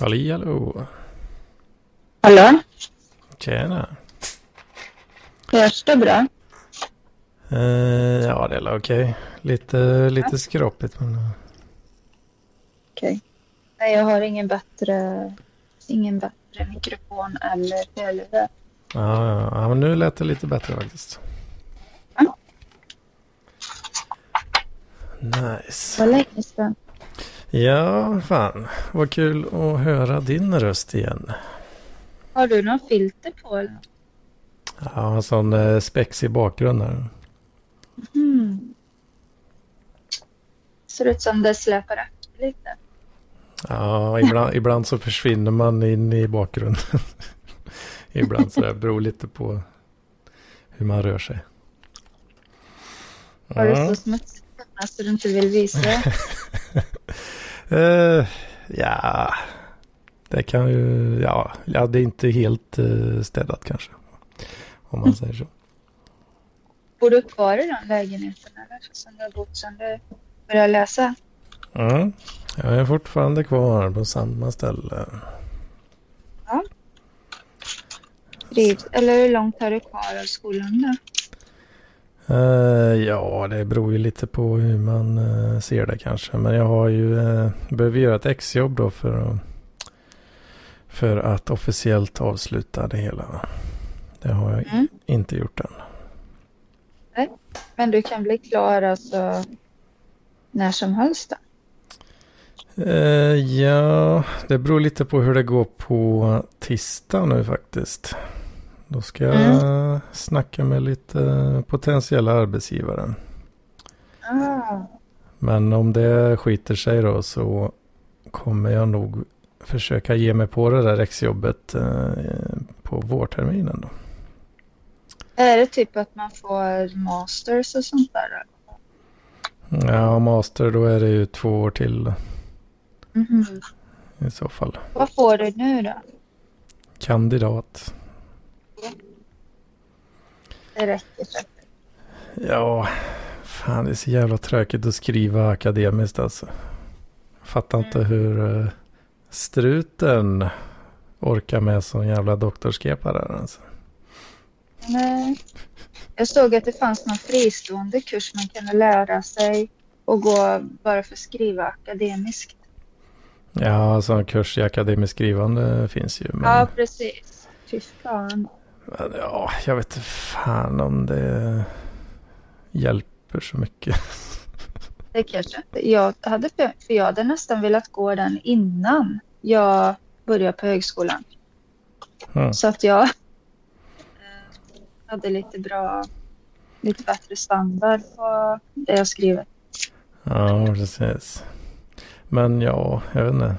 Halli hallå. Hallå? Tjena. Hörs det bra? Eh, ja, det är okej. Lite, lite skroppigt men... eh, Okej. Nej, jag har ingen bättre, ingen bättre mikrofon eller hörlurar. Ja, ja, ja, men nu lät det lite bättre faktiskt. Ja. Nice. Vad länge sedan. Ja, fan. Vad kul att höra din röst igen. Har du någon filter på eller? Ja, en sån eh, spexig bakgrund här. Hmm. Ser ut som det släpar efter lite. Ja, ibland, ibland så försvinner man in i bakgrunden. ibland så det beror lite på hur man rör sig. Har du Mm. så smutsigt så du inte vill visa Eh, ja, det kan ju, ja, ja det är inte helt uh, städat kanske. Om man säger så. Bor du kvar i den lägenheten eller? Som du har bott sedan du började läsa? Mm. Jag är fortfarande kvar på samma ställe. Trivs, eller hur långt har du kvar av skolan då? Eh, ja, det beror ju lite på hur man eh, ser det kanske. Men jag har ju, uh, behöver göra ett exjobb då för att, för att officiellt avsluta det hela. Det har jag Mm. inte gjort än. Men du kan bli klar alltså när som helst då? Ja, det beror lite på hur det går på tisdag nu faktiskt. Då ska jag snacka med lite potentiella arbetsgivare. Ah. Men om det skiter sig då så kommer jag nog försöka ge mig på det där exjobbet eh, på vårterminen då. Är det typ att man får masters och sånt där? Ja, master då är det ju två år till Mhm. i så fall. Vad får du nu då? Kandidat. Det räcker säkert. Ja, fan det är så jävla tråkigt att skriva akademiskt alltså. Jag fattar inte hur eh, struten orkar med sån jävla doktorskepa där alltså. Nej. Jag såg att det fanns någon fristående kurs man kunde lära sig och gå bara för att skriva akademiskt. Ja, alltså en kurs i akademiskt skrivande finns ju. Men, Ja, precis. Fy fan. Ja, jag vet inte fan om det hjälper så mycket. Det kanske. Jag hade, för jag hade nästan velat gå den innan jag började på högskolan. Mm. Så att jag hade lite bra, lite bättre standard på det jag skriver. Ja, precis. Men ja, jag vet inte.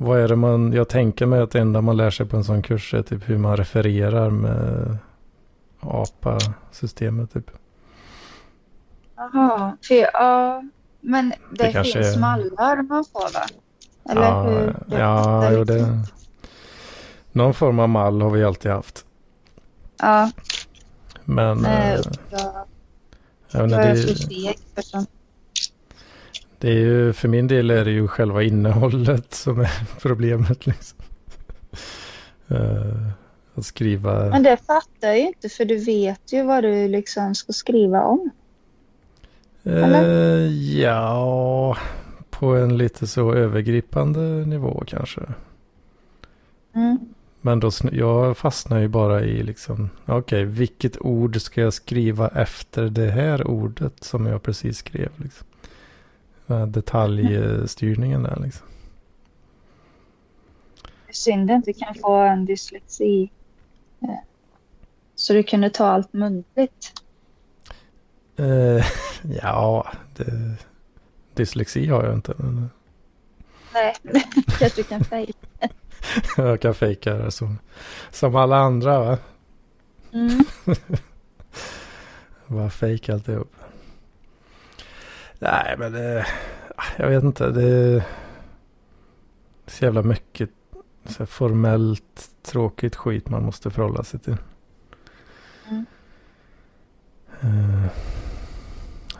Vad är det man, jag tänker mig att det enda man lär sig på en sån kurs är typ hur man refererar med APA-systemet typ. Jaha, ja, men det, Det finns är- mallar man får va? Eller ja, hur? ja, det jo, det, någon form av mall har vi alltid haft. Ja, Men nej, eh, jag, jag jag så är- feg för sånt. Det är ju, för min del är det ju själva innehållet som är problemet liksom. Eh, att skriva. Men det fattar jag ju inte för du vet ju vad du liksom ska skriva om. eller? Eh, ja, på en lite så övergripande nivå kanske. Mm. Men då, jag fastnar ju bara i liksom, okej, vilket ord ska jag skriva efter det här ordet som jag precis skrev liksom. Detaljstyrningen där liksom. Synd att du kan få en dyslexi. eh, Så du kunde ta allt muntligt. Eh, ja, det, dyslexi har jag inte. Men Nej, kanske du kan fejka. jag kan fejka det som, som alla andra va. Mm. Bara fejka alltihop. Nej, men det... Jag vet inte. Det är så jävla mycket så formellt tråkigt skit man måste förhålla sig till. Mm. Eh,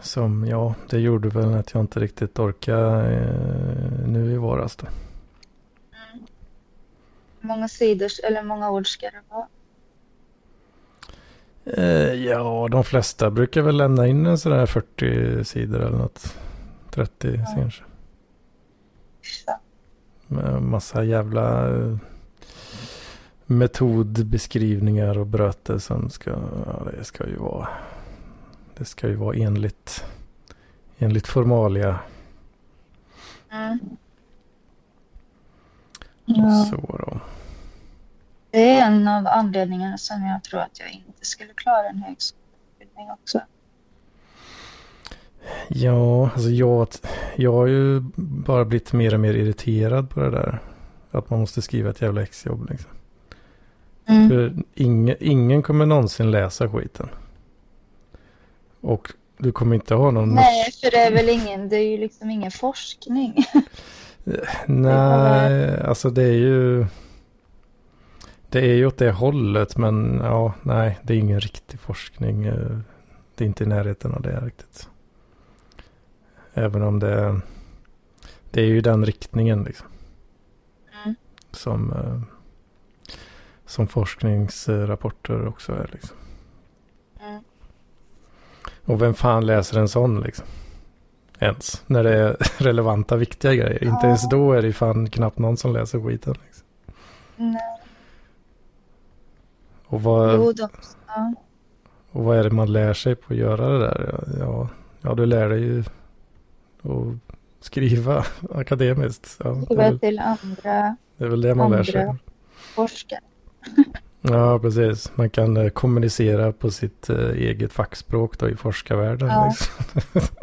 Som, ja, det gjorde väl att jag inte riktigt orkar eh, nu i våras då. Hur många sidor eller många ord ska det vara? Eh, ja, de flesta brukar väl lämna in en sådär 40 sidor eller något. 30 Ja. kanske. Med massa jävla eh, metodbeskrivningar och bröter som ska, ja, det ska ju vara, det ska ju vara enligt, enligt formalia. Mm. Ja, Så då. Det är en av anledningarna som jag tror att jag inte skulle klara en högskoleutbildning också. Ja, alltså jag, jag har ju bara blivit mer och mer irriterad på det där. Att man måste skriva ett jävla exjobb liksom. Mm. För ingen, ingen kommer någonsin läsa skiten. Och du kommer inte ha någon... Nej, för det är väl ingen, det är ju liksom ingen forskning. Nej, alltså det är ju... Det är ju åt det hållet, men ja, nej, det är ingen riktig forskning. eh, Det är inte i närheten av det riktigt. Även om det... Det är ju den riktningen liksom. Mm. Som... eh, Som forskningsrapporter också är liksom. Mm. Och vem fan läser en sån liksom? Ens. När det är relevanta, viktiga grejer. Inte Ja. ens då är det fan knappt någon som läser skiten. Liksom. Nej, Och, vad, jo, de, ja. och vad är det man lär sig på att göra det där? Ja, ja du lär dig ju att skriva akademiskt. Ja, skriva väl, till andra det är väl det man lär sig. forskare. Ja, precis. Man kan eh, kommunicera på sitt eh, eget fackspråk då i forskarvärlden. Ja. Liksom.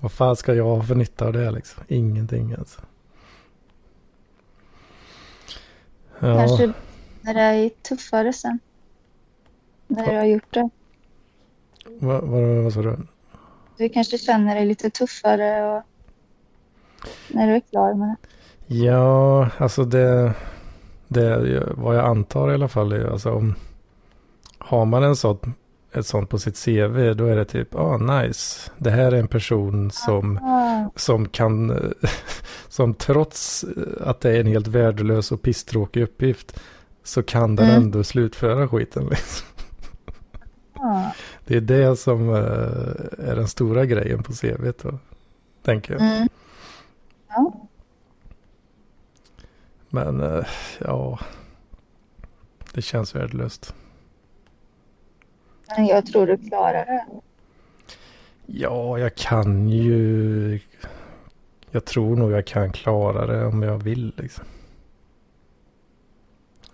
Vad fan ska jag ha för nytta av det liksom? Ingenting alltså. Ja, Kanske när det är tuffare sen. När du har gjort det. vad, vad, vad sa du? Du kanske känner dig lite tuffare och när du är klar med det. Ja, alltså det, det vad jag antar i alla fall är alltså om har man en sån, ett sånt på sitt CV då är det typ, ah nice, det här är en person som Ah, som kan, som trots att det är en helt värdelös och pisstråkig uppgift så kan den Mm. ändå slutföra skiten. Liksom. ah. Det är det som eh, är den stora grejen på CV då, tänker jag. Mm. Ja. Men eh, ja, det känns värdelöst. Men jag tror du klarar det. Ja, jag kan ju, jag tror nog jag kan klara det om jag vill liksom.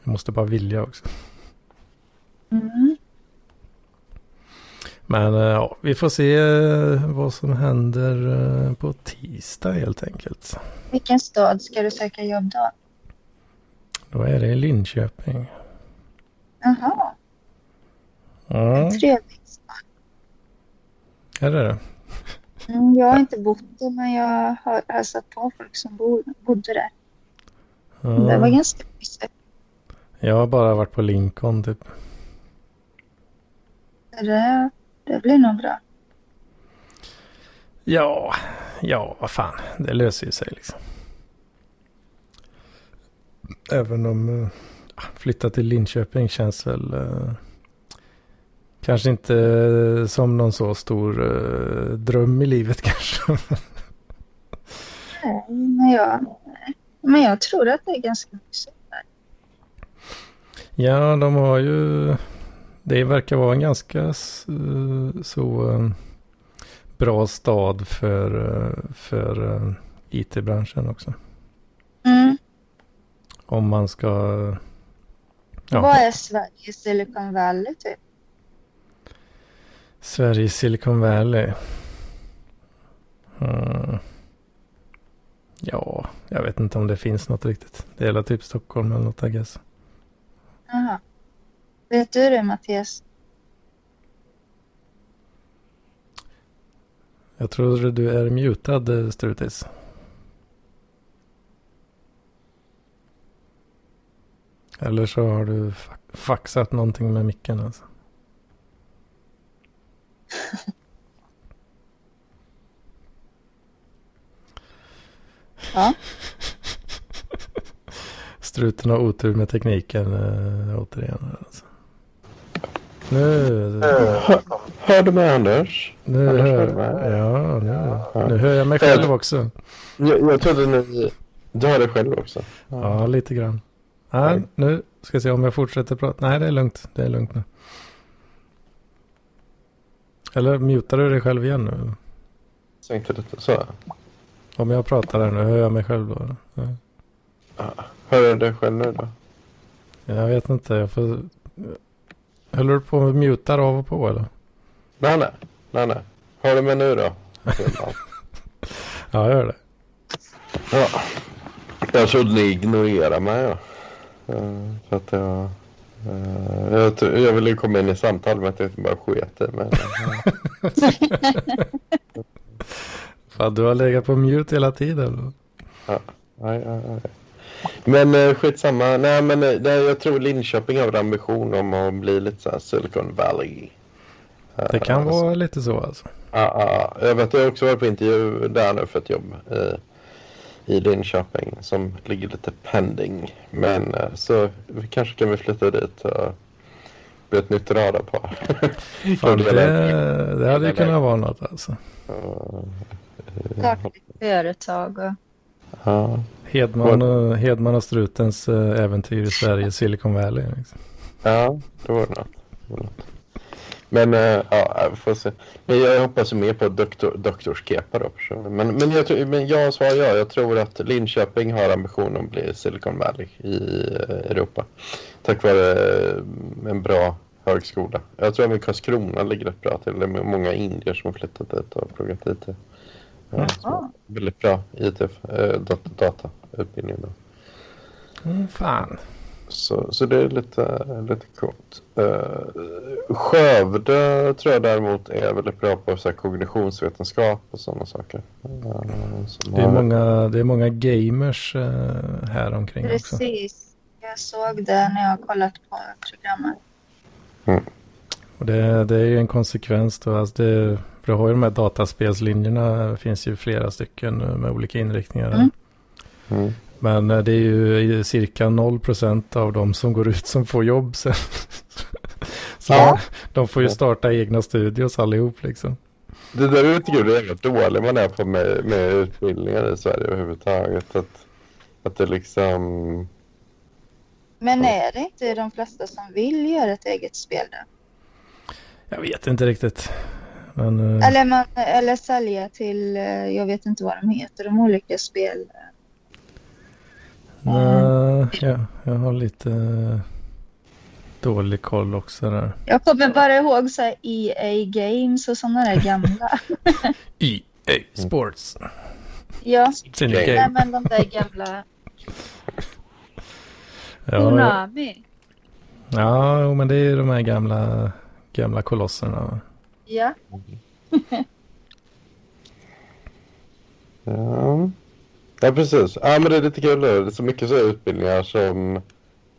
Jag måste bara vilja också. Mm. Men eh, ja, vi får se eh, vad som händer eh, på tisdag helt enkelt. Vilken stad ska du söka jobb då? Då är det Linköping. Jaha, Mm, trevligt. är det det? Mm, jag har inte bott där men jag har hälsat på folk som bor, bodde där. Det var ganska mysigt. Jag har bara varit på Lincoln typ. Det, det blir nog bra. Ja, ja, vad fan. Det löser ju sig liksom. Även om uh, flytta till Linköping känns väl uh, kanske inte eh, som någon så stor eh, dröm i livet kanske. Nej, men jag, nej. men jag tror att det är ganska mysigt. Ja, de har ju... Det verkar vara en ganska eh, så eh, bra stad för, eh, för IT-branschen också. Mm. Om man ska... Ja, Vad är Sverige Silicon Valley typ? Sverige Silicon Valley. Mm. Ja, jag vet inte om det finns något riktigt. Det är typ Stockholm eller något I guess. Jaha. Vet du det Mattias? Jag tror du är mutad eh, Strutis. Eller så har du fa- faxat någonting med micken alltså. Ja. Struten har otur med tekniken äh, återigen. Alltså. Nu, Hör, hör du mig Anders? nu, Anders, hör, hör du mig? ja, nu, Ja. nu hör jag mig själv också. Jag, jag trodde ni... Du har det själv också? Ja, lite grann. Nej, nu ska jag se om jag fortsätter prata. Nej, det är lugnt. Det är lugnt nu. Eller mutar du dig själv igen nu? Sänkte lite så. Om jag pratar här nu, hör jag mig själv då? Ja. Hör du dig själv nu då? Jag vet inte, jag får... Håller du på med mutar av och på eller? Nej, nej. Nej, nej. Hör du mig nu då? Ja, jag gör det. Ja. Jag trodde ni ignorerade mig. Ja. För att jag... eh, Jag, ville komma in i samtal med att jag inte bara sket i mig. Fan, du har legat på mute hela tiden. Nej, nej, nej. Men eh, skitsamma. Nej, men eh, nej, jag tror Linköping har en ambition om att bli lite så här Silicon Valley. Eh, Det kan så- vara lite så alltså. Ja, ja, ja. jag vet jag har också varit på intervju där nu för ett jobb i, i Linköping som ligger lite pending. Men eh, så vi kanske kan vi flytta dit och bli ett nytt radarpar. Fan, det, det hade ju kunnat vara något alltså. Starta ett företag och Ja, Hedman och, Hedman och Strutens eh, äventyr i Sverige, Silicon Valley. Liksom. ja det var något. Det var något. Men eh, ja, får se. Men jag hoppas mer på doktor, doktorskepa då personligen. Men, men, jag, men jag svarar ja. Jag tror att Linköping har ambition att bli Silicon Valley i eh, Europa. Tack vare en bra högskola. Jag tror även Karlskrona ligger rätt bra till. Det är många indier som har flyttat dit och pluggat IT. Ja, väldigt bra IT, eh, då. Mm, fan. Så, så det är lite, lite coolt. Uh, Skövde tror jag däremot är väldigt bra på så här, kognitionsvetenskap och sådana saker. Som Det är har- många, det är många gamers eh, här omkring också. precis. Jag såg det när jag kollat på programmet. Och det, det är ju en konsekvens då. Alltså det, för du har ju de här dataspelslinjerna. Det finns ju flera stycken med olika inriktningar. Mm. Mm. Men eh, det är ju cirka 0% av de som går ut som får jobb sen. Så Ja. de, får ju starta egna studios allihop liksom. Det där är lite kul, hur jävla dålig man är på med, med utbildningar i Sverige överhuvudtaget. Att, att det liksom... Men är det inte de flesta som vill göra ett eget spel då? Jag vet inte riktigt. Men eh, Eller, man, eller sälja till, eh, jag vet inte vad de heter, de olika spel. nej, jag, jag har lite eh, dålig koll också där. Jag kommer bara ihåg så här EA Games och sådana där gamla. EA Sports. ja, Nej, men de där gamla. Ja, Konami. ja, men det är de här gamla, gamla kolosserna. Ja, Ja. ja, precis. Ja, men det är lite kul. Det är så mycket så här utbildningar som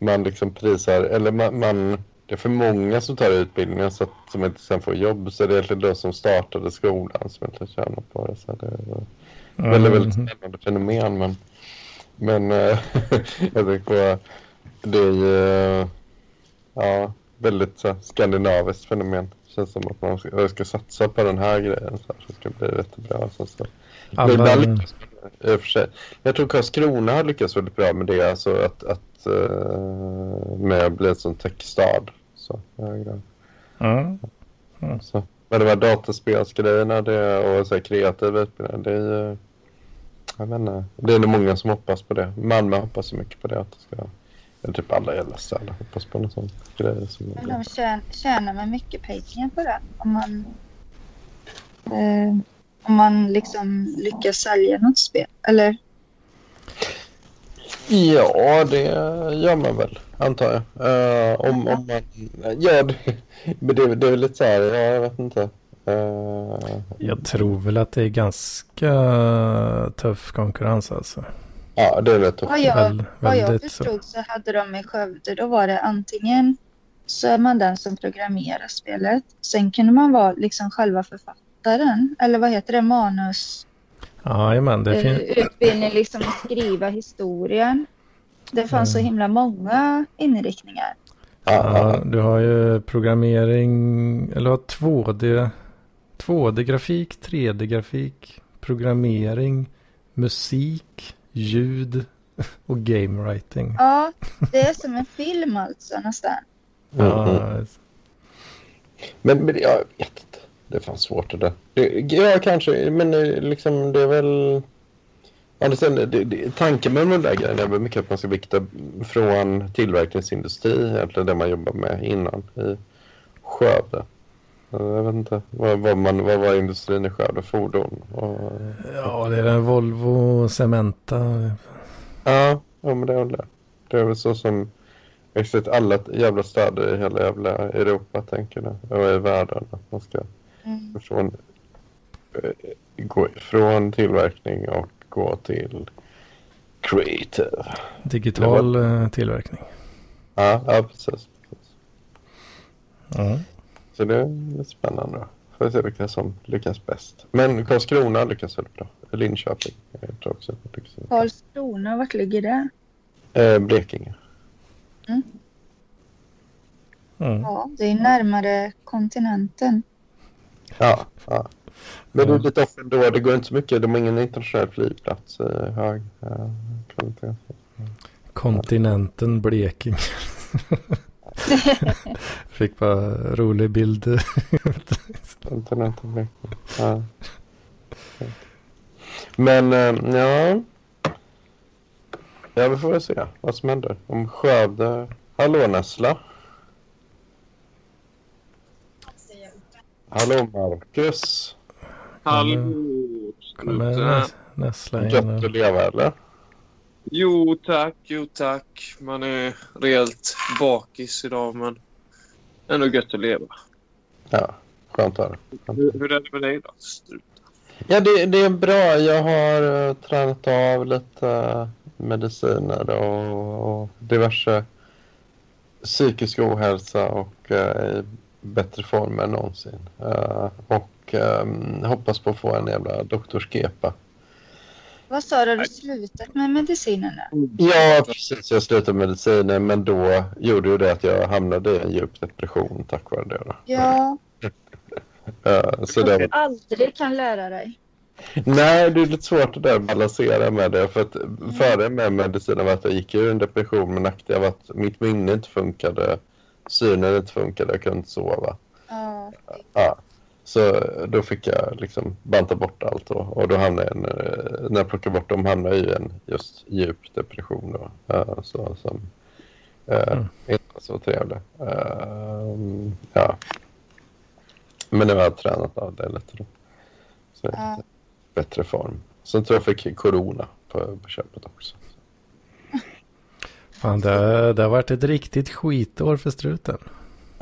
man liksom prisar. Eller man, man, det är för många som tar utbildningen så att, som inte sen får jobb. Så det är egentligen de som startade skolan som inte tjänar på det. Så det är väldigt, väldigt Mm. spännande fenomen. Men, men eh, jag tänker på det är ju ja, väldigt så skandinaviskt fenomen. Känns som att man ska, ska satsa på den här grejen så, här, så ska det bli jättebra. Så, så. Men Alla, ibland lyckas man i och för sig. Jag tror Karlskrona har lyckats väldigt bra med det. Alltså att, att eh, med att bli en sån techstad. Så, ja. ja, så. Men de här dataspelsgrejerna det, och så här kreativa utbildningar. Det är ju... Jag vet inte. Det är nog många som hoppas på det. Malmö hoppas så mycket på det. Att det ska, eller typ alla i alla hoppas på någon sån grej. Som men de tjän, tjänar man mycket pengar på det. Om man, eh, om man liksom lyckas sälja något spel. Eller Ja, det gör man väl, antar jag. Eh, om, om man... Ja, det, men det, det är väl lite så här, ja, jag vet inte. Eh, jag tror väl att det är ganska tuff konkurrens alltså. Ja, det är rätt tufft. vad jag, Väl, vad jag väldigt så. förstod så hade de i Skövde, då var det antingen så är man den som programmerar spelet. Sen kunde man vara liksom själva författaren. Eller vad heter det? Manus... Jajamän, det Eh, finns... Utbildning liksom att skriva historien. Det fanns så Mm. himla många inriktningar. Ja, du har ju programmering, eller har 2D, 2D-grafik, 3D-grafik, programmering, musik, ljud och game writing. Ja, det är som en film alltså nästan. Mm, mm. Ja, Men, men jag vet inte. Det fanns svårt det där. Det, ja, kanske. Men liksom det är väl... Ja, sen, det, det, tanken med de där grejerna är väl mycket att man ska vikta från tillverkningsindustri, egentligen det man jobbar med innan i Skövde. Jag vet inte, vad, vad, man, vad var industrin i Skövde? Fordon? Och, ja, det är en Volvo Cementa. ja, ja, men det är väl det. Det är väl så som sett alla jävla städer i hela jävla Europa tänker jag, och i världen. Att man ska Mm. från, eh, gå från tillverkning och gå till creative. Digital eh, tillverkning. Ja, ja precis. precis. Ja. Så det är spännande. då. Får vi se vilka som lyckas bäst. Men Karlskrona lyckas väldigt bra. Linköping jag tror också. lyckas bra. Karlskrona, vart ligger det? Eh, Blekinge. Mm. Ja, det är närmare kontinenten. Ja, ja. Men det är lite off ändå. Det går inte så mycket. De har ingen internationell flygplats. Eh, hög eh, kvalitet. Kontinenten Blekinge. Fick bara rolig bild. Ja. Men eh, ja. Ja, vi får väl se vad som händer. Om Skövde... Hallå Nessla. Hallå Marcus. Hallå! Kommer Nessla in. Gött att leva eller? Jo tack, jo tack. Man är rejält bakis idag men ändå gött att leva. Ja, skönt att höra. Hur, hur är det med dig då? Ja, det, det är bra. Jag har uh, tränat av lite eh, mediciner och, och diverse psykisk ohälsa och uh, i bättre form än någonsin. Eh, och ehm, hoppas på att få en jävla doktorskepa. Vad sa du, har du slutat med medicinerna? Ja, precis. Jag slutade mediciner men då gjorde ju det att jag hamnade i en djup depression tack vare det. Då. Ja, så det du aldrig kan lära dig. Nej, det är lite svårt där att balansera med det. För att före med medicinen var att jag gick ur en depression med nackdel av att mitt minne inte funkade, synen inte funkade, jag kunde inte sova. Ja, Ja. Så då fick jag liksom banta bort allt då. och då hamnade jag, eh, när jag plockade bort dem hamnade jag i en just djup depression då. Eh, Så, som eh, Mm. inte så trevlig. Eh, ja. Men nu har jag tränat av det lite då. Så lite bättre form. Sen tror jag jag fick corona på, på köpet också. Fan, det, det har varit ett riktigt skitår för struten.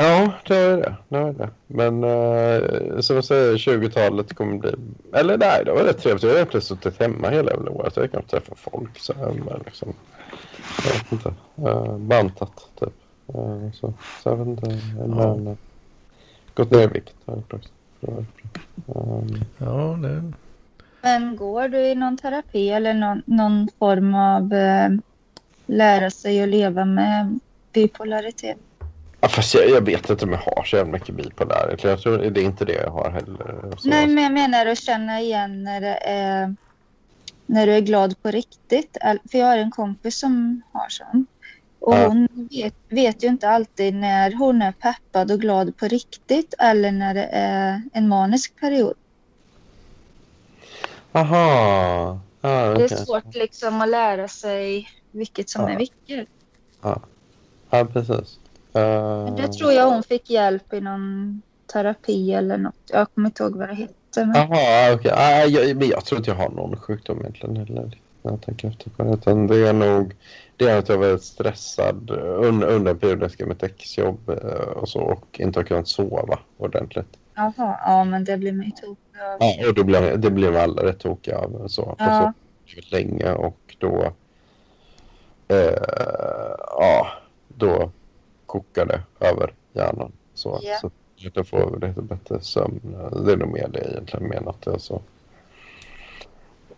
Ja, det är det. det, är det. Men uh, som jag säger, 20-talet kommer bli... Eller nej, det var rätt trevligt. Jag har egentligen suttit hemma hela jävla året. Jag har knappt träffat folk. Så här, men liksom, jag vet inte. Uh, bantat, typ. Uh, så, så jag vet inte. Men uh, gått ner i vikt har jag gjort också. Um, Ja, det... Men går du i någon terapi eller någon, någon form av lära sig att leva med bipolaritet? Ja, fast jag, jag vet inte om jag har så jävla mycket bipolär. Jag tror det är inte det jag har heller. Så, Nej, men jag menar att känna igen när det är när du är glad på riktigt. För jag har en kompis som har sån. Och Ja. hon vet, vet ju inte alltid när hon är peppad och glad på riktigt eller när det är en manisk period. Aha. Ah, Det är svårt liksom att lära sig vilket som Ja. är vilket. Ja, precis. Men det tror jag hon fick hjälp i någon terapi eller något. Jag kommer inte ihåg vad det hette. Men... Jaha, okej. Ah, jag, men jag tror inte jag har någon sjukdom egentligen heller. När jag tänker efter på det. Utan det är nog det är att jag var stressad under, under en period jag mitt exjobb eh, och så och inte har kunnat sova ordentligt. Jaha, ja men det blir man ju tokig av. Ja, och då blev, det blev alla rätt tokiga av så. På Ja. så väldigt länge och då eh, ja, då kokade över hjärnan. Så, Ja. så att jag får lite bättre sömn. Det är nog mer det egentligen menat. Alltså.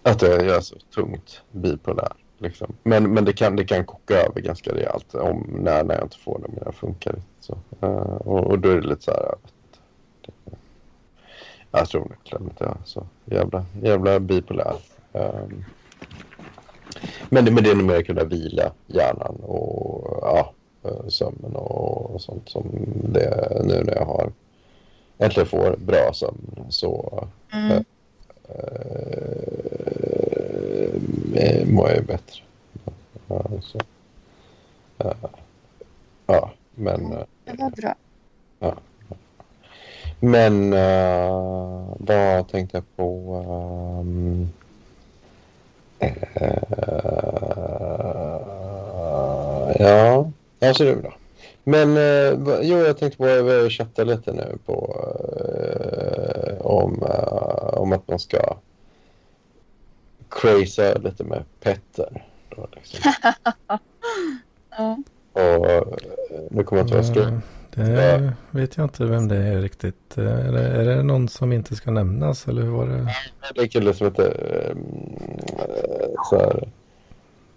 Att det är så tungt bipolär. Liksom. Men, men det, kan, det kan koka över ganska rejält om när, när jag inte får det men jag funkar inte så. Uh, och, och då är det lite så här att det, jag tror verkligen inte jag är så jävla, jävla bipolär. Um, men, det, men det är nog mer att kunna vila hjärnan och ja, sömnen och, sånt som det nu när jag har äntligen får bra sömn så Mm. äh, äh, mår jag ju bättre. Ja, så. Äh, ja men... äh, Det var bra. Men uh, vad tänkte jag på? Um, uh, ja, alltså det är bra. Men va- jo, jag tänkte på, jag chatta lite nu på uh, om, uh, om att man ska craza lite med Petter. Då, liksom. Ja. Och nu kommer jag inte jag skrev. Det vet jag inte vem det är riktigt. Är det, är det någon som inte ska nämnas eller hur var det? Det är en kille som heter så här,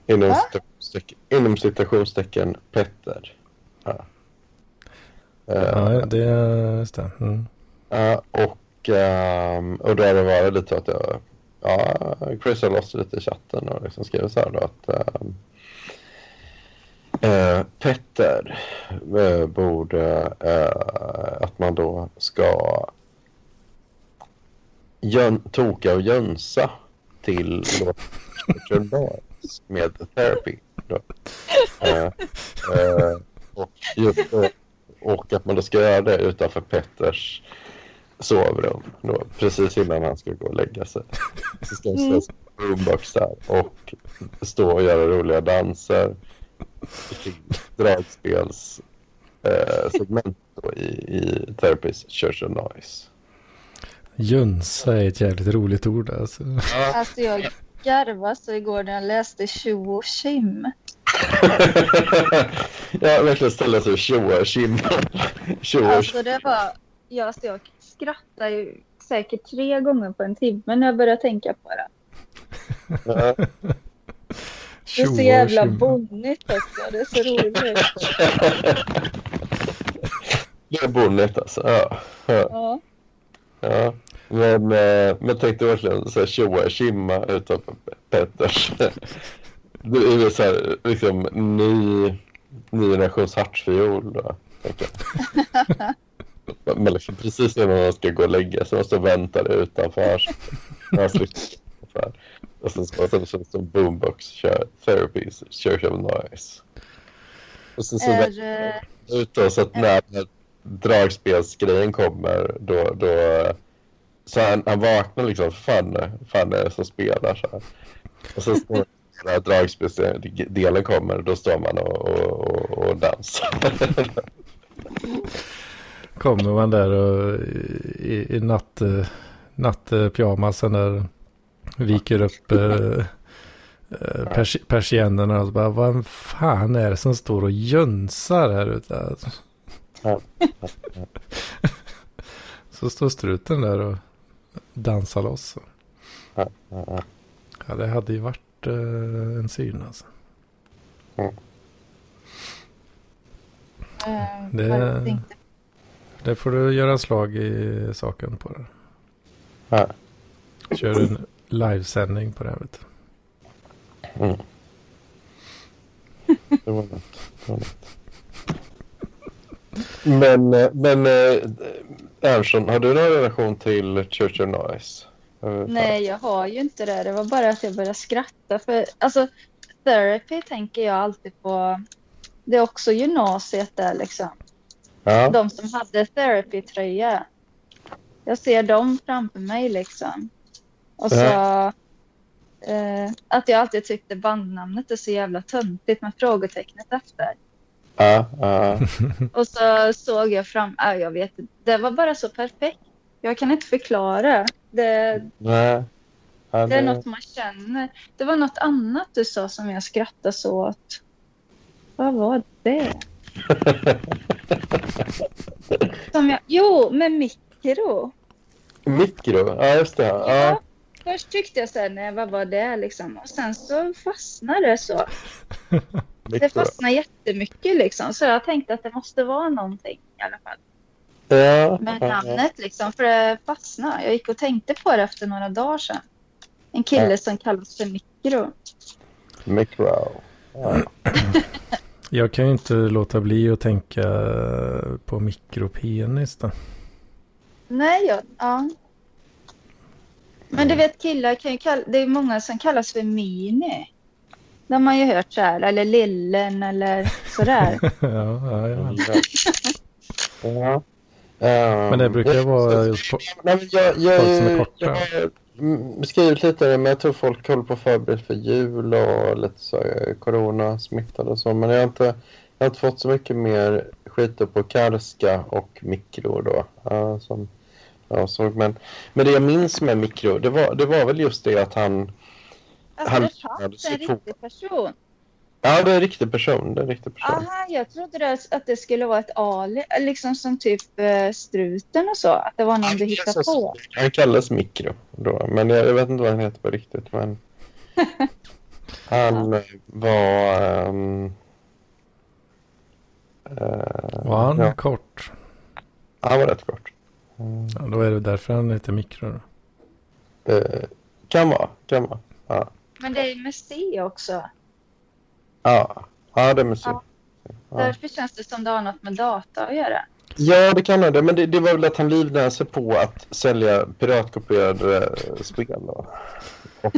inom, Va? citationstecken, inom citationstecken Petter. Ja. Eh, Ja, det är just det. Mm. ja, och, um, och då har det varit lite så att jag ja, Chris har loss lite i chatten och liksom skriver så här då att um, eh, Petter eh, borde eh, att man då ska jön, toka och jönsa till låt Richard Dawes med therapy. Då. Eh, eh, och, just, och att man då ska göra det utanför Petters sovrum då, precis innan han ska gå och lägga sig. Så ska han Mm. stå där och stå och göra roliga danser. Dragspels eh, segment då i, i Therapist Church of Noise. Jönsa är ett jävligt roligt ord alltså. Alltså jag garvade så igår när jag läste Tjo och Kim. ja, verkligen ställa sig tjoa och och Alltså det var, ja, alltså jag skrattade ju säkert tre gånger på en timme när jag började tänka på det. Det är så jävla bonnigt också. Det är så roligt. Det är bonnet alltså. Ja. ja. Ja. Men, eh, men tänkte verkligen så här tjoa kimma utanför Petters. Det är väl så här liksom ny, ny generations hartsfiol. Men liksom precis innan man ska gå och lägga sig måste och väntar utanför. Och sen så sen så som boombox kör therapies, Church of Noise. Och sen så Är, eh, ut då, så att när den här dragspelsgrejen kommer då, då så han, han vaknar liksom, fan, fan är det som spelar så här. Och så står den här dragspelsdelen kommer, då står man och, och, och, och dansar. Kommer man där och i, i natt, eh, nattpyjamasen där viker upp eh, eh, pers, persiennerna och så bara vad fan är det som står och jönsar här ute? Så står struten där och dansar loss. Ja, ja, ja. Ja, det hade ju varit eh, en syn alltså. eh, Det- Det får du göra slag i saken på det. Ja. Kör en livesändning på det här vet du. Mm. Det var något. Det var något. Men, eh, men eh, Ernson, har du någon relation till Church of Noise? Nej, jag har ju inte det. Det var bara att jag började skratta. För, alltså, therapy tänker jag alltid på. Det är också gymnasiet där liksom. Ja, De som hade therapy-tröja. Jag ser dem framför mig liksom. Och så eh, att jag alltid tyckte bandnamnet är så jävla töntigt med frågetecknet efter. Ja, ja. Och så såg jag fram, äh, jag vet det var bara så perfekt. Jag kan inte förklara. Det, Nej. Ja, det är något man känner. Det var något annat du sa som jag skrattade så åt. Vad var det? Som jag, jo, med mikro. Mikro, ja just det. Ja. först tyckte jag så här, nej vad var det liksom? Och sen så fastnade det så. Det fastnade jättemycket liksom. Så jag tänkte att det måste vara någonting i alla fall. Ja, Med ja, namnet liksom. För det fastnade. Jag gick och tänkte på det efter några dagar sedan. En kille Ja. som kallas för Mikro. Mikro. Ja. Jag kan ju inte låta bli att tänka på mikropenis då. Nej, jag, ja. Men du vet killar kan ju kalla, det är många som kallas för mini. De har man ju hört så här, eller lillen eller sådär. ja, ja, ja. Ja. Men det brukar Jag- vara just på... Nej, men jag, jag, folk som är korta. jag har mm, skrivit lite, men jag tror folk håller på att förbereda för jul och lite så eh, coronasmittade och så. Men jag har inte, jag har inte fått så mycket mer skit på karska och mikro då. Ja, som, ja, så, men, men det jag minns med mikro, det var, det var väl just det att han... Alltså Han det fanns en riktig person. Ja, det är en riktig person. Det är en riktig person. Aha, jag trodde det, att det skulle vara ett ali, liksom som typ eh, struten och så. Att det var någon du hittade på. Han kallas mikro då, men jag, jag vet inte vad han heter på riktigt. Men han var... ehm, eh, Var han ja, kort? han var rätt kort. Mm, Ja, då är det därför han heter mikro då. eh, kan vara, kan vara. Ja, Men det är C också. ja, ja det är musik. Ja. Ja. Därför känns det som det har något med data att göra. Ja, det kan det. Men det, det var väl att han livnärde sig på att sälja piratkopierade eh, spel. Då. Och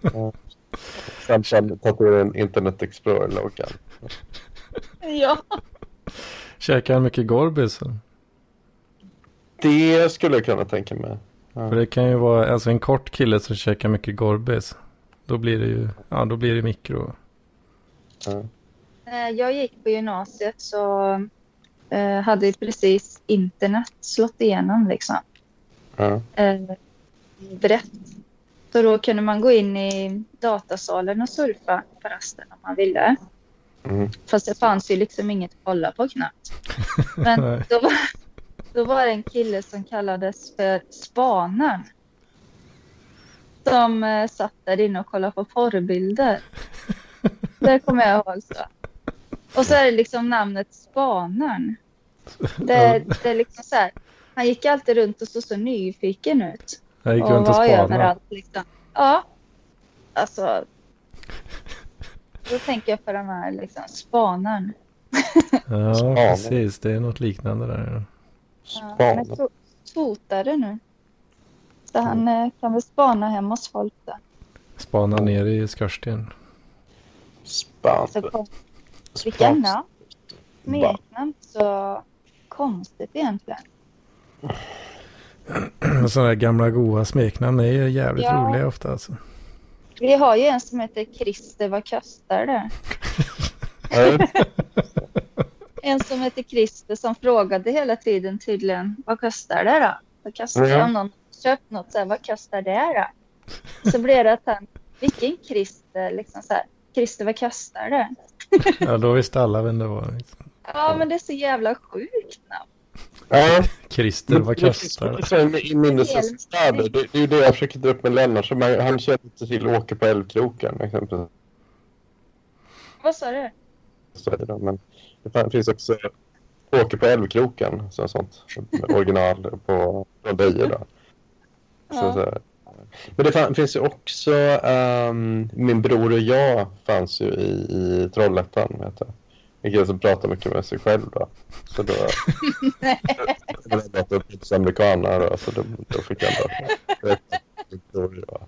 Ja. Samt han tatuerade en Internet Explorer-loggan. Ja. Käkar han mycket Gorbis? Det skulle jag kunna tänka mig. För det kan ju vara alltså en kort kille som käkar mycket Gorbis. Då blir det ju, ja då blir det mikro. Ja. När jag gick på gymnasiet så eh, hade ju precis internet slått igenom liksom. Ja. Eh, brett. Så då kunde man gå in i datasalen och surfa på rasten om man ville. Mm. Fast det fanns ju liksom inget att kolla på knappt. Men då var, då var det en kille som kallades för Spanaren. Som eh, satt där inne och kollade på porrbilder. Det kommer jag ihåg så. Och så är det liksom namnet Spanaren. Det, det är liksom så här. Han gick alltid runt och såg så nyfiken ut. Jag gick och runt och spanade. liksom. Ja. Alltså. Då tänker jag på den här liksom spanaren. Ja, precis. Det är något liknande där. Ja, Span. men to- fotare nu. Så han eh, kan väl spana hem hos folk då. Spana ner i skorsten. Span. Så kom, vilka namn. Smeknamn. Så konstigt egentligen. Sådana där gamla goa smeknamn är ju jävligt Ja. roliga ofta alltså. Vi har ju en som heter Christer, vad kostar det? En som heter Christer som frågade hela tiden tydligen, vad kostar det då? Vad kostar det Ja. om någon köpt något? Så här, vad kostar det då? Så blev det att han, vilken Christer? Liksom så här, Christer, vad kostar det? Ja, då visste alla vem det var. Liksom. Ja, men det är så jävla sjukt namn. Ja. Christer, vad kostar det? också i minnesstäder. Det, det är ju det jag försöker dra upp med Lennart. Man, han känner inte till Åke på Älvkroken exempelvis. Vad sa du? Så är det då. Men det finns också Åke på Älvkroken. Så sånt original på Deje då. Så, men det finns ju också ehm, Min bror och jag fanns ju i, i Trollhättan. Vet jag. En kille som pratar mycket med sig själv då. Så då... det var bara ett amerikaner då. Så då, då fick jag ändå... Min bror och jag.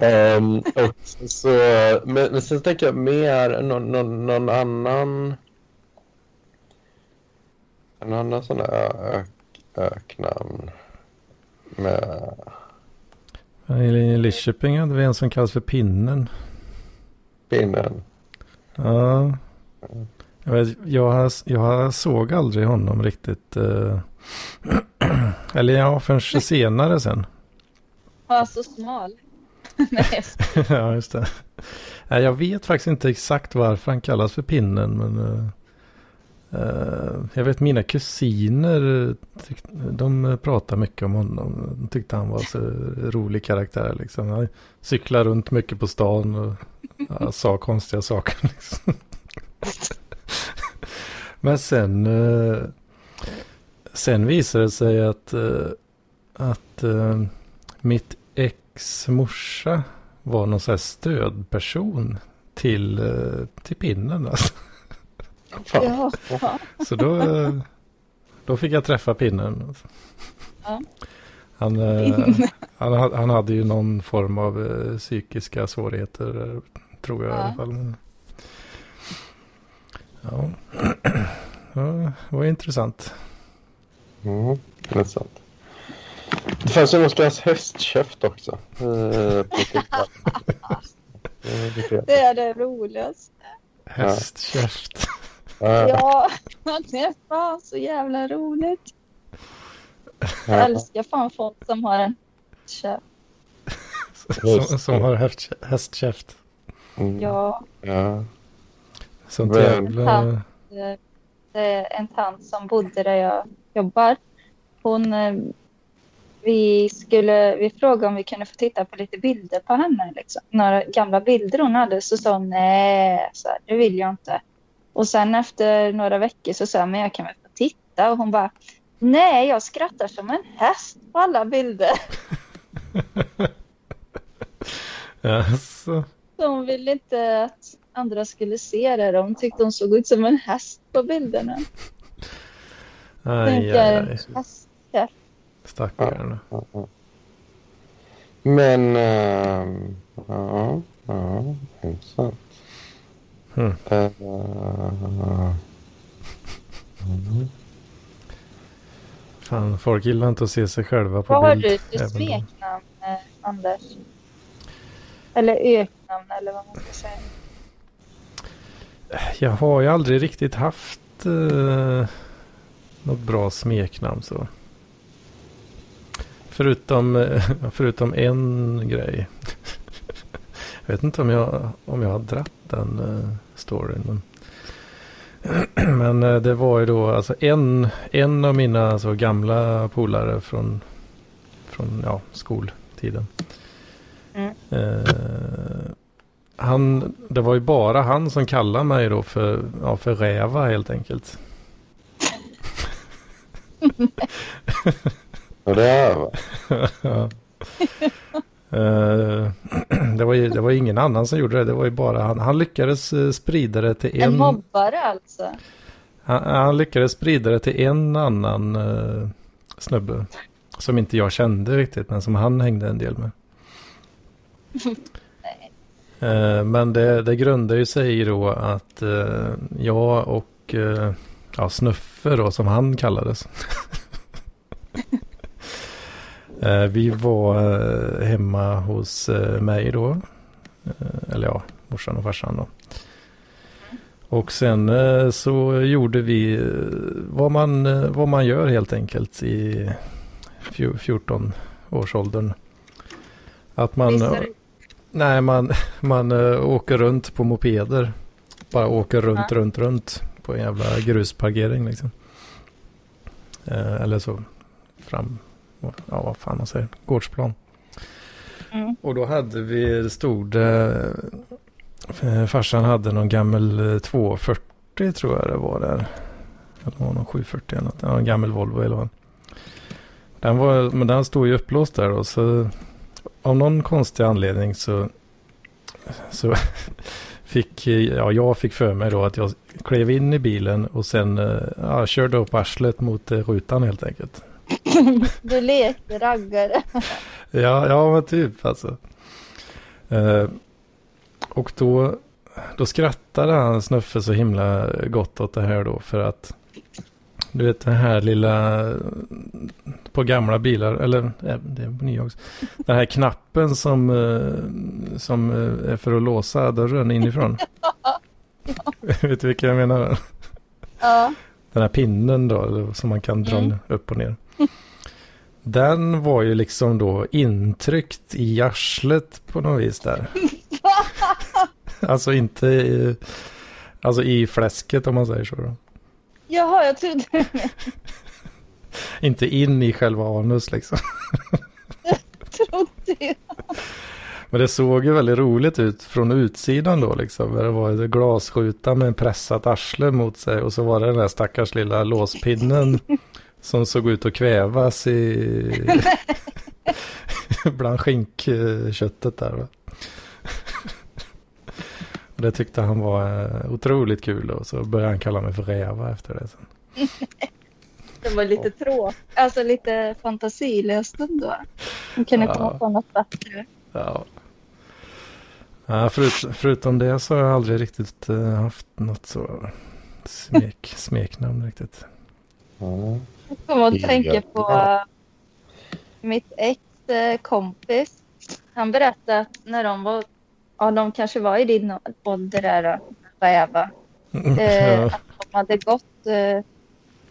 Ehm, och så, men, men sen tänker jag mer någon, någon, någon annan en annan sån där ök, öknamn med I Lidköping hade vi en som kallas för Pinnen. pinnen. Ja. Jag, vet, jag, har- jag såg aldrig honom riktigt. eh, eller ja, förrän senare sen. Ja, så smal. Ja, just det. Jag vet faktiskt inte exakt varför han kallas för Pinnen. Men Eh, jag vet mina kusiner, tyck, de pratar mycket om honom. De tyckte han var så rolig karaktär liksom. Han cyklade runt mycket på stan och ja, sa konstiga saker. Liksom. Men sen, eh, sen visade det sig att, eh, att mitt morsa var någon sån här stödperson till, till pinnen. Alltså. Ja. Så då, då fick jag träffa pinnen. Ja. Han, eh, han, ha- han hade ju någon form av eh, psykiska svårigheter, eh, tror jag i Ja. alla fall. Ja. ja, det var intressant. Mm, det är sant. Det fanns ju någon slags hästkäft också. eh. Eh, det är Det roligaste. Hästkäft. Ja, det är fan så jävla roligt. Jag ja. älskar fan folk som har en käft. som, som har häst, hästkäft. Mm, Ja, ja. Sånt jävla... det det är en tant som bodde där jag jobbar. Hon, eh, vi, skulle, vi frågade om vi kunde få titta på lite bilder på henne. Liksom. Några gamla bilder hon hade. Så sa hon nej, så här, det vill jag inte. Och sen efter några veckor så sa jag, men jag kan väl få titta. Och hon bara, nej, jag skrattar som en häst på alla bilder. Ja, så. Hon ville inte att andra skulle se det. Hon tyckte hon såg ut som en häst på bilderna. Aj, Tänkte aj, aj. häst. Stackarna. Ja, ja. Men, ehm, ja, ja, intressant. Mm. Eh, mm. Fan, folk gillar inte att se sig själva på Vad har bild. du för smeknamn, eh, Anders? Eller öknamn eller vad man ska säga. Jag har ju aldrig riktigt haft eh, något bra smeknamn så. Förutom, eh, förutom en grej. jag vet inte om jag, om jag har dratt den eh, storyn. Men, men eh, det var ju då alltså en, en av mina så gamla polare från, från ja, skoltiden. Mm. Eh, han, det var ju bara han som kallade mig då för, ja, för räva helt enkelt. Och det är? Ja. Eh, det, var ju, det var ju ingen annan som gjorde det. Det var ju bara han. Han lyckades eh, sprida det till En en. mobbare alltså. Han, han lyckades sprida det till en annan uh, snubbe. Som inte jag kände riktigt. Men som han hängde en del med. Eh, men det, det grundar ju sig då att jag och ja, Snuffe då som han kallades. Eh, vi var eh, hemma hos eh, mig då. Eller ja, morsan och farsan då. Och sen så gjorde vi vad man, vad man gör helt enkelt i fjo- 14-årsåldern. Att man... Nej, man, man åker runt på mopeder. Bara åker runt, Ja. runt, runt på en jävla grusparkering liksom. Eller så fram, ja vad fan man säger, gårdsplan. Mm. Och då hade vi, det stod eh, farsan hade någon gammal eh, 240 tror jag det var där. Eller var någon 740 eller något, ja, en gammal Volvo eller vad. Den var, men den stod ju upplåst där och så av någon konstig anledning så, så fick ja, jag fick för mig då att jag klev in i bilen och sen eh, ja, körde upp arslet mot eh, rutan helt enkelt. Du lekte raggare. Ja, ja men typ alltså. Eh, och då, då skrattade han Snuffe så himla gott åt det här då för att du vet den här lilla på gamla bilar eller eh, det är på nya också. Den här knappen som, eh, som eh, är för att låsa dörren inifrån. vet du vilka jag menar? Ja. Den här pinnen då som man kan dra Mm. upp och ner. Den var ju liksom då intryckt i arslet på något vis där. alltså inte i, alltså i fläsket om man säger så. Då. Jaha, jag trodde Inte in i själva anus liksom. trodde jag. Men det såg ju väldigt roligt ut från utsidan då liksom. Det var en glasskjuta med en pressat arsle mot sig. Och så var det den där stackars lilla låspinnen som såg ut att kvävas i... bland skinkköttet där. Va? Och det tyckte han var eh, otroligt kul och så började han kalla mig för räva efter det. Sen. Det var lite tråkigt. Alltså lite fantasilöst ändå. Man kunde Ja. komma på något bättre. Ja. Ja, förut, förutom det så har jag aldrig riktigt eh, haft något så smek, smeknamn riktigt. Ja. Jag kommer att tänka på eh, mitt ex eh, kompis. Han berättade att när de var, ja de kanske var i din ålder där då, Eva. Eh, Ja. att de hade gått eh,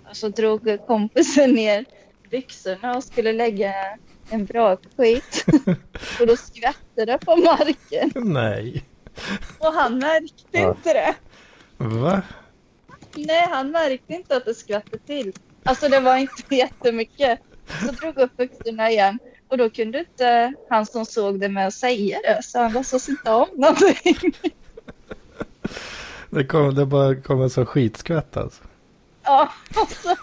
och så drog kompisen ner byxorna och skulle lägga en brakskit. och då skvätte det på marken. Nej. Och han märkte Ja. inte det. Va? Nej, han märkte inte att det skvätte till. Alltså det var inte jättemycket. Så drog upp byxorna igen. Och då kunde inte han som såg det med att säga det. Så han låtsas inte om någonting. Det, kom, det bara kom en sån skitskvätt alltså. Ja, och så.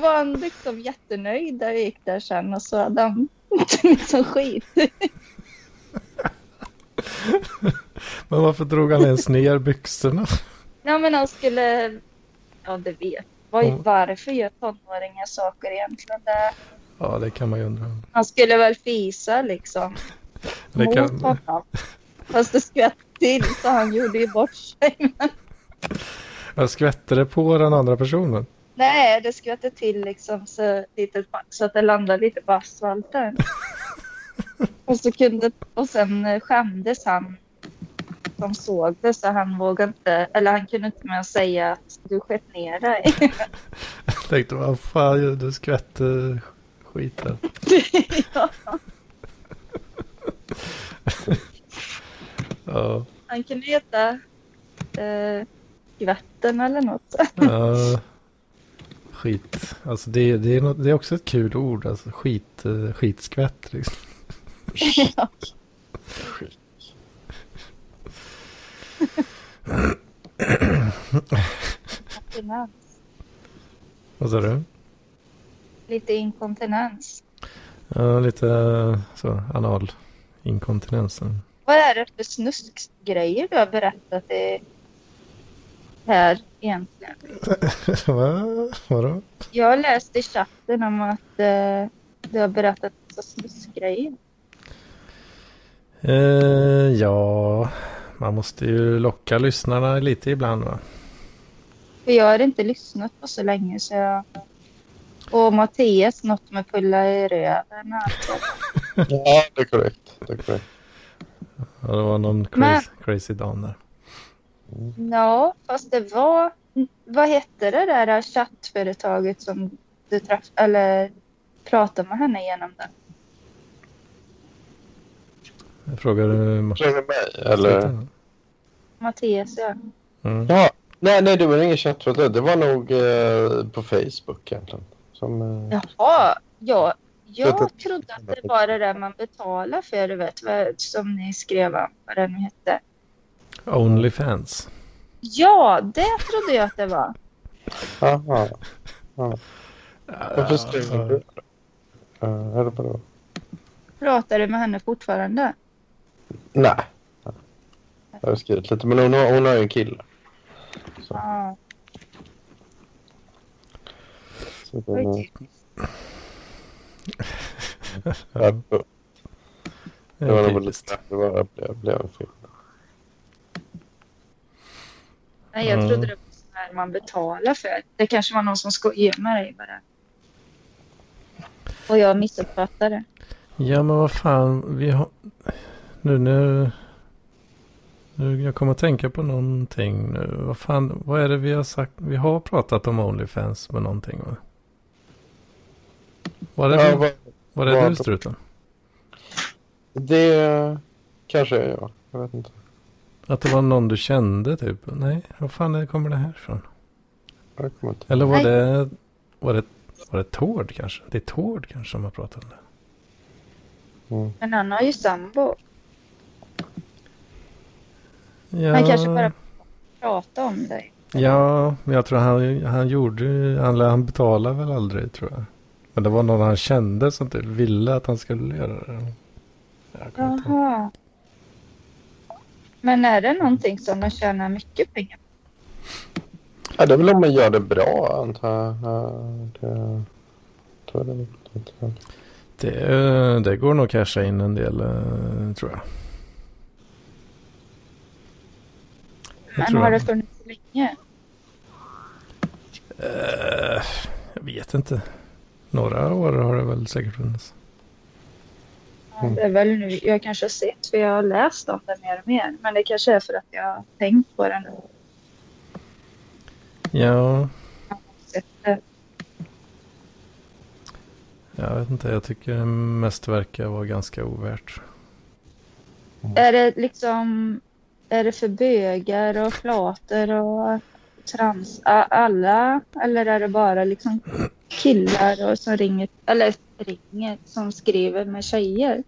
Var han liksom jättenöjd där jag gick där sen och så hade han liksom skit. Men varför drog han ens ner byxorna? Ja men han skulle, ja det vet Var, Mm. Varför gör tonåringar saker egentligen? Det, Ja, det kan man ju undra. han skulle väl fisa liksom. Det mot kan, honom. Fast det skvätt till så han gjorde ju bort sig. Men jag skvätte det på den andra personen. nej, det skvätte till liksom så, lite, så att det landade lite på asfalten. och, så kunde, och sen skämdes han som såg det så han vågade inte, eller han kunde inte med att säga att du skett ner dig. Jag tänkte, vad fan du skvätte skiten? ja, Ja, han kunde heta eh, skvätten eller något. ja. Skit. Alltså det, det, är något, det är också ett kul ord. Alltså skit, eh, skitskvätt liksom. ja. Skit. Vad sa du? Lite inkontinens. Ja, lite så analinkontinensen. Vad är det för snuskgrejer du har berättat i här egentligen? Va? Vadå? Jag har läst i chatten om att eh, du har berättat massa snuskgrejer. Eh, ja, man måste ju locka lyssnarna lite ibland va? För jag har inte lyssnat på så länge så jag... Och Mattias något med pulla i röven. Alltså. Ja, det är korrekt. Det är korrekt. Ja, det var någon Men- crazy, crazy dan där. Ja, fast det var... Vad hette det där chattföretaget som du träff eller pratade med henne genom det? Jag frågar du Martin? Fråga mig, eller? Mattias, ja. Mm. Ja, nej, nej, det var ingen chattråd. Det var nog eh, på Facebook egentligen. Som, eh, Jaha, ja. Jag trodde att det var det där man betalar för, du vet, vad- som ni skrev om, vad det nu hette. Onlyfans. Ja, det trodde jag att det var. Aha. Varför skriver du det? Pratar du med henne fortfarande? Nej. Jag har skrivit lite, men hon har, hon har ju en kille. Så, Ja. så den, ja, det var nog lite, det var, blev, blev en film. Nej, jag Mm. trodde det var så här man betalar för. Det kanske var någon som skojade med dig bara. Och jag missuppfattade. Ja men vad fan, vi har... Nu, nu... nu jag kommer att tänka på någonting nu. Vad fan, vad är det vi har sagt? Vi har pratat om Onlyfans med någonting va? Var det, Ja, du, vad- var det vad- du struten? det kanske är jag. Jag vet inte. Att det var någon du kände typ? Nej, vad fan är- kommer det här ifrån? Eller var det, var det, var det Tord kanske? Det är Tord kanske som har pratat om det. Mm. Men han har ju sambo. Ja, Han kanske bara pratar om dig. Ja, men jag tror han, han gjorde han, han betalade väl aldrig tror jag. Men det var någon han kände som typ ville att han skulle göra det. Jaha. Men är det någonting som de tjänar mycket pengar på? Ja, det är väl om man gör det bra antar jag. Ja, Det, det. Det, det går nog att casha in en del eh, tror jag. Jag Men har det funnits länge? Eh, jag vet inte. Några år har det väl säkert funnits. Ja, Det är väl nu jag kanske har sett, för jag har läst om det mer och mer. Men det kanske är för att jag har tänkt på det nu. Ja, jag vet inte. Jag tycker mest verkar vara ganska ovärt. Är det liksom, är det för bögar och flator och trans, alla? Eller är det bara liksom killar och som ringer, eller ringer, som skriver med tjejer?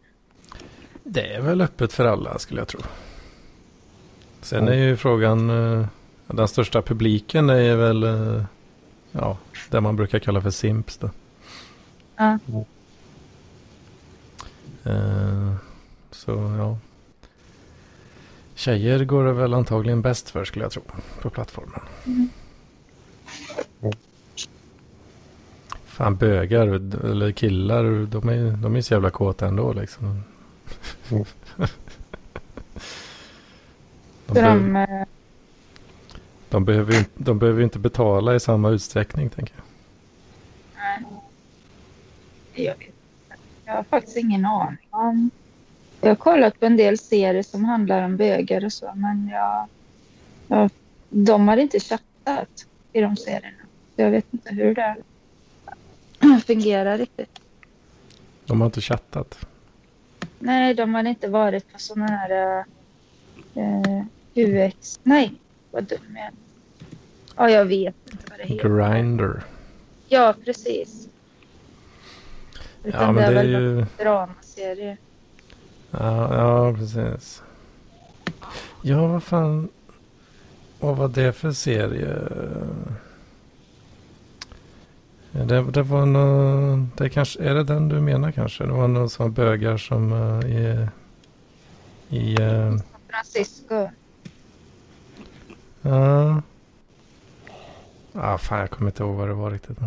Det är väl öppet för alla skulle jag tro. Sen är ju frågan, eh, den största publiken är väl, eh, ja, det man brukar kalla för simps då. Ja. Eh, Så ja. Tjejer går det väl antagligen bäst för skulle jag tro på plattformen. Mm. Fan bögar eller killar, de är de är så jävla kåta ändå liksom. Mm. de, Så de, eh, de, behöver ju inte, de behöver inte betala i samma utsträckning tänker jag. nej. Inte. Jag har faktiskt ingen aning om. Jag har kollat på en del serier som handlar om bögar och så, men jag, jag, de har inte chattat i de serierna. Jag vet inte hur det fungerar riktigt. De har inte chattat. Nej, de har inte varit på sådana här eh, UX. Nej, vad dum jag är. Ja, jag vet inte vad det heter. Grinder. Ja, precis. Ja Utan men det är väl ju... en dramaserie. Ja, ja, precis. Ja, vad fan. Vad var det för serie? Det, det var nå det kanske, är det den du menar kanske? Det var någon som bögar som uh, i, i uh, Francisco. ja. Ah, fan, jag kommer inte ihåg vad det var riktigt.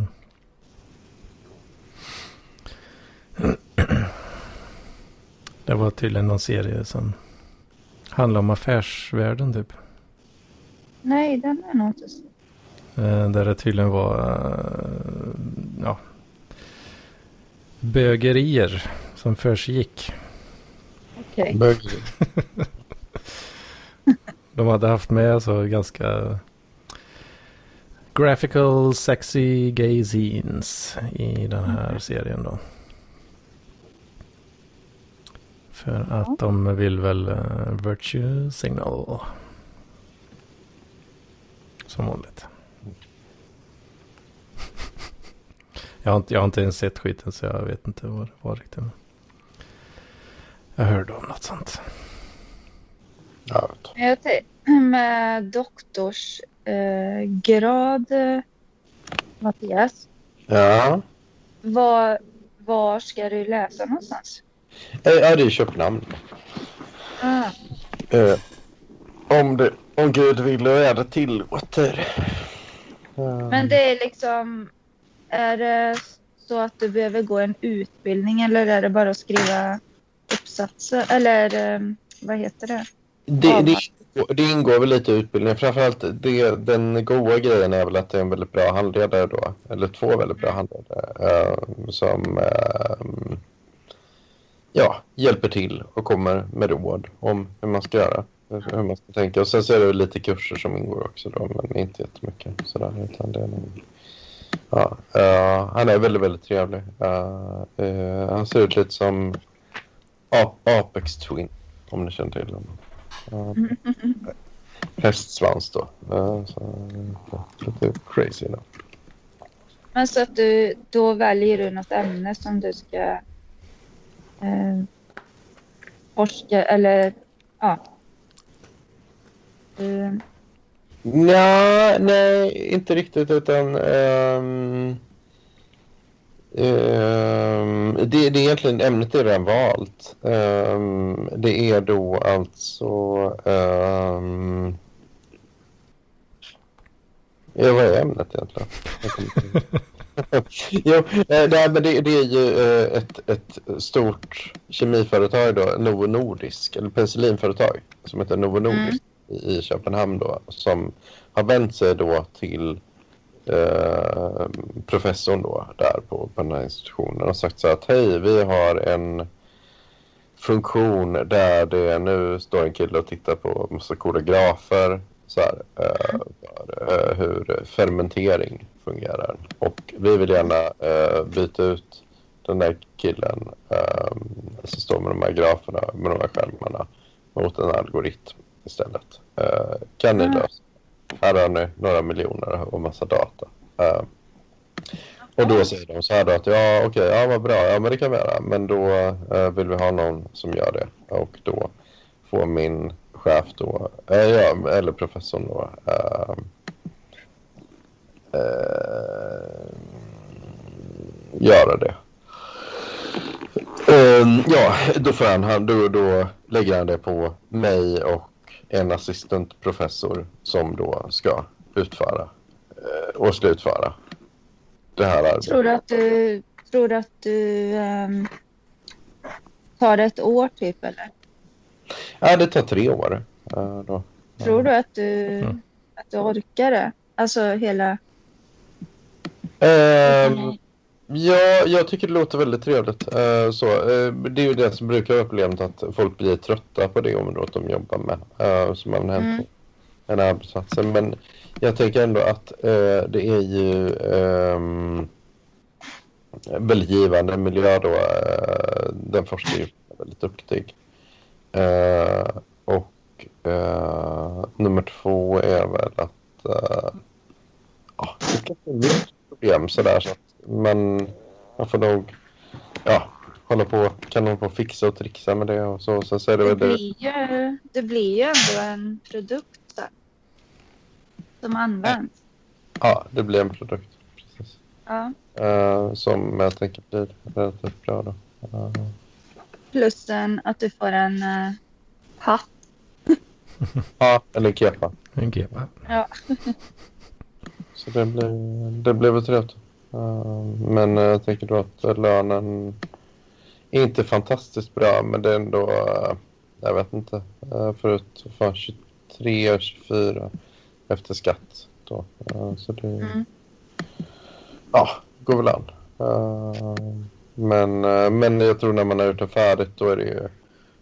Det var tydligen någon serie som handlar om affärsvärlden typ. Nej, den är nog inte så. Eh, där det tydligen var eh, ja, bögerier som försiggick. Okej. Bög. De hade haft med så ganska graphical sexy gay scenes i den här serien då. För att de vill väl uh, virtue signal. Som vanligt. jag, har inte, jag har inte ens sett skiten så jag vet inte vad det var riktigt. Jag hörde om något sånt. Ja, vet Jag tänkte med doktorsgrad, eh, grad, eh, Mattias. ja. Var, var ska du läsa någonstans? Eh, Ja, det är Köpenhamn. Ah, Eh, om, det, om Gud vill och är det tillåter. Eh, men det är liksom, är det så att du behöver gå en utbildning eller är det bara att skriva uppsatser? Eller eh, vad heter det? det, det, ingår- det ingår väl lite i utbildningen. Framförallt det, den goda grejen är väl att det är en väldigt bra handledare då. Eller två väldigt bra handledare. eh, som eh, ja, hjälper till och kommer med råd om hur man ska göra. Hur man ska tänka. Och sen så är det lite kurser som ingår också då. Men inte jättemycket sådär. Utan det är någon... ja, uh, han är väldigt, väldigt trevlig. Uh, uh, han ser ut lite som A- Apex Twin. Om ni känner till honom. Uh, hästsvans då. Uh, så, lite crazy. Då. Men så att du, då väljer du något ämne som du ska eh, forska eller ja. Uh. Nja, nej, inte riktigt utan um, um, det, det är egentligen ämnet är redan valt. Um, det är då alltså Ja, vad är ämnet egentligen? jo, eh, det, men det, det, är ju eh, ett, ett stort kemiföretag då, Novo Nordisk, eller penicillinföretag som heter Novo Nordisk mm. i Köpenhamn då, som har vänt sig då till eh, professorn då där på, på den här institutionen och sagt så att hej, vi har en funktion där det nu står en kille och tittar på massa coola grafer så här, eh, för, eh, hur fermentering fungerar. Och vi vill gärna eh, byta ut den där killen eh, som står med de här graferna, med de här skärmarna mot en algoritm istället. Eh, kan ni lösa? Här har ni några miljoner och massa data. Och då säger de så här då att ja okej, okay, ja vad bra, ja men det kan vi göra. Men då eh, vill vi ha någon som gör det. Och då får min chef då, äh, ja, eller professorn då, äh, äh, göra det. Um, ja, då, får han, då, då lägger han det på mig och en assistentprofessor som då ska utföra eh, och slutföra det här arbetet. Tror du att du, tror du, att du um, tar det ett år typ eller? Ja, det tar tre år. Då. Tror du att du, mm. att du orkar det? Alltså hela... Uh, ja, jag tycker det låter väldigt trevligt. Uh, så, uh, det är ju det som brukar vara problemet att folk blir trötta på det området de jobbar med. Uh, som man hänt mm. en arbetsplatsen. Men jag tänker ändå att det är ju um, väldigt givande miljö då. den forskningen är väldigt duktig. Uh, och uh, nummer två är väl att uh, ja, det blir ett problem sådär så att man, man får nog ja, hålla på, kan hålla på och fixa och trixa med det och så. Sen så är det, det, blir ju, det blir ju ändå en produkt där, som används. Ja, det blir en produkt. Precis. Ja. Uh, som jag tänker blir relativt bra då. Uh, Plussen att du får en uh, hatt. ja, eller kepa. En kepa. Ja. Så det blev, det blev trevligt. Uh, men uh, jag tänker då att lönen är inte fantastiskt bra, men det är ändå, uh, jag vet inte, uh, förut fan 23, 24 efter skatt. Då. så det, mm. ja, går väl an. Men, eh, men jag tror när man har gjort det färdigt då är det ju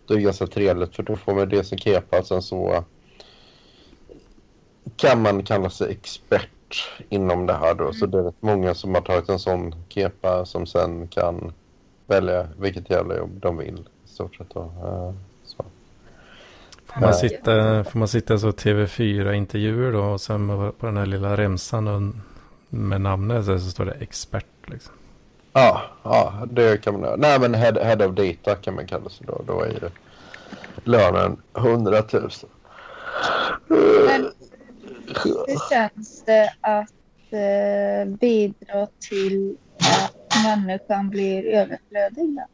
då är det ganska trevligt för då får man det som kepa. Sen så kan man kalla sig expert inom det här då. Mm. Så det är rätt många som har tagit en sån kepa som sen kan välja vilket jävla jobb de vill. I stort sett då. Eh, så. Får man, sitta, får man sitta så TV4-intervjuer då och sen på den här lilla remsan med namnet så står det expert liksom. Ja, ja, det kan man göra. Nej, men head, head of data kan man kalla sig då. Då är ju lönen 100 000. Men hur känns det att eh, bidra till att människan blir överflödig? Då?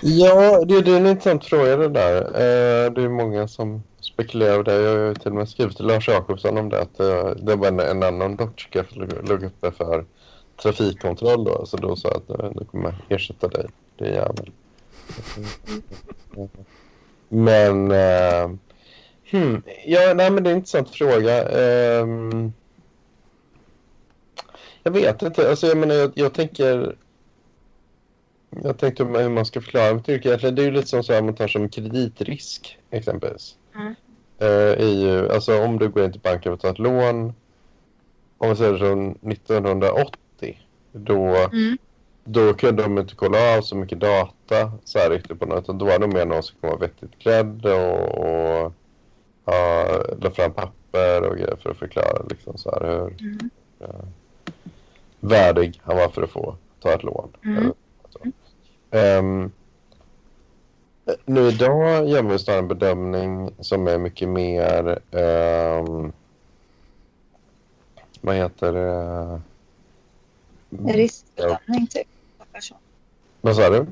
Ja, det, det är en intressant fråga det där. Eh, det är många som spekulerar det. Jag har till och med skrivit till Lars Jakobsson om det. Att eh, det var en, en annan doktorska som låg uppe för trafikkontroll då. Så då sa jag att nu kommer jag ersätta dig, det är jävel. Men... Uh, hmm, ja, nej, men det är en intressant fråga. Um, jag vet inte. Alltså, jag menar, jag, jag tänker... Jag tänkte hur man ska förklara mitt yrke. Det är ju lite som så här, man tar som kreditrisk exempelvis. Mm. Uh, i, alltså om du går in till banken och tar ett lån. Om vi säger som 1980 då, mm. då kunde de inte kolla av så mycket data så här riktigt på något. Då var det mer någon som var vettigt klädd och, och ja, la fram papper och grejer för att förklara liksom så här hur Mm. värdig han var för att få ta ett lån. Mm. Ehm, nu idag gör vi snarare en bedömning som är mycket mer ehm, vad heter det? En riskbedömning typ. Vad sa du?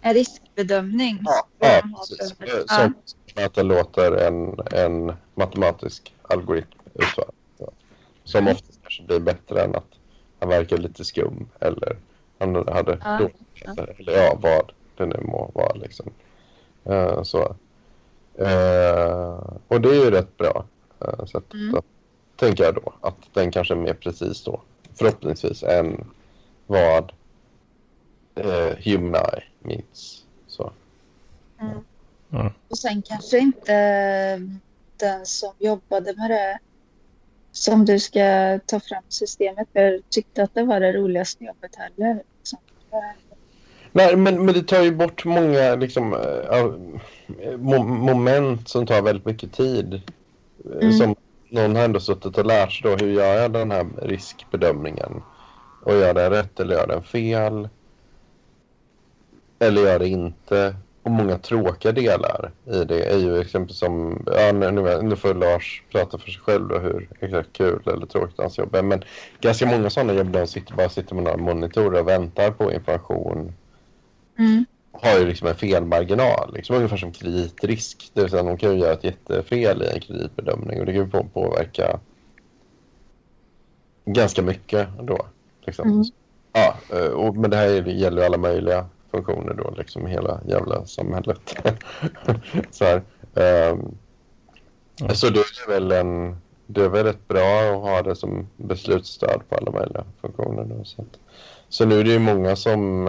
En riskbedömning. Ja, ja precis. Eh, Ja. Som att det låter en, en matematisk algoritm utföra. Som Mm. oftast kanske blir bättre än att han verkar lite skum eller han hade Ja, ja. eller, eller ja, vad det nu må vara liksom. Eh, så. Eh, och det är ju rätt bra. Uh, så att, Mm. att, tänker jag då att den kanske är mer precis då förhoppningsvis än vad Human Eye meets. Så. Mm. Ja. Och sen kanske inte den som jobbade med det som du ska ta fram systemet för tyckte att det var det roligaste jobbet heller. Liksom. Nej, men, men det tar ju bort många liksom, eh, mo- moment som tar väldigt mycket tid. Eh, Mm. Som någon har ändå suttit och lärt sig då, hur gör jag den här riskbedömningen? Och gör den rätt eller gör den fel? Eller gör det inte? Och många tråkiga delar i det är ju exempel som, ja, nu, nu- får Lars prata för sig själv då hur exakt kul eller tråkigt hans jobb är. Men ganska många sådana jobb där de sitter, bara sitter med några monitorer och väntar på information Mm har ju liksom en felmarginal. Liksom ungefär som kreditrisk. Det vill säga de kan ju göra ett jättefel i en kreditbedömning och det kan ju på- påverka ganska mycket då. Liksom. Mm. Ja, eh, och, men det här gäller alla möjliga funktioner då, liksom hela jävla samhället. så här. ehm, Ja. Så då är det väl en det är väl rätt bra att ha det som beslutsstöd på alla möjliga funktioner. Då, så, att, så nu är det ju många som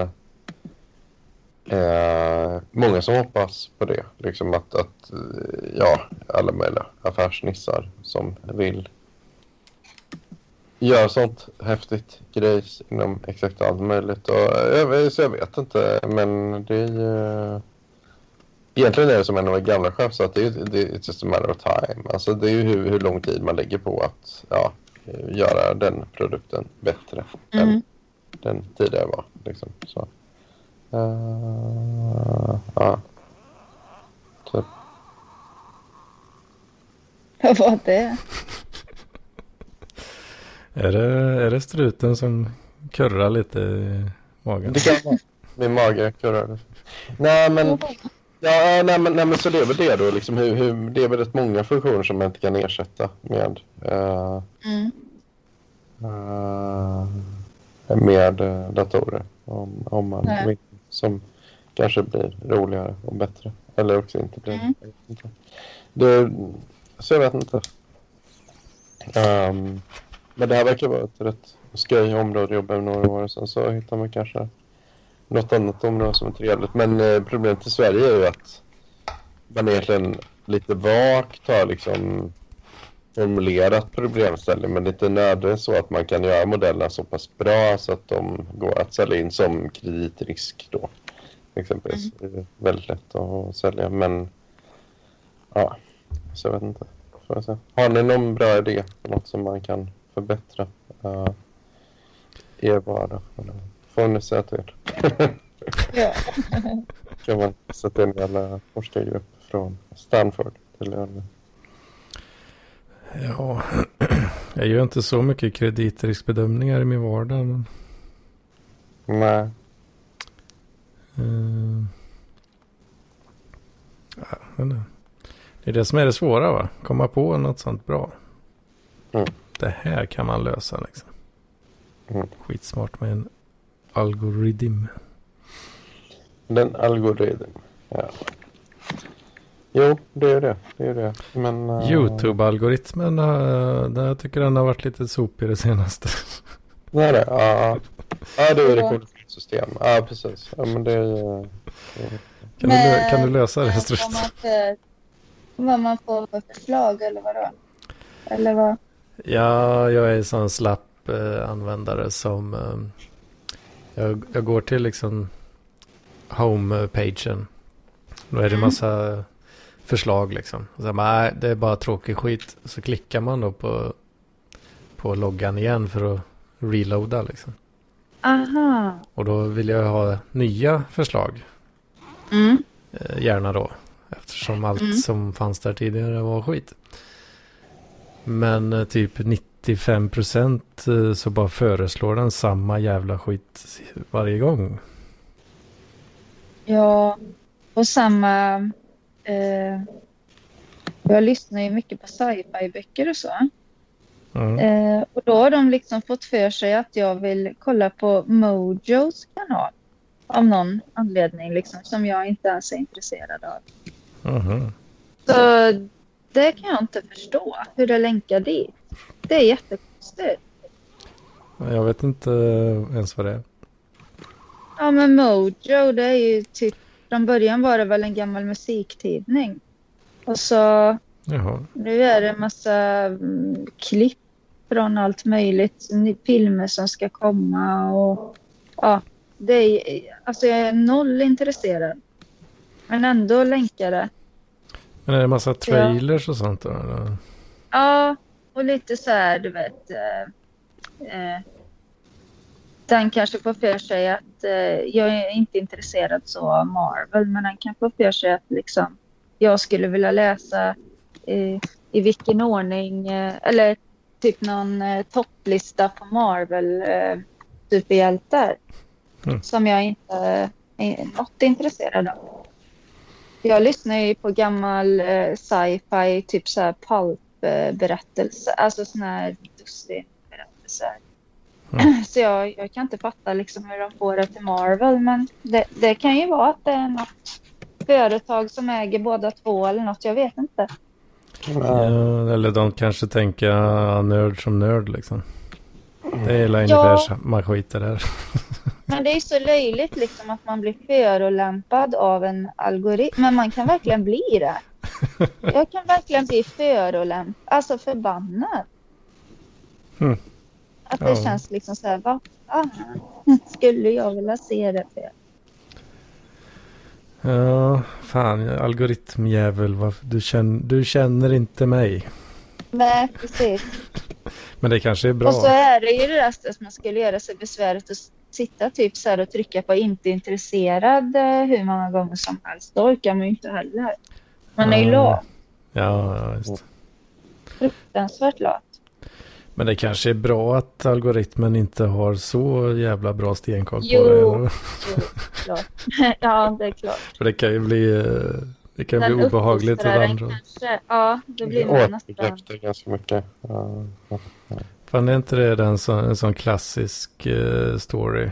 eh, många som hoppas på det. Liksom att, att eh, ja, alla möjliga affärsnissar som vill göra sånt häftigt grejs inom exakt allt möjligt. Och, eh, jag, vet- så jag vet inte, men det är ju... Egentligen är det som en av de gamla chef sa, att det är, det är just a matter of time. Alltså det är ju hur, hur lång tid man lägger på att ja, göra den produkten bättre än Mm. den tidigare var. Liksom. Så. Eh, ja. Typ. Vad var det? Är det, är det struten som kurrar lite i magen? Det kan vara. Min mage kurrar. Nej men, ja, nej, men, nej, men så det är väl det då. Liksom, hur, hur, det är väl rätt många funktioner som man inte kan ersätta med, eh, Mm. eh, med eh, datorer. Om, om man Nej. vill. Som kanske blir roligare och bättre. Eller också inte blir Mm. Det, så jag vet inte. Ehm, men det här verkar vara ett rätt skoj område att jobba i några år. Sen så hittar man kanske något annat område som är trevligt. Men eh, problemet i Sverige är ju att man egentligen lite vagt har liksom formulerat problemställning men det är inte nödvändigt så att man kan göra modellerna så pass bra så att de går att sälja in som kreditrisk då. Exempelvis. Det är väldigt lätt att sälja men ja, så jag vet inte. Jag. Har ni någon bra idé på något som man kan förbättra uh, er vardag? Får ni säga till. Ja. kan man sätta in alla forskargrupp från Stanford till Ölme. Ja, jag gör inte så mycket kreditriskbedömningar i min vardag. Men, Nej. eh, ja, inte. det är det som är det svåra va? Komma på något sånt bra. Mm. Det här kan man lösa liksom. Mm. Skitsmart med en algoritm. Den algoritm. Ja. Jo, det är det. Det är det. Men, eh, Youtube-algoritmen, uh, där jag tycker den har varit lite sopig det senaste. Det är det. Ja, ja. ja det är det koordinatsystem. Ja, precis. Ja, men det är ju... Kan, du, lö- kan du lösa det Men Strut? Vad man, för, vad man får för förslag eller vadå? Eller vad? Ja, jag är en sån slapp eh, användare som eh, jag, jag går till liksom home-pagen. Då är det Mm. massa förslag liksom. Och så bara, nej, det är bara tråkig skit. Så klickar man då på, på loggan igen för att reloada liksom. Aha. Och då vill jag ha nya förslag. Mm. Eh, gärna då. Eftersom allt Mm. som fanns där tidigare var skit. Men eh, typ 95 procent eh, så bara föreslår den samma jävla skit varje gång. Ja, och samma... Eh, jag lyssnar ju mycket på sci-fi-böcker och så. Mm. Eh, och då har de liksom fått för sig att jag vill kolla på Mojos kanal. Av någon anledning liksom, som jag inte ens är intresserad av. Mhm. Så det kan jag inte förstå, hur det länkar dit. Det är jättekonstigt. Jag vet inte ens vad det är. Ja, men Mojo, det är ju typ... Från början var det väl en gammal musiktidning. Och så Jaha. nu är det en massa mm, klipp från allt möjligt. Filmer som ska komma och... Ja, det är... Alltså jag är noll intresserad. Men ändå länkar det. Men är det massa trailers och sånt då? Eller? Ja, och lite så här, du vet. Eh, eh, den kanske får för sig att eh, jag är inte intresserad så av Marvel, men den kan få för sig att liksom, jag skulle vilja läsa eh, i vilken ordning, eh, eller typ någon eh, topplista på Marvel eh, superhjältar Mm. som jag inte är något intresserad av. Jag lyssnar ju på gammal eh, sci-fi, typ så här pulp-berättelse, alltså såna här dussinberättelser. Mm. Så jag, jag kan inte fatta liksom hur de får det till Marvel, men det, det kan ju vara att det är något företag som äger båda två eller något, jag vet inte. Ja, eller de kanske tänker ja, nörd som nörd liksom. Det är hela Ja. ungefär samma skit det där. Men det är så löjligt liksom att man blir förolämpad av en algoritm. Men man kan verkligen bli det. Jag kan verkligen bli förolämpad, alltså förbannad. Mm. Att det Ja. känns liksom så här, vad fan skulle jag vilja se det för? Ja, fan, algoritmjävel. Du känner, du känner inte mig. Nej, precis. Men det kanske är bra. Och så är det ju det där att man skulle göra sig besväret att sitta typ så här och trycka på inte intresserad eh, hur många gånger som helst. Då orkar man ju inte heller. Man är ju Ja. lat. Ja, ja, just. Fruktansvärt lat. Men det kanske är bra att algoritmen inte har så jävla bra stenkoll på det. Jo, klart. ja, det är klart. För det kan ju bli, eh, det kan Den bli obehagligt för andra. Kanske, ja, då blir man nästan... Ganska mycket. Ja, ja. Fan är inte det en sån, en sån klassisk eh, story?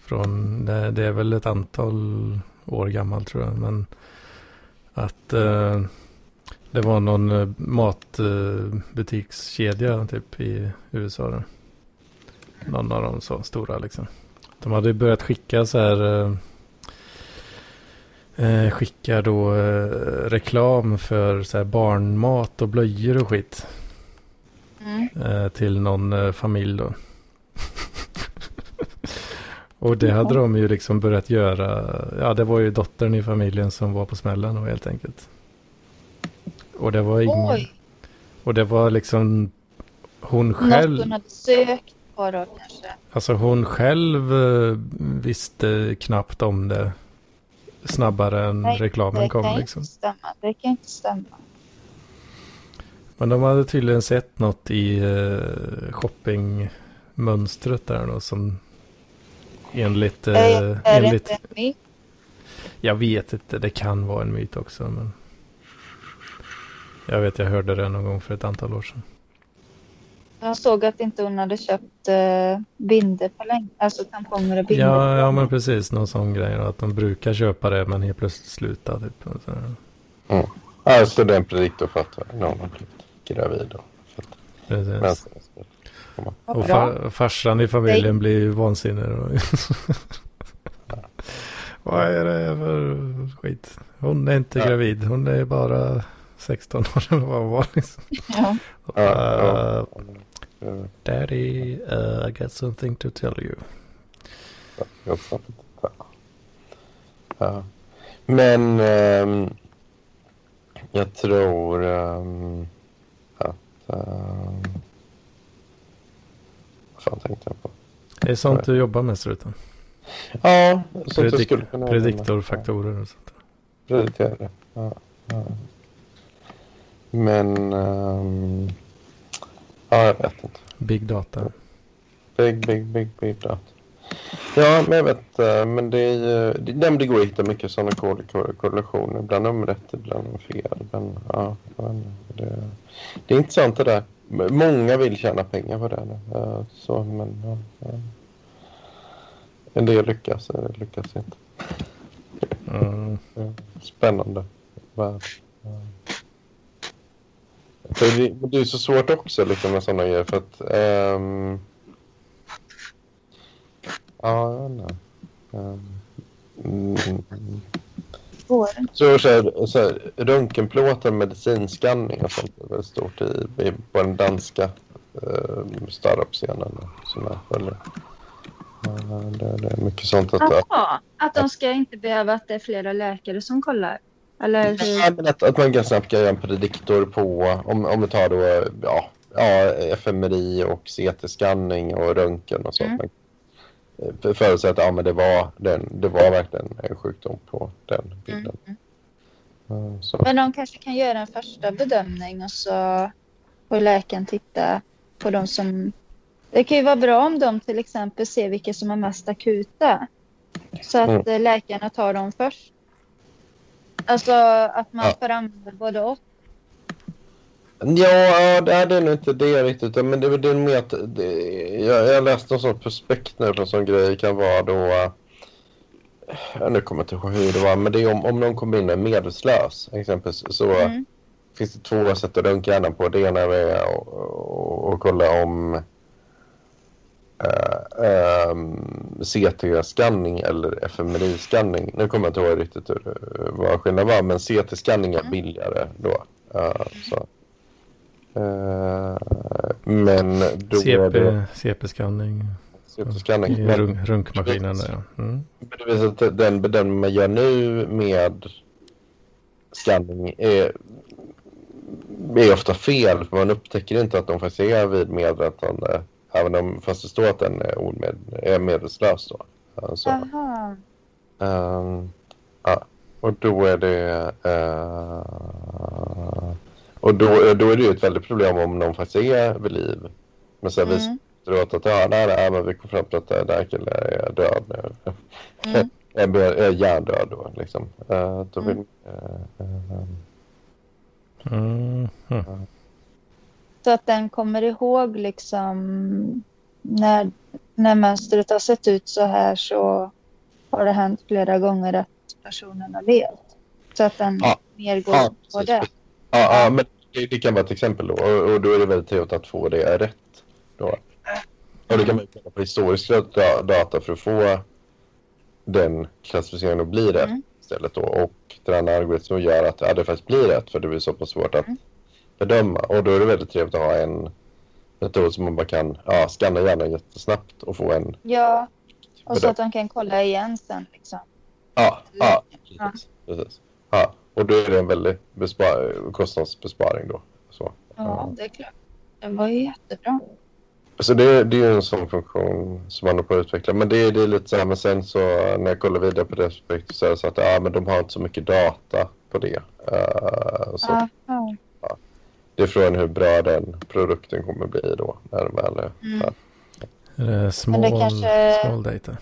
Från, det, det är väl ett antal år gammal tror jag. Men att eh, det var någon eh, matbutikskedja typ i USA. Då. Någon av de så stora liksom. De hade börjat skicka så här. Eh, eh, skicka då eh, reklam för så här barnmat och blöjor och skit. Mm. Eh, till någon eh, familj då. och det hade de ju liksom börjat göra. Ja, det var ju dottern i familjen som var på smällen då helt enkelt. Och det var ingen. Oj, Och det var liksom hon något själv. hon hade sökt på då kanske. Alltså hon själv eh, visste knappt om det. Snabbare än Nej, reklamen det kom kan liksom. inte stämma. Det kan inte stämma. Men de hade tydligen sett något i uh, shoppingmönstret där då som enligt, eh, är är det enligt inte en myt? jag vet inte, det kan vara en myt också men jag vet jag hörde det någon gång för ett antal år sedan. Jag såg att inte hon hade köpt uh, binder på länge. Alltså tamponger och binder. Ja, ja men precis någon sån grej att de brukar köpa det men helt plötsligt sluta typ. och. Alltså är en prediktor för att någon har blivit gravid. Så att Precis. Vad Och fa- farsan i familjen blir ju vansinnig. Vad är det för skit? Hon är inte Ja. gravid. Hon är bara 16 år eller vad hon var. Liksom. Ja. Ja, ja. Uh, Daddy, uh, I got something to tell you. Ja. Men, ehm, Jag tror ehm, att... Um, vad fan tänkte jag på? Det är sånt du jobbar med struten. Ja, sånt Predik skulle kunna prediktorfaktorer och sånt. Prediktorer, ja. ja. Men... ehm, ja, jag vet inte. Big data. Big, big, big, big data. Ja, men jag vet eh, Men det, är, ju- det, det går att hitta mycket sådana kor- kor- korrelationer. Ibland har de rätt, ibland fel. Men, ja, det, det är intressant det där. Många vill tjäna pengar på det. Eh, Så, men, ja. En del lyckas, en del lyckas inte. Mm. Spännande värld. För det, det är så svårt också liksom, med sådana grejer. För att, ehm, ja, jag vet inte. Våren. så, så, här, så här, röntgenplåtar, medicinskanning och sånt är väldigt stort i, i, på den danska uh, startup-scenen. Det, det är mycket sånt. Att, Jaha, att de ska inte behöva att det är flera läkare som kollar. Eller hur? Ja, men att, att man ganska snabbt kan göra en prediktor på, om, om vi tar då, ja, ja FMRI och CT-skanning och röntgen och så. Mm. Man, att ja, men det, var den, det var verkligen en sjukdom på den bilden. Mm. Mm, så. Men de kanske kan göra en första bedömning och så får läkaren titta på de som... Det kan ju vara bra om de till exempel ser vilka som är mest akuta. Så att Mm. läkarna tar dem först. Alltså att man Ja. får använda både och. Ja, det är nog inte det riktigt. Men det är det med att det, jag, jag läste någon sån prospekt nu på en sån grej kan vara då. eh, Ja, nu kommer jag inte ihåg hur det var, men det är om, om någon kommer in och är medvetslös exempelvis så Mm. finns det två sätt att röntga hjärnan på. Det ena är att att- att kolla om uh, CT-skanning eller FMRI-skanning. Nu kommer jag inte ihåg riktigt hur, eh, vad skillnaden var, men CT-skanning är Mm. billigare då. Eh, så. Eh, men då CP, CP-skanning CT-skanning. Men- runk, runkmaskinen. Ja. Mm. men det visar att den bedömning man gör nu med scanning är, är ofta fel. För man upptäcker inte att de faktiskt är vid medvetande. Även om, fast det står att den är, omed, är medvetslös. Då. Alltså, Jaha. ehm, ja. Och då är det... eh, och då, då är det ju ett väldigt problem om någon faktiskt är vid liv. Men sen visar Mm. efteråt att ja, nej, nej, men vi kom fram till att den där killen är död nu. Mm. är, är hjärndöd då liksom. Uh, då vill, Mm. eh, eh, Mm. Så att den kommer ihåg liksom när, när mönstret har sett ut så här så har det hänt flera gånger att personen har levt. Så att den Ja. mer går Ja, på det. ja, ja, men det, det kan vara ett exempel då. Och, och då är det väldigt trevligt att få det rätt. Då. Och då kan man kolla på historisk da- data för att få den klassificeringen att bli rätt Mm. istället då. Och den här algoritmen gör att ja, det faktiskt blir rätt för det blir så pass svårt att Mm. Bedöma. Och då är det väldigt trevligt att ha en metod som man bara kan ja, scanna hjärnan jättesnabbt och få en Ja, och så bedömning. att de kan kolla igen sen liksom. Ja, ja Ja. precis. precis. Ja, och då är det en väldig bespar- kostnadsbesparing då. Så, Ja, det är klart. Det var ju jättebra. så det, det är ju en sån funktion som man håller på att utveckla. Men det, det är lite så här, men sen så när jag kollar vidare på det aspektet så är det så att ja, men de har inte så mycket data på det. Eh, så Aha. Det är frågan hur bra den produkten kommer bli då när den väl är Mm. Är det small, kanske- small data?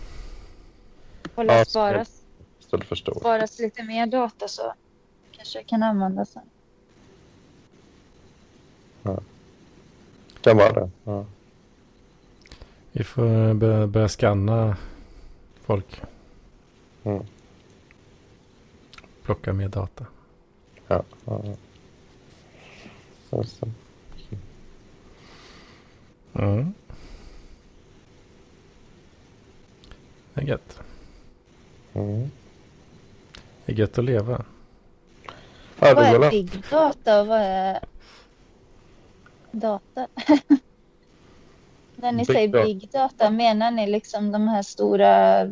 Får Ja, det så- sparas, Istället för stor. sparas lite mer data så kanske jag kan använda sen. Kan vara det. Ja. Vi får börja, börja scanna folk. Mm. Plocka mer data. Ja, ja. Det. Mm. Det är gött. Mm. Det är gött att leva. Ja, Vad är big data och vad är data? När ni Big säger data. big data, menar ni liksom de här stora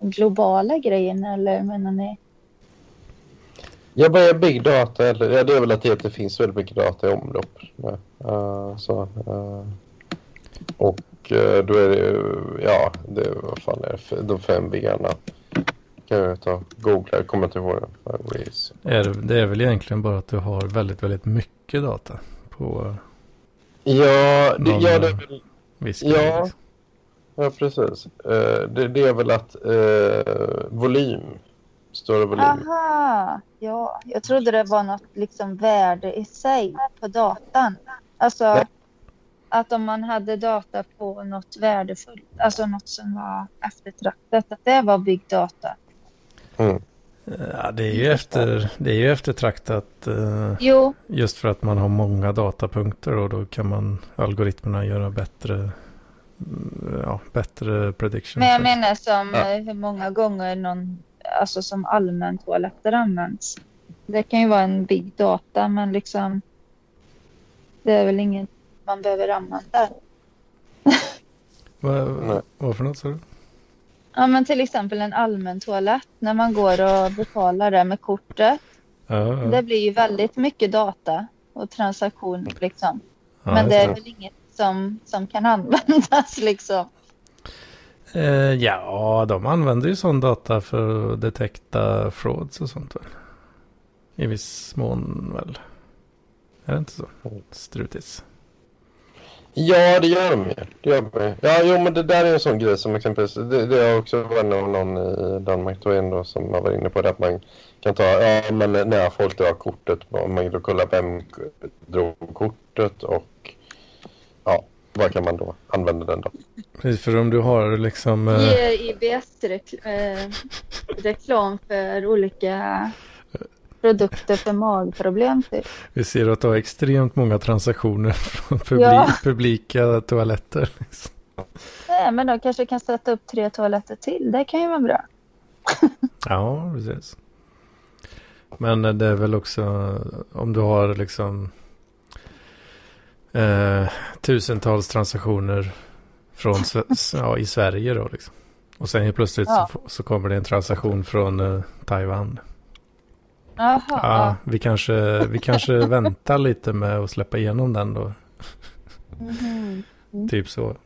globala grejerna eller menar ni? Ja, vad är big data? Eller, ja, det är väl att det, finns väldigt mycket data i omlopp. Eh, så, eh, och eh, då är det ju, ja, det, vad fan är det, de fem biggarna. Kan jag ta googla, jag kommer inte ihåg. Är det, är väl egentligen bara att du har väldigt, väldigt mycket data på Ja, det, ja, det, är väl- Ja. liksom. ja, precis. Det, det är väl att volym, större volym. Aha, ja. Jag trodde det var något liksom värde i sig på datan. Alltså Nej. att om man hade data på något värdefullt, alltså något som var eftertraktat, att det var big data. Ja, det är ju efter, det är ju eftertraktat eh, Jo, just för att man har många datapunkter och då kan man algoritmerna göra bättre, mm, ja, bättre predictions. men jag menar som Ja. eh, hur många gånger någon, alltså som allmän toaletter används. Det kan ju vara en big data, men liksom det är väl inget man behöver använda. Vad, Nej. vad för något sa du? Ja, men till exempel en allmän toalett när man går och betalar det med kortet. Ja, ja. Det blir ju väldigt mycket data och transaktion liksom. ja, men det är väl inget som, som kan användas liksom. Eh, ja, de använder ju sån data för att detekta frauds och sånt väl? I viss mån väl? Är det inte så? Strutis. Ja, det gör de ju. Det gör de ju. Ja, jo, men det där är en sån grej som exempelvis, det, det också vänner någon i Danmark då ändå som har varit inne på det att man kan ta, ja men när folk drar kortet, om man då kollar vem drog kortet och vad kan man då använda den då? Precis, för om du har liksom... Eh, Ger IBS-reklam för olika produkter för magproblem typ. vi ser att du har extremt många transaktioner från publi Ja. publika toaletter. Liksom. Nej, men de kanske kan sätta upp tre toaletter till. Det kan ju vara bra. Ja, precis. Men det är väl också om du har liksom eh, tusentals transaktioner från ja, i Sverige då liksom. Och sen helt plötsligt Ja. så, så kommer det en transaktion från eh, Taiwan. Jaha. Ja, vi kanske, vi kanske väntar lite med att släppa igenom den då. Mhm. Typ så.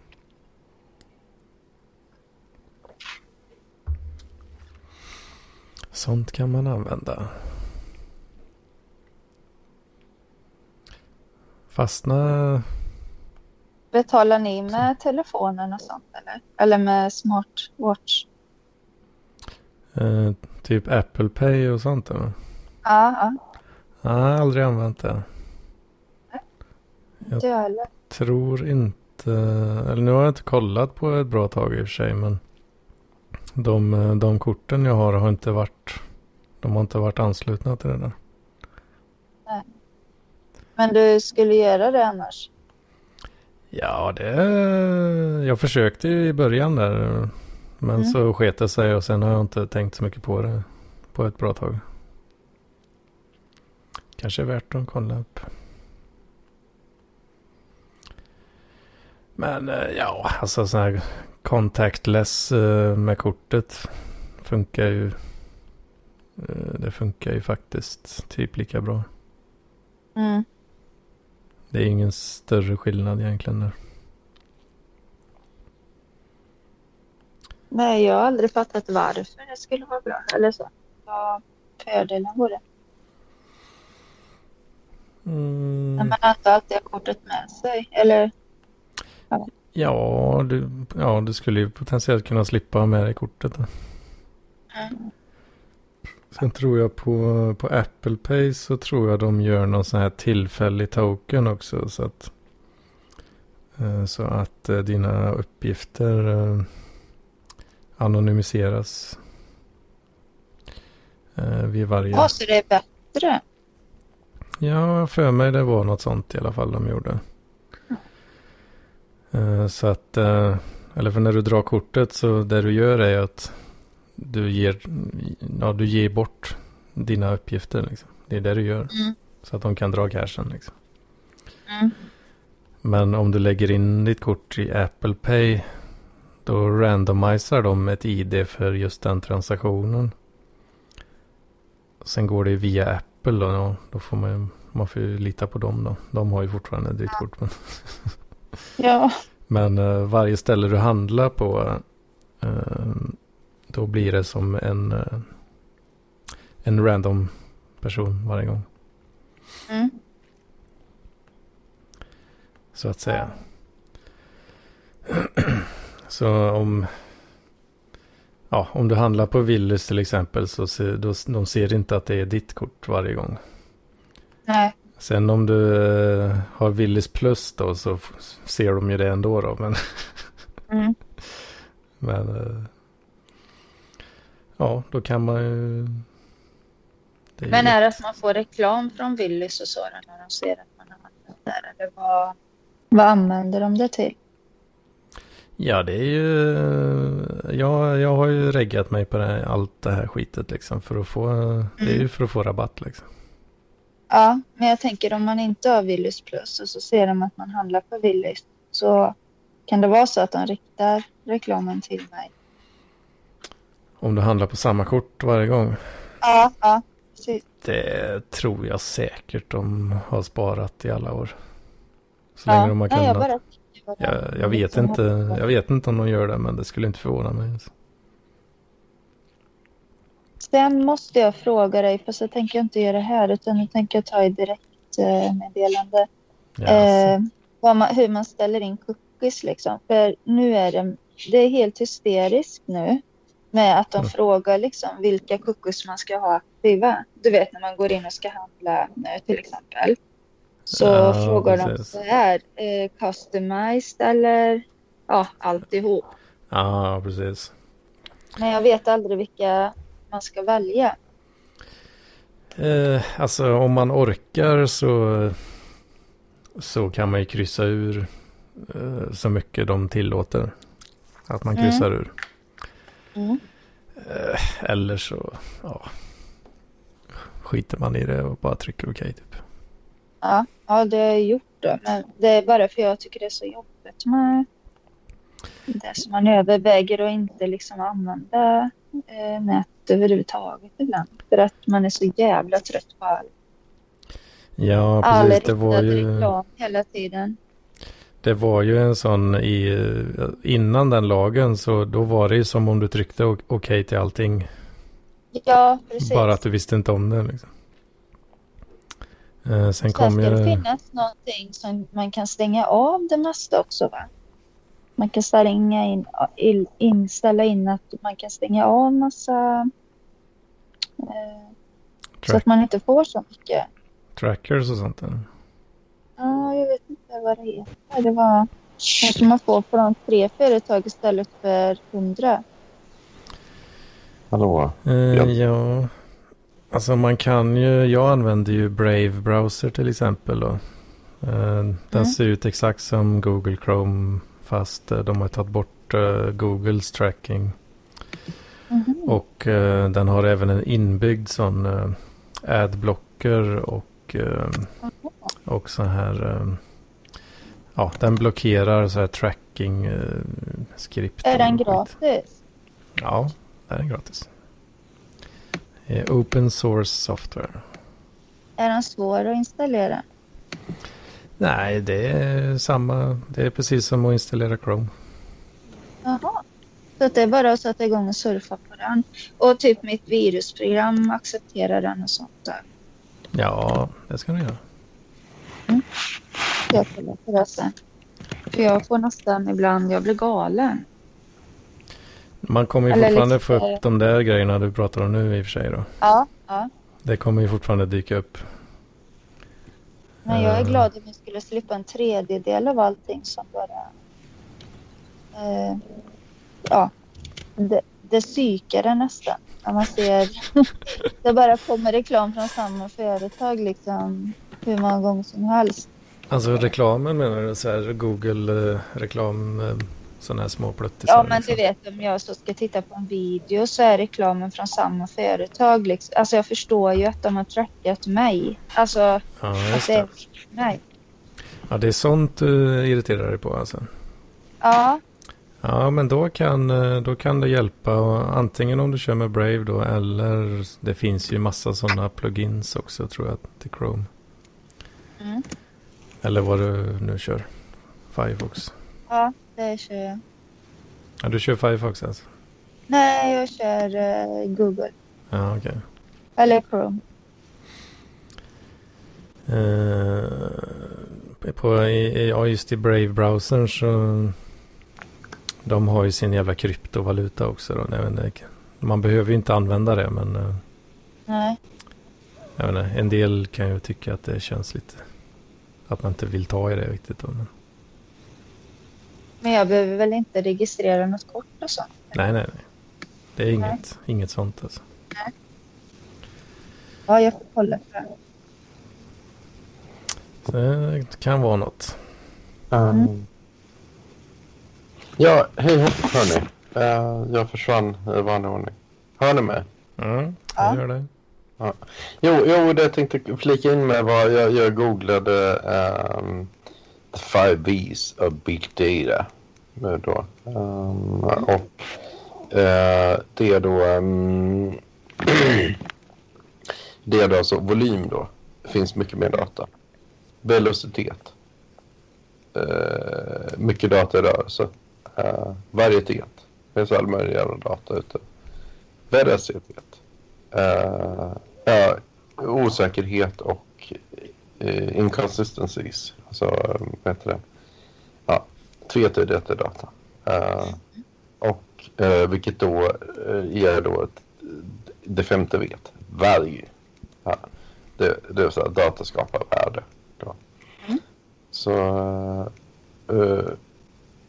Sånt kan man använda. Fastna... Betalar ni med telefonen och sånt eller? Eller med smartwatch? Eh, typ Apple Pay och sånt eller? Ja, ja. Jag har aldrig använt det. Inte jag heller. Tror inte... Eller nu har jag inte kollat på ett bra tag i och för sig men de, eh, de korten jag har har inte varit... De har inte varit anslutna till det där. Men du skulle göra det annars? Ja, det... Jag försökte ju i början där. Men Mm. så sket det sig och sen har jag inte tänkt så mycket på det på ett bra tag. Kanske är värt att kolla upp. Men eh, ja, alltså sån här contactless eh, med kortet funkar ju. eh, Det funkar ju faktiskt typ lika bra. Mm. Det är ingen större skillnad egentligen där. Nej, jag har aldrig fattat varför det skulle vara bra. Eller så. Vad fördelen vore. Mm. När man inte alltid har kortet med sig. Eller? Ja, du, ja, du skulle ju potentiellt kunna slippa med dig kortet. Mm. Sen tror jag på, på Apple Pay så tror jag de gör någon sån här tillfällig token också. Så att, eh, så att eh, dina uppgifter eh, anonymiseras. Vid varje... Ja, så det är bättre. Ja, för mig det var något sånt i alla fall de gjorde. Eh, Så att, eller för när du drar kortet så det du gör är att du ger, ja, du ger bort dina uppgifter. Liksom. Det är det du gör. Mm. Så att de kan dra cashen. Liksom. Mm. Men om du lägger in ditt kort i Apple Pay då randomiserar de ett ID för just den transaktionen. sen går det via Apple då. och Då får man, man får ju lita på dem då. De har ju fortfarande drittkort. Men, Ja. men eh, varje ställe du handlar på. eh, då blir det som en, eh, en random person varje gång. Mm. Så att säga. Så om, ja, om du handlar på Willys till exempel så ser, då, de ser inte att det är ditt kort varje gång. Nej. Sen om du eh, har Willys plus då så ser de ju det ändå då. Men, Mm. men eh, ja, då kan man ju... det Men är det att man får reklam från Willys och så då, när de ser att man har handlat där? Eller vad, vad använder de det till? Ja, det är ju... Jag, jag har ju reggat mig på det, allt det här skitet liksom. För att få... Det är ju för att få rabatt liksom. Ja, men jag tänker om man inte har Willys plus och så ser de att man handlar på Willys så kan det vara så att de riktar reklamen till mig. Om du handlar på samma kort varje gång. Ja, ja, precis. Det tror jag säkert de har sparat i alla år. Så Ja, länge de har nej, jag kunnat. bara. Jag, jag, vet Liksom inte, jag vet inte om de gör det, men det skulle inte förvåna mig. Sen måste jag fråga dig, fast jag tänker inte göra det här utan nu tänker jag ta i direktmeddelande. Ja, eh, vad man, hur man ställer in cookies liksom. För nu är det, det är helt hysteriskt nu med att de Mm. frågar liksom vilka cookies man ska ha aktiva. Du vet när man går in och ska handla nu till exempel. Så Ja, frågar precis. de så här, eh, customized eller ja, alltihop. ja, precis. Men jag vet aldrig vilka man ska välja. Eh, alltså om man orkar så, så kan man ju kryssa ur eh, så mycket de tillåter. Att man Mm. kryssar ur. Mm. Eller så ja, skiter man i det och bara trycker okej. typ. Ja, ja, det har jag gjort då. Men det är bara för jag tycker det är så jobbigt med det som man överväger att inte liksom använda eh, nätet överhuvudtaget ibland. För att man är så jävla trött på all, Ja, all precis. Det var, ju, reklam hela tiden. Det var ju en sån i, innan den lagen så då var det ju som om du tryckte okej till allting. Ja, precis. Bara att du visste inte om det. Liksom. Eh, sen Sen kom ju det finnas någonting som man kan stänga av det mesta också va? Man kan stänga in, in, in, ställa in att man kan stänga av massa eh, så att man inte får så mycket. trackers och sånt. där. Ja, jag vet inte vad det heter. Det var kanske man får på de tre företag istället för hundra. Hallå? Eh, Ja. ja. Alltså man kan ju, jag använder ju Brave Browser till exempel. Då. Eh, den Mm. ser ut exakt som Google Chrome fast eh, de har tagit bort eh, Googles tracking. Mhm. Och eh, den har även en inbyggd sån uh, adblocker och, eh, och så här. eh, ja, den blockerar så här tracking uh, skript. Är den gratis? Ja, den är gratis. Open source software. Är den svår att installera? Nej, det är samma. Det är precis som att installera Chrome. Jaha. Så det är bara att sätta igång och surfa på den. Och typ mitt virusprogram accepterar den och sånt där. Ja, det ska du göra. Jag kollar på det sen. För jag får nästan ibland, jag blir galen. Man kommer ju Eller fortfarande lite- få upp de där grejerna du pratar om nu i och för sig då. Ja, ja. Det kommer ju fortfarande dyka upp. Men jag är Eh, glad att vi skulle slippa en tredjedel av allting som bara... Eh, ja, det, det psykar nästan. När man ser... det bara kommer reklam från samma företag liksom hur många gånger som helst. Alltså reklamen menar du? Så här Google-reklam, eh, sådana här små pluttisar? Ja, men du liksom. vet om jag så ska titta på en video så är reklamen från samma företag. Liksom. Alltså jag förstår ju att de har trackat mig. Alltså Ja, att det är mig. Ja, det är sånt du irriterar dig på alltså. Ja, Ja, men då kan, eh, då kan det hjälpa. Antingen om du kör med Brave då eller det finns ju massa sådana plugins också tror jag till Chrome. Mm. Eller vad du nu kör. Firefox. Ja, det kör jag. Ja, du kör Firefox alltså? Nej, jag kör eh, Google. Ja, okej. Eller Chrome. Eh, på, i, ja, just i Brave-browsern så de har ju sin jävla kryptovaluta också. Då. Jag inte, man behöver ju inte använda det men eh, Nej. jag inte, en del kan ju tycka att det känns lite att man inte vill ta i det riktigt. Då, men, Men jag behöver väl inte registrera något kort och sånt? nej, nej, nej. Det är inget, inget sånt alltså. Ja, jag får kolla på det. Så det kan vara något. Um, ja, hej hopp hörni. Uh, jag försvann i vanlig ordning. Hör ni mig? Mm, Ja. jag gör det. Jo, jo, det jag tänkte flika in med var jag, jag googlade um, the five B's of big data. Då. Um, och uh, det är då um, det är då alltså volym då. Det finns mycket mer data. Velocitet. Uh, mycket data i rörelse. Uh, varietet. Det finns all möjlig jävla data ute. Veracitet. Eh, ja, osäkerhet och uh, inconsistencies. Alltså, uh, vad heter det? Ja, tvetydighet i data. Eh, och uh, vilket då uh, ger då ett, det femte vet, value. Ja, det, det är så att data skapar värde. Då. Mm. Så uh,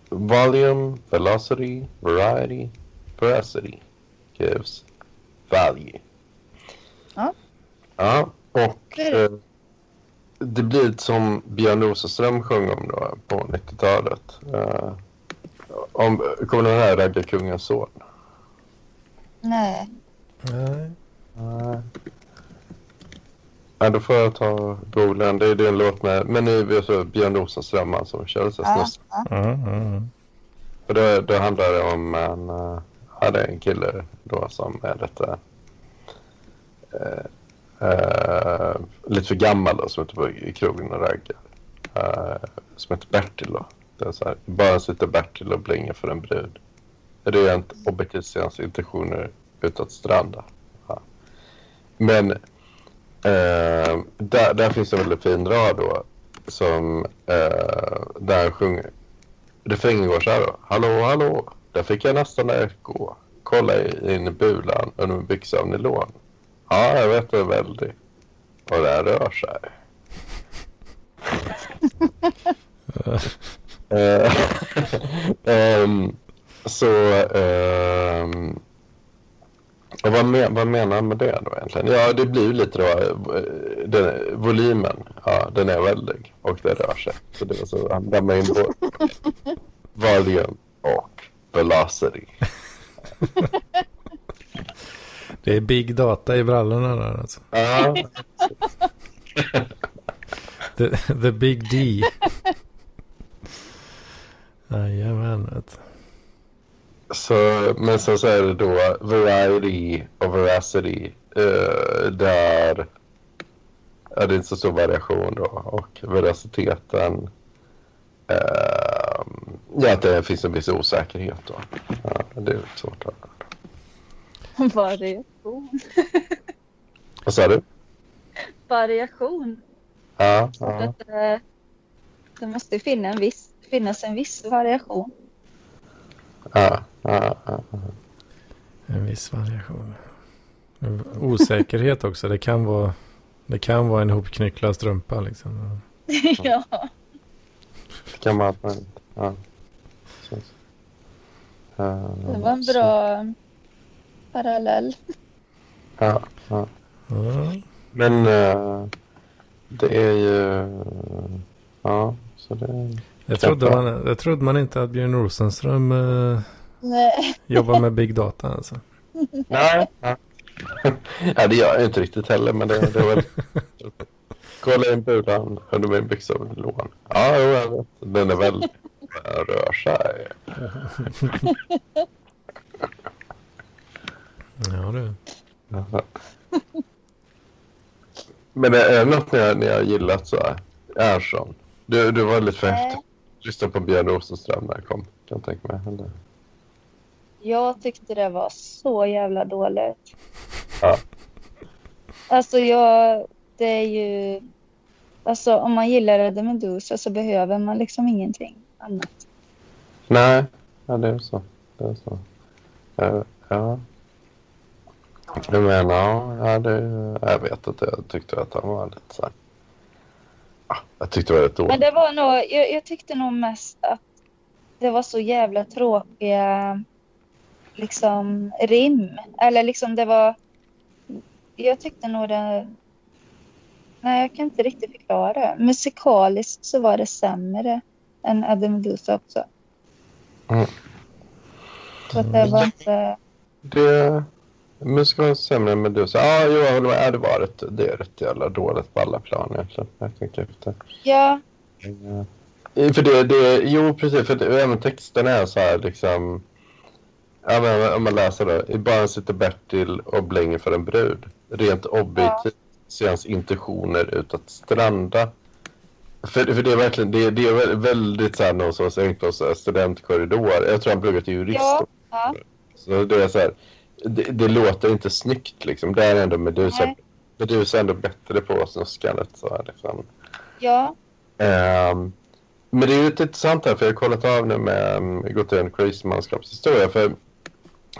volume, velocity, variety, veracity gives value. Ja. Ja, och eh, det blir som Björn Rosenström sjöng om då på 90-talet. Eh, om, kommer du ihåg den här Raggarkungens son? Nej. Nej. Nej. Ja, då får jag ta den. Det är det en låt med, men nu vet så Björn Rosenström han som körde mm, mm. Och då, då handlar det om en, eh, ja, det är en kille då som är lite, Eh, eh, lite för gammal då, som inte ute på i krogen och raggar. Eh, som heter Bertil då. Det är så här, bara sitter Bertil och blingar för en brud. Rent objektivt ser hans intentioner ut att stranda. Ja. Men eh, där, där finns en väldigt fin rad då. Som eh, där han sjunger refrängen går så här då. Hallå, hallå, där fick jag nästan ett gå. Kolla in i bulan under min byxa av nylon. Ja, jag vet det väldigt. Och det här rör sig. Ehm, så, och vad, men, vad menar han med det då egentligen? Ja, det blir ju lite då, eh, den, volymen, ja, den är väldig och det rör sig. Så det var så han dammar in på volume och velocity. Det är big data i brallorna där alltså. Ja, The, the big D. Jajamän. så, men sen så är det då variety och veracity eh, där är det inte så stor variation då och veraciteten eh, ja, att det finns en viss osäkerhet då. Ja, det är svårt att... Variation. Vad sa du? Variation. Ja, ja. att, eh, det måste finna en viss, finnas en viss variation. ja, ja, ja. En viss variation. Osäkerhet också. Det kan vara, det kan vara en hopknycklad strumpa liksom. ja. Det kan man inte. Ja. Det var en bra parallell. Ja, ja. Ja. Men eh, det är ju... Ja, så det... Jag, trodde man, jag trodde man inte att Björn Rosenström eh, Nej. jobbar med big data alltså. Nej. Ja. ja, det gör jag inte riktigt heller, men det, det är väl... Kolla in bulan under min byxa och lån. Ja, jo, jag vet. Den är väldigt... rör sig. Ja du. Men är det något ni har, ni har gillat så här? Ersson? Du, du var lite för häftig. Lyssna på Björn Rosenström när jag kom. Kan jag tänka mig. Eller? Jag tyckte det var så jävla dåligt. Ja. Alltså jag, det är ju... Alltså om man gillar Eddie Meduza så behöver man liksom ingenting annat. Nej, ja, det är så. Det är så. Ja. ja. Jag menar, ja, det, jag vet att jag tyckte att han var lite så här. Ja, jag tyckte det var rätt Men det var nog, jag, jag tyckte nog mest att det var så jävla tråkiga liksom rim. Eller liksom det var... Jag tyckte nog det... Nej, jag kan inte riktigt förklara det. Musikaliskt så var det sämre än Eddie Meduza också. Mm. Så det var inte... Det musikaliskt sämre än Medusa. Ja, jo, jag håller med. Ja, det var rätt, det är rätt jävla dåligt på alla plan egentligen. Jag tänker efter. Ja, Eh, För det, det, jo precis, för det, även texten är så här liksom. Ja, men om man läser det. I baren sitter Bertil och blänger för en brud. Rent objektivt ser hans intentioner ut att stranda. För, för det är verkligen, det, det är vä- väldigt så här någon sorts studentkorridor. Jag tror han pluggar till jurist. Ja, ja. Så det är så här, det, det låter inte snyggt liksom. Det är ändå Medusa. Nej. Medusa är ändå bättre på snuskandet så här liksom. ja, Ehm, men det är ju lite intressant här, för jag har kollat av nu med um, gått igenom Crazy manskapshistoria. För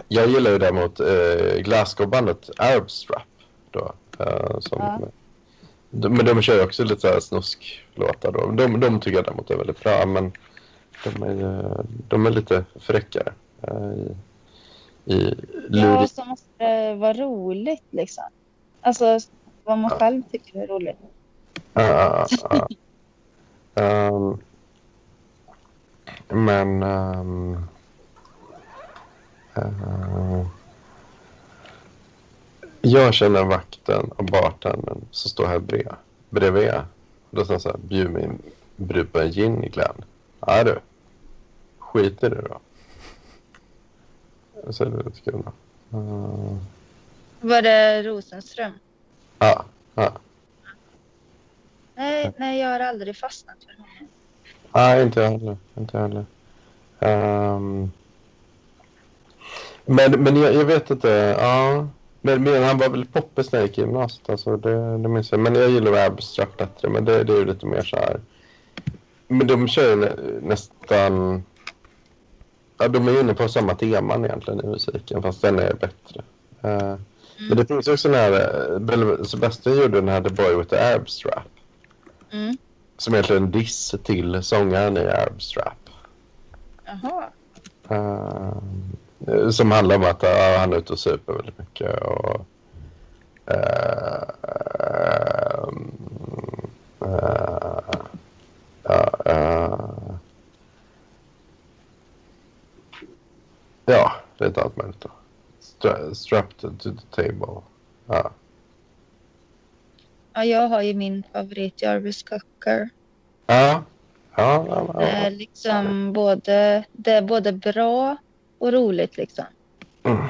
jag gillar ju däremot uh, Glasgow-bandet Arabstrap. Då, eh, som, Ja. de, men de kör ju också lite så här snusklåtar då. De, de tycker jag däremot är väldigt bra, men de är, de är lite fräckare. Uh, i, i ja, så måste vara roligt liksom. Alltså vad man själv tycker är roligt. Ja, ja. Ehm, men... ehm, eh, jag känner vakten och bartendern som står här bredvid. bredvid. Då sa han så här, bjud på en gin Glenn. Ja du. Skiter du då? Lite kul då. Ehm, Var det Rosenström? Ja, ja. Nej, nej, jag har aldrig fastnat för honom. Nej, inte jag heller. Inte jag heller. Ehm, men men jag, jag vet inte. Ja. Men, men han var väl poppis när jag gick i gymnasiet. Alltså, det, det minns jag. Men jag gillar abstract bättre. Men det, det är ju lite mer så här. Men de kör ju nä, nästan... Ja, de är inne på samma teman egentligen i musiken. Fast den är bättre. Eh, Men det finns också den här... eh, Sebastian gjorde den här The Boy with the Abstrap. Mm. Som egentligen är en diss till sångaren i Arabstrap. Jaha. Uh, som handlar om att uh, han är ute och super väldigt mycket. Och, uh, uh, uh, uh, ja, lite allt möjligt. Stra- strapped to the table. Ja. Ja, jag har ju min favorit Jarvis Cocker. Ja. Ja, ja, Det är ja. liksom både, det är både bra och roligt liksom. Mm.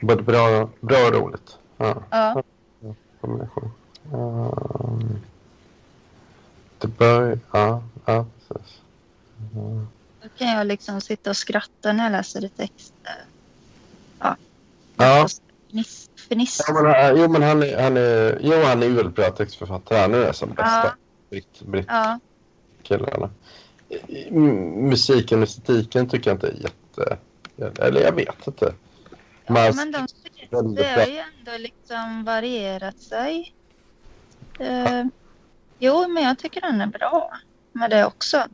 Både bra, bra och roligt. Ja. Ja, kombination. Um, det bör... Ja, ja precis. Ja. Kan jag liksom sitta och skratta när jag läser texter. Ja. Ja. Fniss, fniss. Ja, men, äh, jo, men han är, han är, jo, han är ju väldigt bra textförfattare. Han är som bästa Ja. britt, britt Ja, killarna. Musiken och estetiken tycker jag inte är jätte... Eller jag vet inte. ja Men- men de, det har ju ändå liksom varierat sig. Eh, jo, men jag tycker den är bra med det också.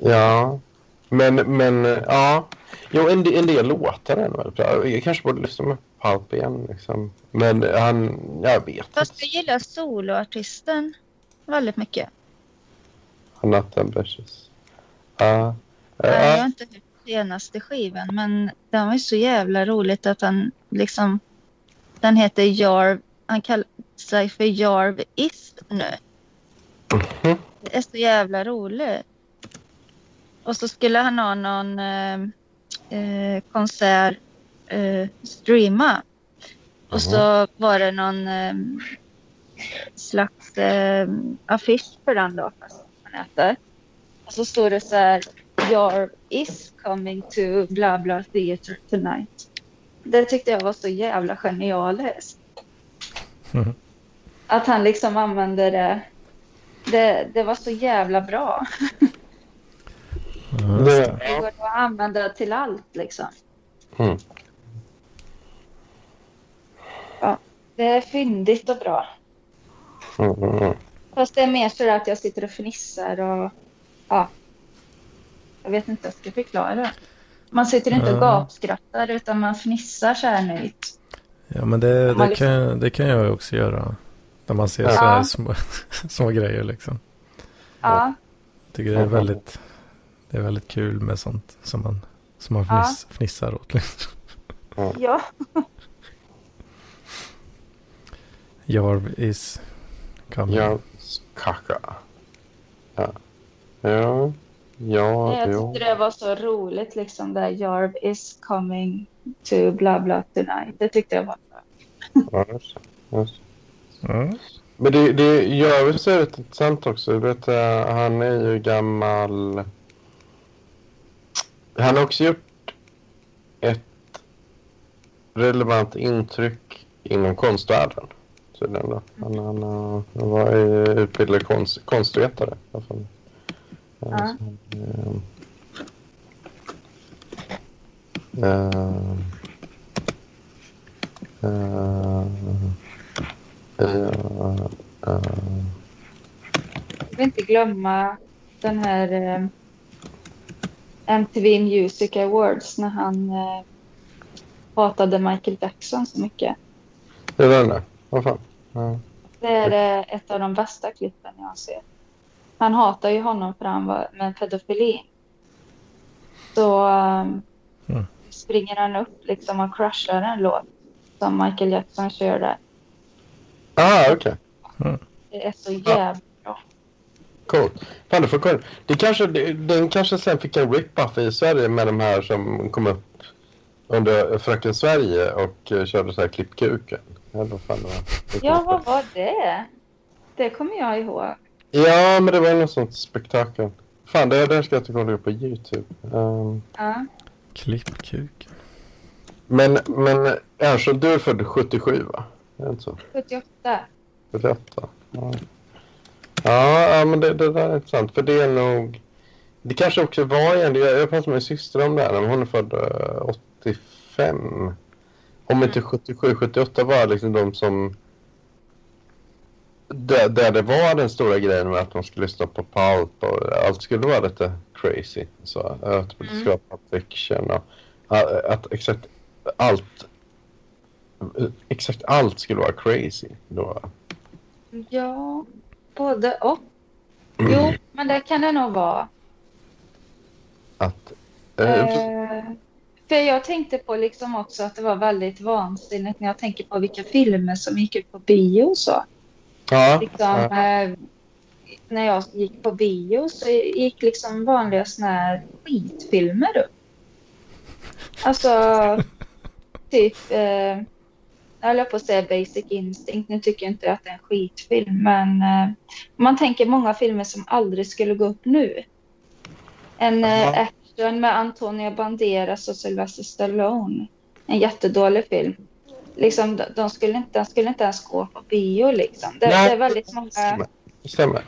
Ja, men, men ja. Jo, en, del- en del låtar är bra. Jag kanske borde lyssna med Pulp igen. Liksom. Men han, jag vet Fast inte. jag gillar soloartisten väldigt mycket. Not ambitious. Ja. Nej, jag har inte hört senaste skivan, men den var ju så jävla roligt att han liksom... Den heter Jarv... Han kallar sig för Jarv Is nu. Mhm. Det är så jävla roligt. Och så skulle han ha någon eh, eh, konsert eh, streama. Och så var det någon eh, slags eh, affisch för den då, fast man äter. Och så står det så här, Your is coming to bla bla theater tonight. Det tyckte jag var så jävla genialiskt. Mhm. Att han liksom använde det. Det, det var så jävla bra. Ja, Det, det. Det går att använda till allt liksom. Mm. Det är fyndigt och bra. Mm. Fast det är mer så att jag sitter och fnissar och ja. Jag vet inte hur jag ska förklara. Man sitter inte och Ja. gapskrattar utan man fnissar så här nöjt. Ja, men det, det, kan, det kan jag också göra. När man ser Ja. så här små, små grejer liksom. Ja, Jag tycker det är väldigt, det är väldigt kul med sånt som man, som man Ja. fniss, fnissar åt. Liksom. ja. Jarv is coming. Ja, kaka. Ja. Ja. Ja, Jag ja. tyckte det var så roligt liksom där Jarv is coming to bla bla tonight. Det tyckte jag var bra. ja. Mm. Men det, det gör väl så rätt intressant också. Du vet, eh, han är ju gammal... Han har också gjort ett relevant intryck inom konstvärlden. tydligen. Han, han, han var utbildad konst, konstvetare. fall. Eh, Ja. så, eh, eh, eh, eh, Jag vill inte glömma den här MTV Music Awards när han eh, hatade Michael Jackson så mycket. Hur är den där? Vad fan? Ja. Det är eh, ett av de bästa klippen jag ser. Han hatar ju honom för han var med pedofili. Så um, Mm. springer han upp liksom och crushar en låt som Michael Jackson kör där. Ah, okej. Det är så jävla. Coolt. Fan, det, får kolla. det kanske, det, den kanske sen fick en rip-off i Sverige med de här som kom upp under Fröken Sverige och uh, körde så här klippkuken. Eller vad fan det var. Det Ja, vad var det? Det kommer jag ihåg. Ja, men det var något sånt spektakel. Fan, det där ska jag inte kolla upp på YouTube. Um, Ja. Klippkuk. men, men Ernst, du är född 77 va? Är det inte så? 78. 78. Ja, ja, ja men det, det där är intressant. För det är nog... Det kanske också var igen, jag, jag pratade med min syster om det här, hon är född eh, 85. Om inte 77, 78 var liksom de som... Där, där det var den stora grejen med att man skulle lyssna på pulp och allt skulle vara lite crazy. Så, att det skulle vara fiction och att, att exakt allt exakt allt skulle vara crazy. Då. Ja, både och. Jo, men det kan det nog vara. Att, eh, Eh, för jag tänkte på liksom också att det var väldigt vansinnigt när jag tänker på vilka filmer som gick ut på bio och så. ja, Liksom, ja, eh, när jag gick på bio så gick liksom vanliga såna här skitfilmer upp. Alltså, typ, eh, jag höll på att säga Basic Instinct. Nu tycker jag inte att det är en skitfilm, men eh, man tänker många filmer som aldrig skulle gå upp nu. En eh, action med Antonio Banderas och Sylvester Stallone. En jättedålig film. Liksom, de, skulle inte, den skulle inte ens gå på bio. Liksom. Det, Nej, det är väldigt många... stämmer. Stämmer.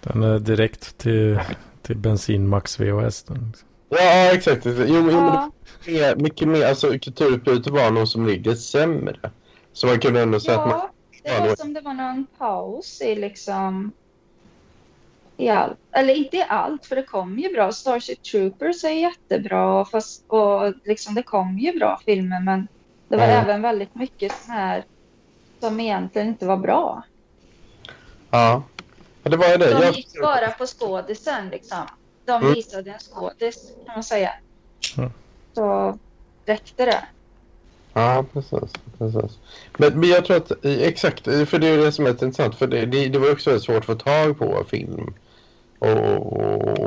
Den är direkt till, till bensin max VHS. den, Liksom. Ja, exakt. Jo, jo, men Ja, det är mycket mer, alltså kulturutbytet var nog som ligger sämre. Så man kunde ändå säga att man, ja, det var som det var någon paus i liksom... I allt. Eller inte i allt, för det kom ju bra. Starship Troopers är jättebra. Fast, och liksom, det kom ju bra filmer, men det var Mm. även väldigt mycket sån här som egentligen inte var bra. ja. ja. Det var ju det. De gick bara på skådisen liksom. De Mm. visade en skådis kan man säga. Så räckte det. Ja, precis. precis. Men, men jag tror att, exakt, för det är det som är intressant. För det, det, det var också svårt att få tag på film och, och,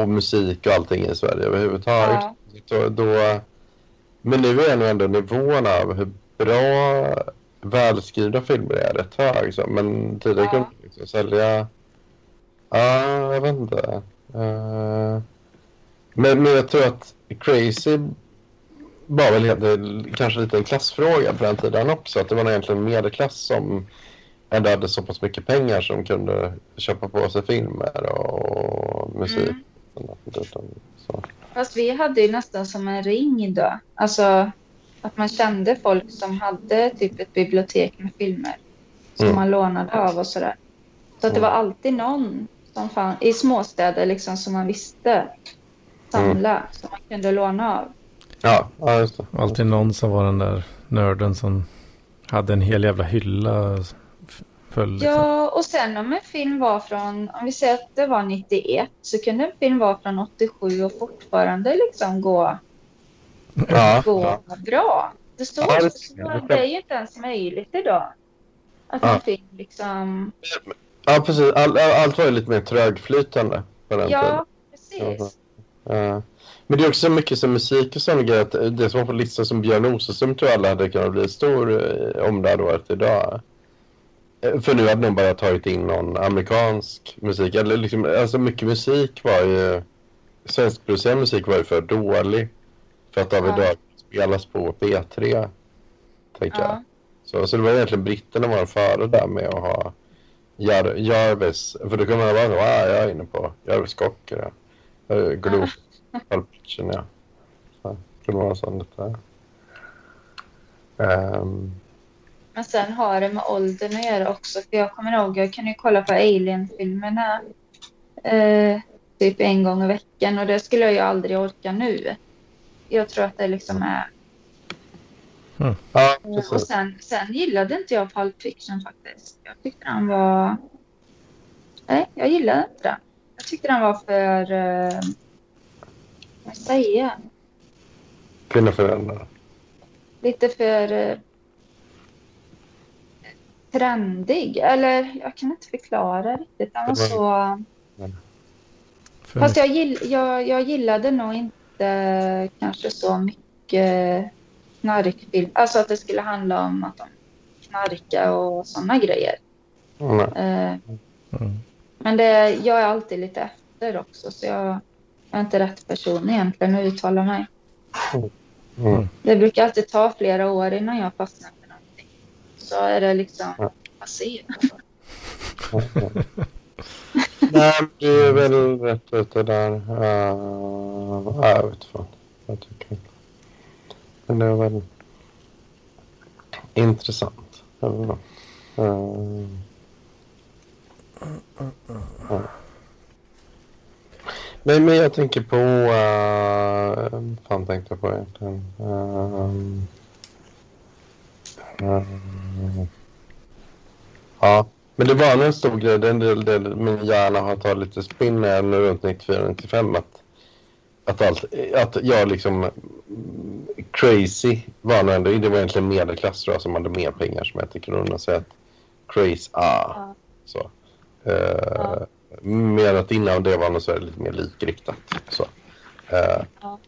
och musik och allting i Sverige överhuvudtaget. Ja. Så då, men nu är nog ändå nivån av hur bra välskrivna filmer är rätt hög. Så. Men tidigare Ja. kunde man liksom sälja... Ja, jag vet inte. Eh, men, men jag tror att Crazy var väl helt, kanske lite en klassfråga på den tiden också. Att det var egentligen medelklass som ändå hade så pass mycket pengar som kunde köpa på sig filmer och musik. Mm. Så. Fast vi hade ju nästan som en ring då. Alltså att man kände folk som hade typ ett bibliotek med filmer. Som Mm. man lånade av och sådär. Så att det Mm. var alltid någon som fann, i småstäder liksom som man visste samla. Som man kunde låna av. Ja, ja, just det. Alltid någon som var den där nörden som hade en hel jävla hylla full. Liksom. Ja, och sen om en film var från, om vi säger att det var 91, så kunde en film vara från 87 och fortfarande liksom gå, Ja, gå ja. bra. Det, står, Ja, det- det är ju inte ens möjligt idag. Att Ja. en film liksom, ja precis. All, all, allt var ju lite mer trögflytande på den tiden. ja, precis. Ja. Men det är också mycket som musik och sådana grejer. Det som var på listan som Björn Osesum tror alla hade kunnat bli stor eh, om det hade varit idag. Eh, För nu hade nog bara tagit in någon amerikansk musik. Eller liksom, alltså mycket musik var ju... Svenskproducerad musik var ju för dålig. För att av Ja. spelas på P3. Tänker jag. Ja. Så, så det var egentligen britterna var före där med att ha Jar Jarvis. För då kan man bara, ah, jag är inne på Jarvis Cocker. Ja. Glob. Pulp Fiction, ja. Så, det var sånt lite. Um, Men sen har det med åldern att göra också. För jag kommer ihåg, jag kan ju kolla på Alien-filmerna eh, typ en gång i veckan och det skulle jag ju aldrig orka nu. Jag tror att det liksom är ja, Och precis. sen, sen gillade inte jag Pulp Fiction faktiskt. Jag tyckte han var... Nej, jag gillade inte den. Jag tyckte den var för... Uh... Vad säger jag? Kvinnoföräldrar. Lite för... Uh... trendig. Eller jag kan inte förklara riktigt. Den var Det så... Fast jag, gill, jag, jag gillade nog inte kanske så mycket knarkfilm. Alltså att det skulle handla om att de knarka och sådana grejer. Mm. Eh, mm. Men det, jag är alltid lite efter också, så jag, jag är inte rätt person egentligen att uttala mig. Mm. Det brukar alltid ta flera år innan jag fastnar för någonting. Så är det liksom Ja. passé. Nej, det är väl rätt ute där. Uh, jag vet fan. Jag tycker. Men det är väl intressant. Eller vad? Uh, ja. Men, men jag tänker på... Uh, fan tänkte jag på egentligen? Eh, eh, ja, men det var en stor grej. Det är en del, del min hjärna har tagit lite spinn när runt 94-95. Att, att, allt, att jag liksom... Crazy var nog ändå... Det var egentligen medelklass tror jag som hade mer pengar som jag tycker om att Crazy, ah, Ja. så. Uh, Mer att innan det var något så lite mer likriktat. Så. Eh, Ja.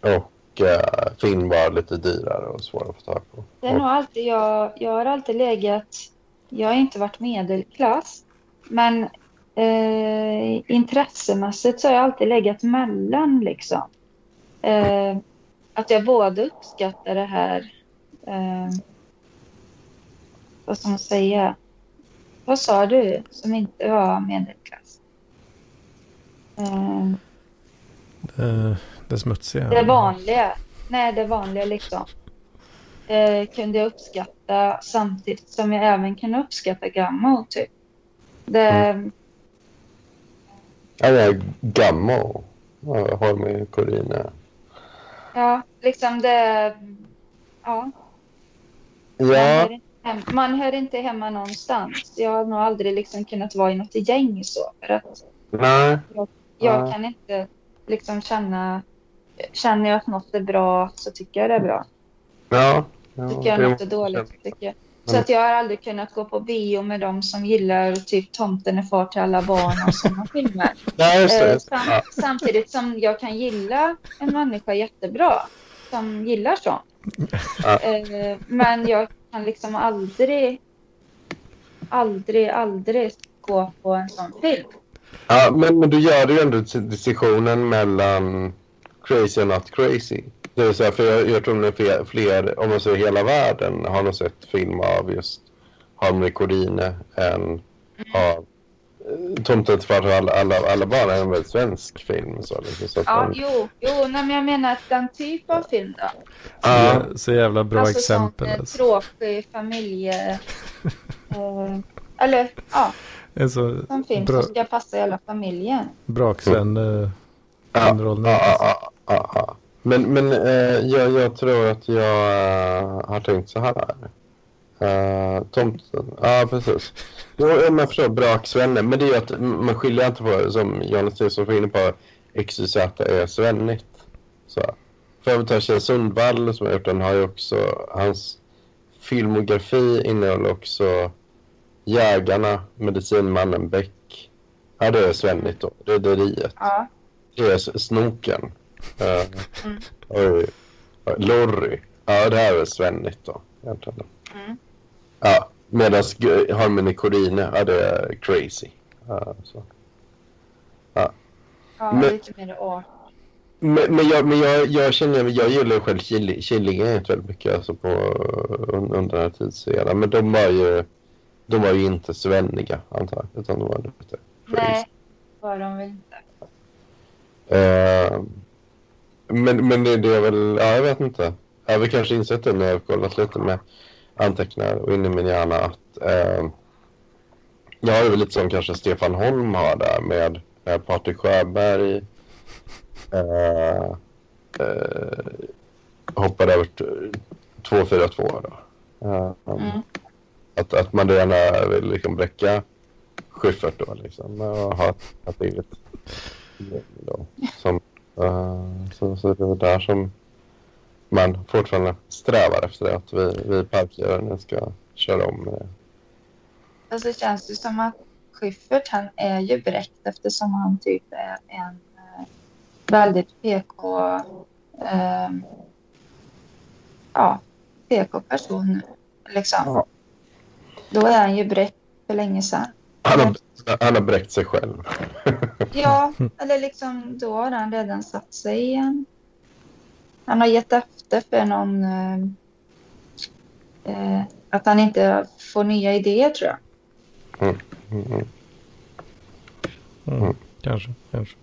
Och uh, film var lite dyrare och svårare att få tag på. Det är nog alltid jag, jag har alltid legat, jag har inte varit medelklass, men eh, intressemässigt så har jag alltid legat mellan liksom. Eh, att jag både uppskattar det här, eh, vad ska man säga, vad sa du som inte var medelklass? Eh, det, det smutsiga. det vanliga. Nej, det vanliga liksom. Eh, kunde jag uppskatta samtidigt som jag även kunde uppskatta gammal typ. Det, Ja, jag är gammal. Jag har med Corina. Ja, liksom det... Ja, man, Ja, hör inte hem, man hör inte hemma någonstans. Jag har nog aldrig liksom kunnat vara i något gäng så. För att nej. jag Ja. kan inte liksom känna... Känner jag att något är bra så tycker jag det är bra. Ja, Ja, tycker jag något är dåligt. Tycker jag. Så att jag har aldrig kunnat gå på bio med dem som gillar typ Tomten är far till alla barn och sådana filmer. Nej, just det. Eh, sam Ja. samtidigt som jag kan gilla en människa jättebra som gillar sånt. Ja. Eh, men jag kan liksom aldrig, aldrig, aldrig gå på en sån film. Ja, men, men du gör ju ändå distinktionen mellan crazy och not crazy. Det vill säga, för jag, jag tror att fler, fler, om man säger hela världen, har nog sett film av just Harmony Corrine än av eh, Tomten för alla, alla, alla barn är en väldigt svensk film. Så, liksom, så Ja, man, jo, jo, nej, men jag menar att den typ av film då. Ja, Så, så jävla bra alltså exempel. sån eh, Alltså. tråkig familje... eh, eller ja, En så sån film bra, som ska passa hela familjen. braksvän eh, ja, underhållning. ja, ja, ja, ja. Men, men eh, jag, jag tror att jag eh, har tänkt så här. Uh, tomten, ja precis. Jo, jag förstår, braksvenne. Men det är ju att man skiljer inte på, som Jonas Nilsson var inne på, XYZ är svennigt. Så. För att ta Kjell Sundvall som har gjort den har ju också, hans filmografi innehåller också Jägarna, Medicinmannen Beck. Ja, det är svennigt då. Rederiet. Ja, Det är Snoken. Uh, Mm. oj. Lorry. Ja, det här är svennigt då. Mm. Ja, medan Harmony Corrine, ja det är crazy. Ja, så. ja Men- lite mer art. Men, men, jag, men jag, jag känner, jag gillar ju själv Killing- Killinggänget väldigt mycket alltså på, un, under den här tidseran. Men de var ju, de var ju inte svenniga antar jag, utan de var lite crazy. Nej, var de väl inte. Eh, men, men det, det är väl, ja jag vet inte. Jag har väl kanske insett det när jag har kollat lite med anteckningar och in i min hjärna att eh, jag har det väl lite som kanske Stefan Holm har där med eh, Patrik Sjöberg. Eh, eh, hoppade över t- 2-4-2 då. Eh, Mm. att, att man gärna vill liksom bräcka Schyffert då liksom och ha ett, ett eget då. Som, eh, så, så det är väl där som man fortfarande strävar efter att vi, vi parkgörare ska köra om med det. Och så känns det som att Schyffert han är ju bräckt eftersom han typ är en eh, väldigt PK eh, ja, PK-person liksom. Ja. Då är han ju bräckt för länge sedan. Han har, han har bräckt sig själv. Ja, eller liksom då har han redan satt sig igen. Han har gett efter för någon eh, eh, att han inte får nya idéer tror jag. Mm, mm. Mm, kanske, kanske.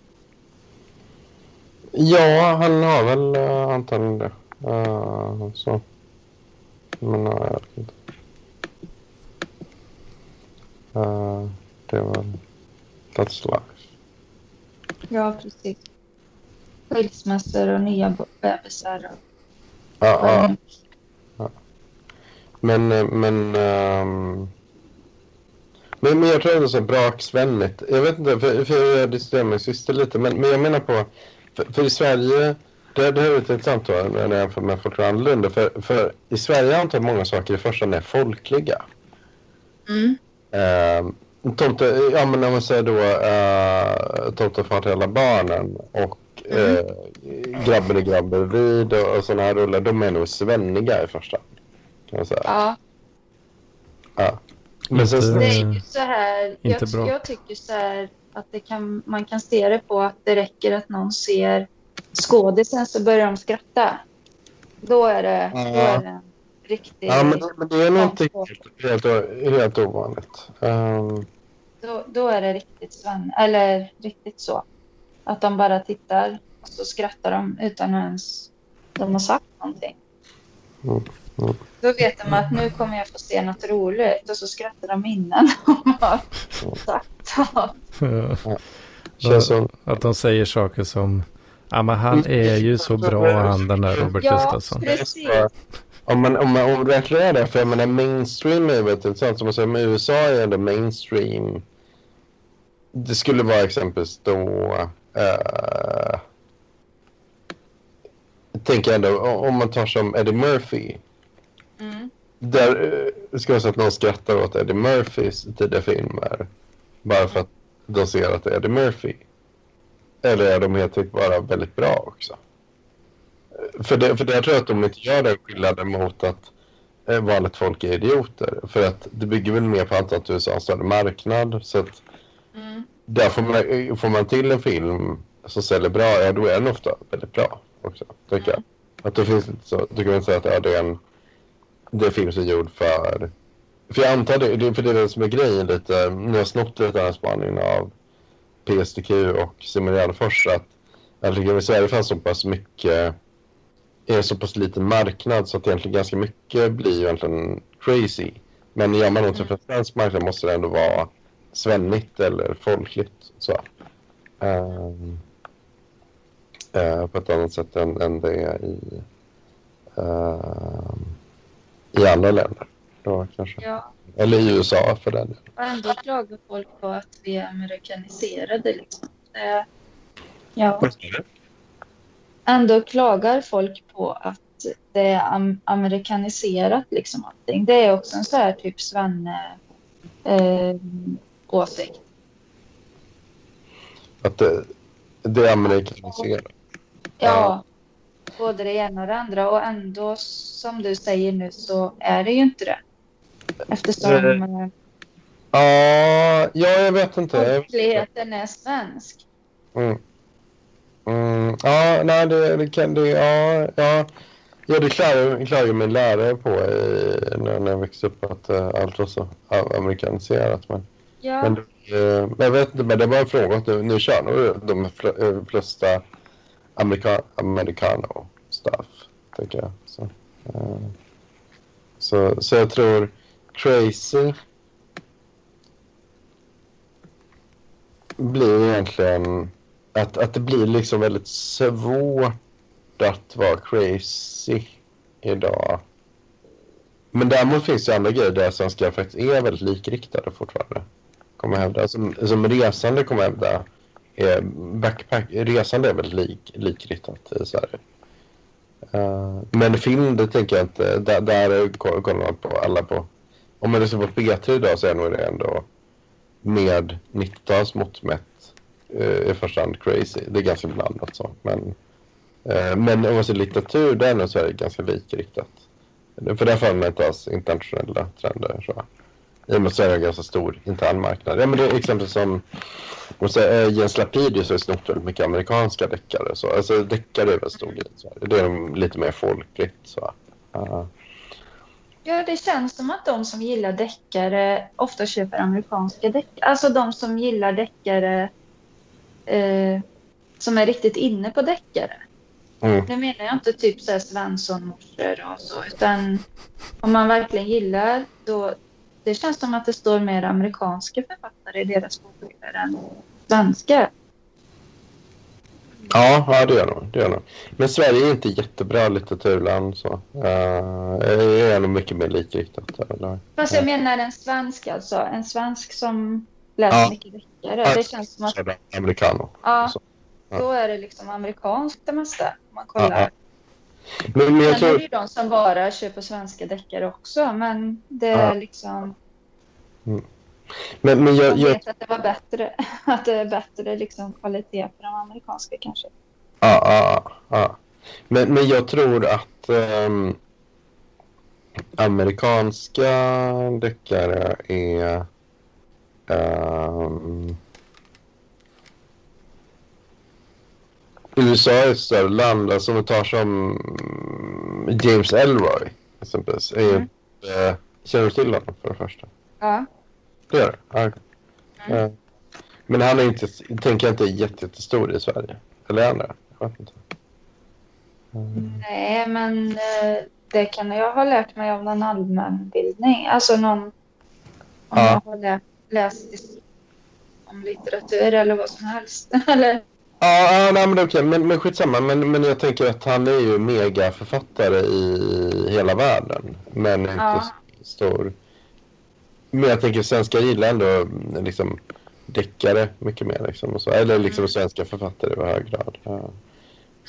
Ja, han har väl uh, antagligen det. Eh, så. Men uh, jag vet inte. Uh, det var That's life. Ja, precis. Skilsmässor och nya bebisar. Och... Ja, ja. Men, eh, men, ehm, men, men jag tror det är så braksvänligt. Jag vet inte, för, för jag diskuterar med min syster lite, men, men jag menar på, för, för i Sverige, det, det här är lite intressant då, när jag jämför med folk länder, för, för i Sverige antar jag många saker i första hand är folkliga. Mm. Uh, tomte, ja men om man säger då uh, Tomte far till alla barnen och Mm. eh, Grabben är grabb bredvid och, och sådana här rullar, de är nog svenniga i första hand. Kan man säga. Ja, Ja. Men sen, Inte- det Eh, är ju så här. inte Jag, bra. jag tycker så här att det kan, man kan se det på att det räcker att någon ser skådisen så börjar de skratta. Då är det, då är det en riktig... ja, men, men det är Ja. helt, helt, ovanligt. Um, Då, då är det riktigt sven, eller riktigt så. Att de bara tittar och så skrattar de utan att ens de har sagt någonting. Mm, mm. Då vet de att nu kommer jag få se något roligt och så skrattar de innan de har sagt något. Ja. som, Att de säger saker som Ja men han är ju så bra han den där Robert Ja, Gustafsson. precis. Om man, om man, om man verkligen är det, för jag menar mainstream är väldigt intressant. Som man säger, USA är ändå mainstream. Det skulle vara exempelvis då... Uh, tänker jag ändå, om man tar som Eddie Murphy. där eh, ska jag säga att någon skrattar åt Eddie Murphys tidiga filmer. Bara för att de ser att det är Eddie Murphy. Eller är de helt enkelt bara väldigt bra också? För det, för det jag tror jag att de inte gör den skillnaden mot att eh, vanligt folk är idioter. För att det bygger väl mer på att att USA har en större marknad. Så att Mm. där får man, får man till en film som säljer bra, ja då är den ofta väldigt bra också. Tycker jag. Att det finns inte så, du kan inte säga att ja, det är en det är film som är gjord för... För jag antar det, det för det är det som är grejen lite, nu har jag snott lite den här spaningen av PSDQ och Simon Gärdenfors att egentligen i Sverige fanns så pass mycket, är så pass liten marknad så att egentligen ganska mycket blir egentligen crazy. Men gör man något för en svensk marknad måste det ändå vara svennigt eller folkligt. Så. Ehm, eh, på ett annat sätt än, än det är i, ehm, i andra länder. Då, kanske. Ja, Eller i USA för den delen. och ändå klagar folk på att vi är amerikaniserade liksom. Det, ja. Ändå klagar folk på att det är am- amerikaniserat liksom allting. Det är också en så här typ svenne eh, åsikt. Att det, det är amerikaniserat. Ja, både det ena och det andra. Och ändå, som du säger nu, så är det ju inte det. Eftersom eh, Ja, ja, jag vet inte. Folkligheten är svensk. Mm. Mm, ja, nej, det, det kan det, ja, ja. Ja, det klarar ju min lärare på i, när, när jag växte upp att uh, allt var så amerikaniserat. Men, Ja, men, uh, men jag vet inte, men det var en fråga att nu, nu kör nog de eh, flesta amerika, americano stuff, tänker jag. Så, eh, så, så jag tror crazy blir egentligen att, att det blir liksom väldigt svårt att vara crazy idag. Men däremot finns det andra grejer där svenskar faktiskt är väldigt likriktade fortfarande. Kommer hävda. Som, som resande kommer jag hävda. Är backpack, resande är väldigt lik, likriktat i Sverige. Uh, men film, det tänker jag inte. Där, där kollar man på alla på. Om man lyssnar på P3 idag så är nog det ändå med 90-talsmått mätt eh, i första hand crazy. Det är ganska blandat så. Men, eh, men om man ser litteratur, där så är det ganska likriktat. För där följer man inte alls internationella trender. Så. I och med att Sverige har en ganska stor intern marknad. Ja, men det är exempel som säger, eh, Jens Lapidus har snott väldigt mycket amerikanska deckare. Så. Alltså deckare är väl stor grej. Så. Det är lite mer folkligt. Så. Uh, ja, det känns som att de som gillar deckare ofta köper amerikanska deckare. Alltså de som gillar deckare eh, som är riktigt inne på deckare. mm. Nu menar jag inte typ så här Svensson-morsor och så, utan om man verkligen gillar då det känns som att det står mer amerikanska författare i deras bokhyllor än svenska. Ja, ja det gör nog. Det gör nog. Men Sverige är inte jättebra litteraturland. Så. Uh, är nog mycket mer likriktat. Eller? Fast jag menar en svensk alltså. En svensk som läser Ja. mycket deckare. Det känns som att Americano. ja, så. Ja. då är det liksom amerikanskt det mesta. Om man kollar. Ja, Men, men jag Sen är det tror... ju de som bara köper svenska deckare också. Men det är Ja. liksom. Men, men jag, Jag vet att det var bättre. Att det är bättre liksom kvalitet på de amerikanska kanske. ja, ja, ja. Men, men jag tror att ehm, amerikanska deckare är... ehm, USA är ett större land. Alltså om vi tar som James Elroy exempelvis. Är Mm. eh, känner du till honom för det första? Ja. Det gör du? Ja. Mm. Eh, Men han är inte, tänker jag inte, jätte- jättestor i Sverige. Eller är han det? Jag vet inte. Mm. Nej, men eh, det kan jag ha lärt mig av någon allmänbildning. Alltså någon... Om Ja. jag har lä- läst om litteratur eller vad som helst. eller, Ja, ja nej, men det är okej. Men, men skitsamma. Men, men jag tänker att han är ju megaförfattare i hela världen. Men inte Ja. stor. Men jag tänker svenskar gillar ändå liksom deckare mycket mer. Liksom, och så. Eller liksom Mm. svenska författare i hög grad. Ja.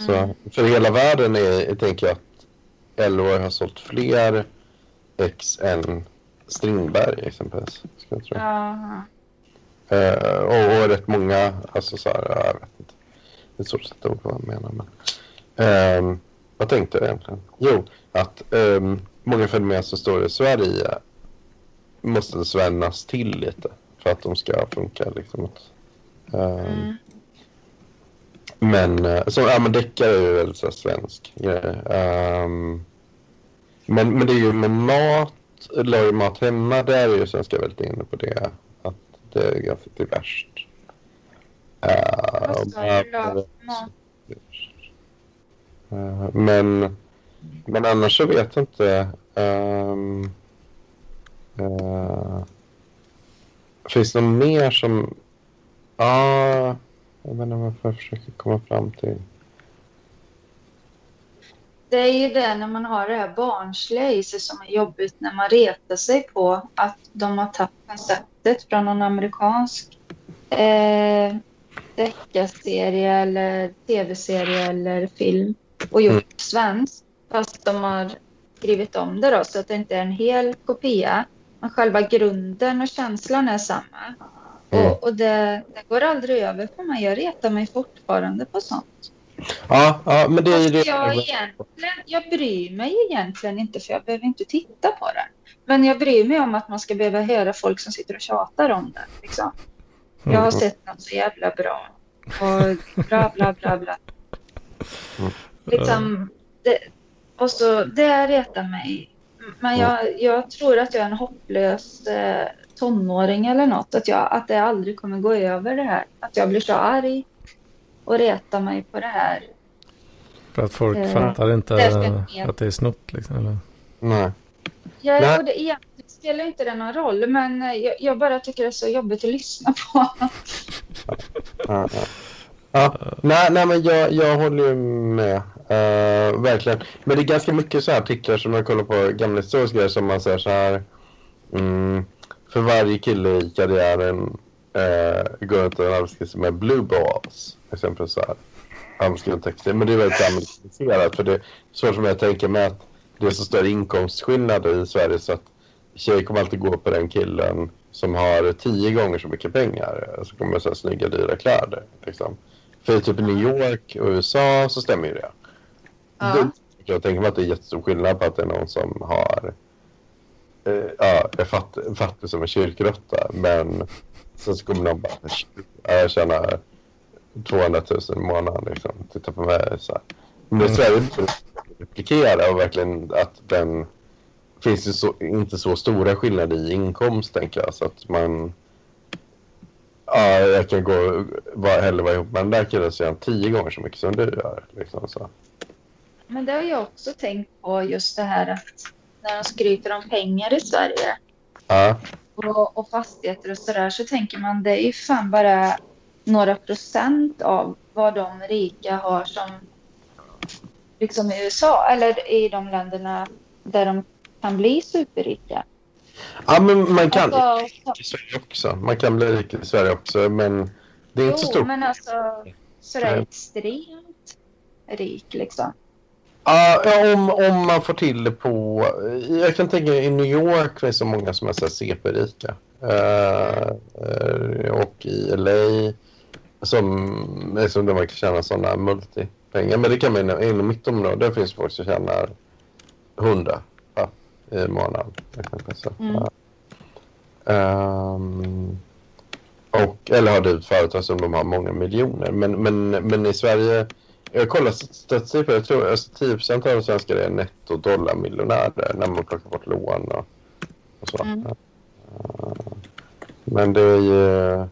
Så, Mm. För hela världen är, jag tänker jag att Elroy har sålt fler X än Strindberg exempelvis. Ska jag tro. Jaha. Eh, och, och rätt många, alltså så här, jag vet inte. Det är svårt att sätta ord på vad jag menar. Men, ehm, vad tänkte jag egentligen? Jo, att um, många fenomen som står i Sverige måste svänas till lite för att de ska funka. Liksom. Ehm, Mm. Men, eh, så, ja, men deckare är ju väldigt så här, svensk grej. Ehm, men, men det är ju med mat, laga mat hemma, där är ju svenskar väldigt inne på det. Att det är ganska diverst. Uh, Vad sa du då? Mat? Eh, men, men annars så vet jag inte. ehm, eh, finns det något mer som... Ja, jag vet inte vad jag försöker komma fram till. Det är ju det när man har det här barnsliga i sig som är jobbigt när man retar sig på att de har tagit konceptet från någon amerikansk eh, deckarserie eller tv-serie eller film och gjort Mm. svenskt. Fast de har skrivit om det då så att det inte är en hel kopia. Men själva grunden och känslan är samma. Mm. Och, och det, det går aldrig över på mig. Jag retar mig fortfarande på sånt. Ja, ja men det är det. jag, egentligen, jag bryr mig egentligen inte för jag behöver inte titta på det. Men jag bryr mig om att man ska behöva höra folk som sitter och tjatar om det. Liksom. Jag har Mm. sett något så jävla bra. Och bla bla bla bla. Liksom, det, och så det retar mig. Men jag, jag tror att jag är en hopplös eh, tonåring eller något. Att, jag, att det aldrig kommer gå över det här. Att jag blir så arg och retar mig på det här. För att folk Eh, fattar inte det att det är snott liksom. Eller? Nej. Jag, Nej. och det, egentligen spelar inte det någon roll, men eh, jag, jag bara tycker det är så jobbigt att lyssna på. Ja, ja. Ja, nej, nej, men jag, jag håller ju med. eh, verkligen. Men det är ganska mycket så här artiklar som jag kollar på gamla historiska grejer som man säger så här. Mm, för varje kille i karriären uh, går inte en arbetskris med blue balls. Exempelvis så här. Han skriver texter. Men det är väldigt amerikaniserat. För det är så som jag tänker mig att det är så större inkomstskillnader i Sverige så att tjejer kommer alltid gå på den killen som har tio gånger så mycket pengar. Så kommer så här snygga dyra kläder. Liksom. För typ i New York och USA så stämmer ju det. Ja. det jag tänker mig att det är jättestor skillnad på att det är någon som har eh, ja, är fatt, fattig som en kyrkråtta. Men så kommer någon bara, "Ja, jag tjänar 200 000 i månaden. Liksom. Titta på mig. Så här. Men i Sverige replikera och verkligen att den finns det så, inte så stora skillnader i inkomst tänker jag. Så att man Ja, jag kan gå var, hellre vara ihop med den där killen så tio gånger så mycket som du gör. Liksom, så. Men det har jag också tänkt på, just det här att när de skryter om pengar i Sverige Ja, och, och fastigheter och sådär så tänker man det är ju fan bara några procent av vad de rika har som liksom i USA eller i de länderna där de kan bli superrika. ja men man kan Alltså, i Sverige också. Man kan bli rik i Sverige också, men det är inte så jo, stort. men alltså sådär extremt rik liksom. Ja, ja, om, om man får till det på... Jag kan tänka i New York finns det många som är CP-rika. Eh, eh, och i LA som, liksom där man kan tjäna sådana multipengar. Men det kan man inom, inom mitt område. Där finns folk som tjänar 100 ja, i månaden. Så, Mm. Ehm, och, eller har drivit företag som de har många miljoner. Men, men, men i Sverige jag kollar statistik. Jag tror alltså 10 av de svenskar är netto dollarmiljonärer när man plockar bort lån och, och så. Mm. Eh, Men det är ju...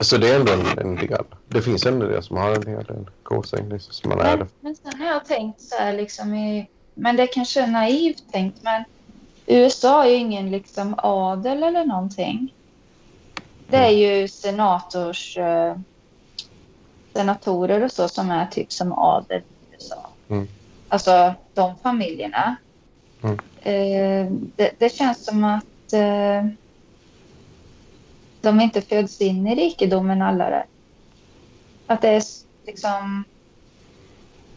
Så det är ändå en, en del. Det finns ändå det som har en hel del kosing liksom, som man är. Men, men sen har jag tänkt så här liksom i, men det kanske är naivt tänkt, men USA är ju ingen liksom adel eller någonting. Det är ju senators, eh, senatorer och så som är typ som adel i USA. Mm. Alltså de familjerna. Mm. Eh, det, det känns som att eh, de inte föds in i rikedomen alla där. Att det är liksom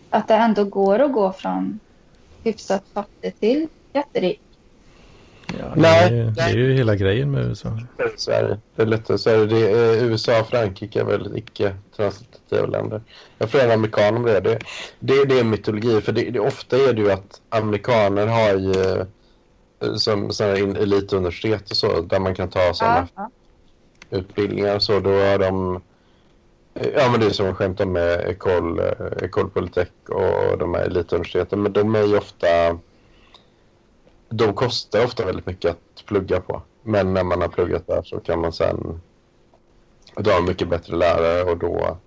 att det ändå går att gå från hyfsat fattig till jätterik. Ja, det, Nej, är, det är ju hela grejen med USA. Sverige. Det är lättare att säga. Det är, USA och Frankrike är väldigt icke-transitiva länder. Jag frågar en amerikan om det. Det, det, det är en mytologi. För det, det, ofta är det ju att amerikaner har ju eh, som sådana elituniversitet och så, där man kan ta sådana Ja, ja. utbildningar och så. Då har de... Ja, men det är som jag skämtar med Ecole, eh, Ecole Polytech och de här elituniversiteten. Men de är ju ofta... De kostar ofta väldigt mycket att plugga på. Men när man har pluggat där så kan man sen dra mycket bättre lärare och då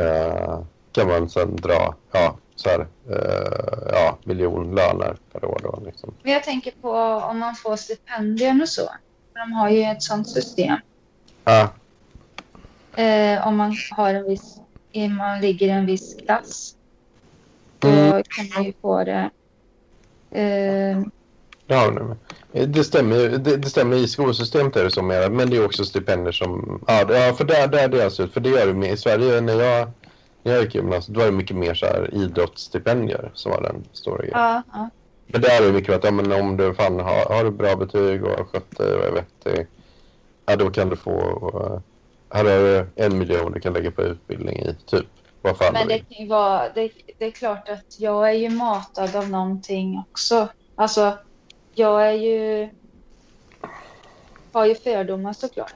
eh, kan man sen dra ja, så här, eh, ja, miljonlöner per år. Då, liksom. Men jag tänker på om man får stipendier och så. De har ju ett sånt system. Ja, Eh, om man har en viss, man ligger i en viss klass. Då Mm. kan man ju få det. Eh, Eh, Det stämmer, det, det stämmer i skolsystemet är det så mer, men det är också stipendier som, ja, ja för där, där delas ut, för det gör det med, i Sverige när jag, när jag gick gymnasiet, då var det mycket mer så här idrottsstipendier som var den stora grejen. ja, ja. Men där är det mycket att, ja, men om du fan har, har du bra betyg och har skött dig och är vettig, ja då kan du få, uh, här har du en miljon du kan lägga på utbildning i, typ. Vad fan Men det kan ju vara, det, det är klart att jag är ju matad av någonting också. Alltså, jag är ju, har ju fördomar såklart.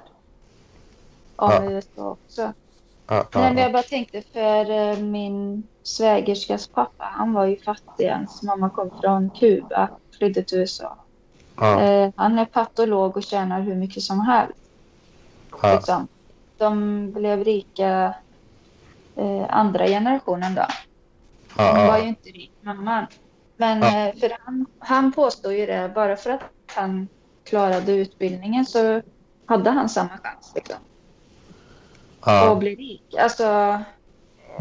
Om Ja. USA också. Ja, ja, men ja. jag bara tänkte för eh, min svägerskas pappa, han var ju fattig. Hans mamma kom från Kuba, flydde till USA. Eh, han är patolog och tjänar hur mycket som helst. Liksom. De blev rika eh, andra generationen då. Hon var ju inte rik, mamman. Men Ja. eh, för han, han påstår ju det, bara för att han klarade utbildningen så hade han samma chans liksom, ja. att bli rik. Alltså,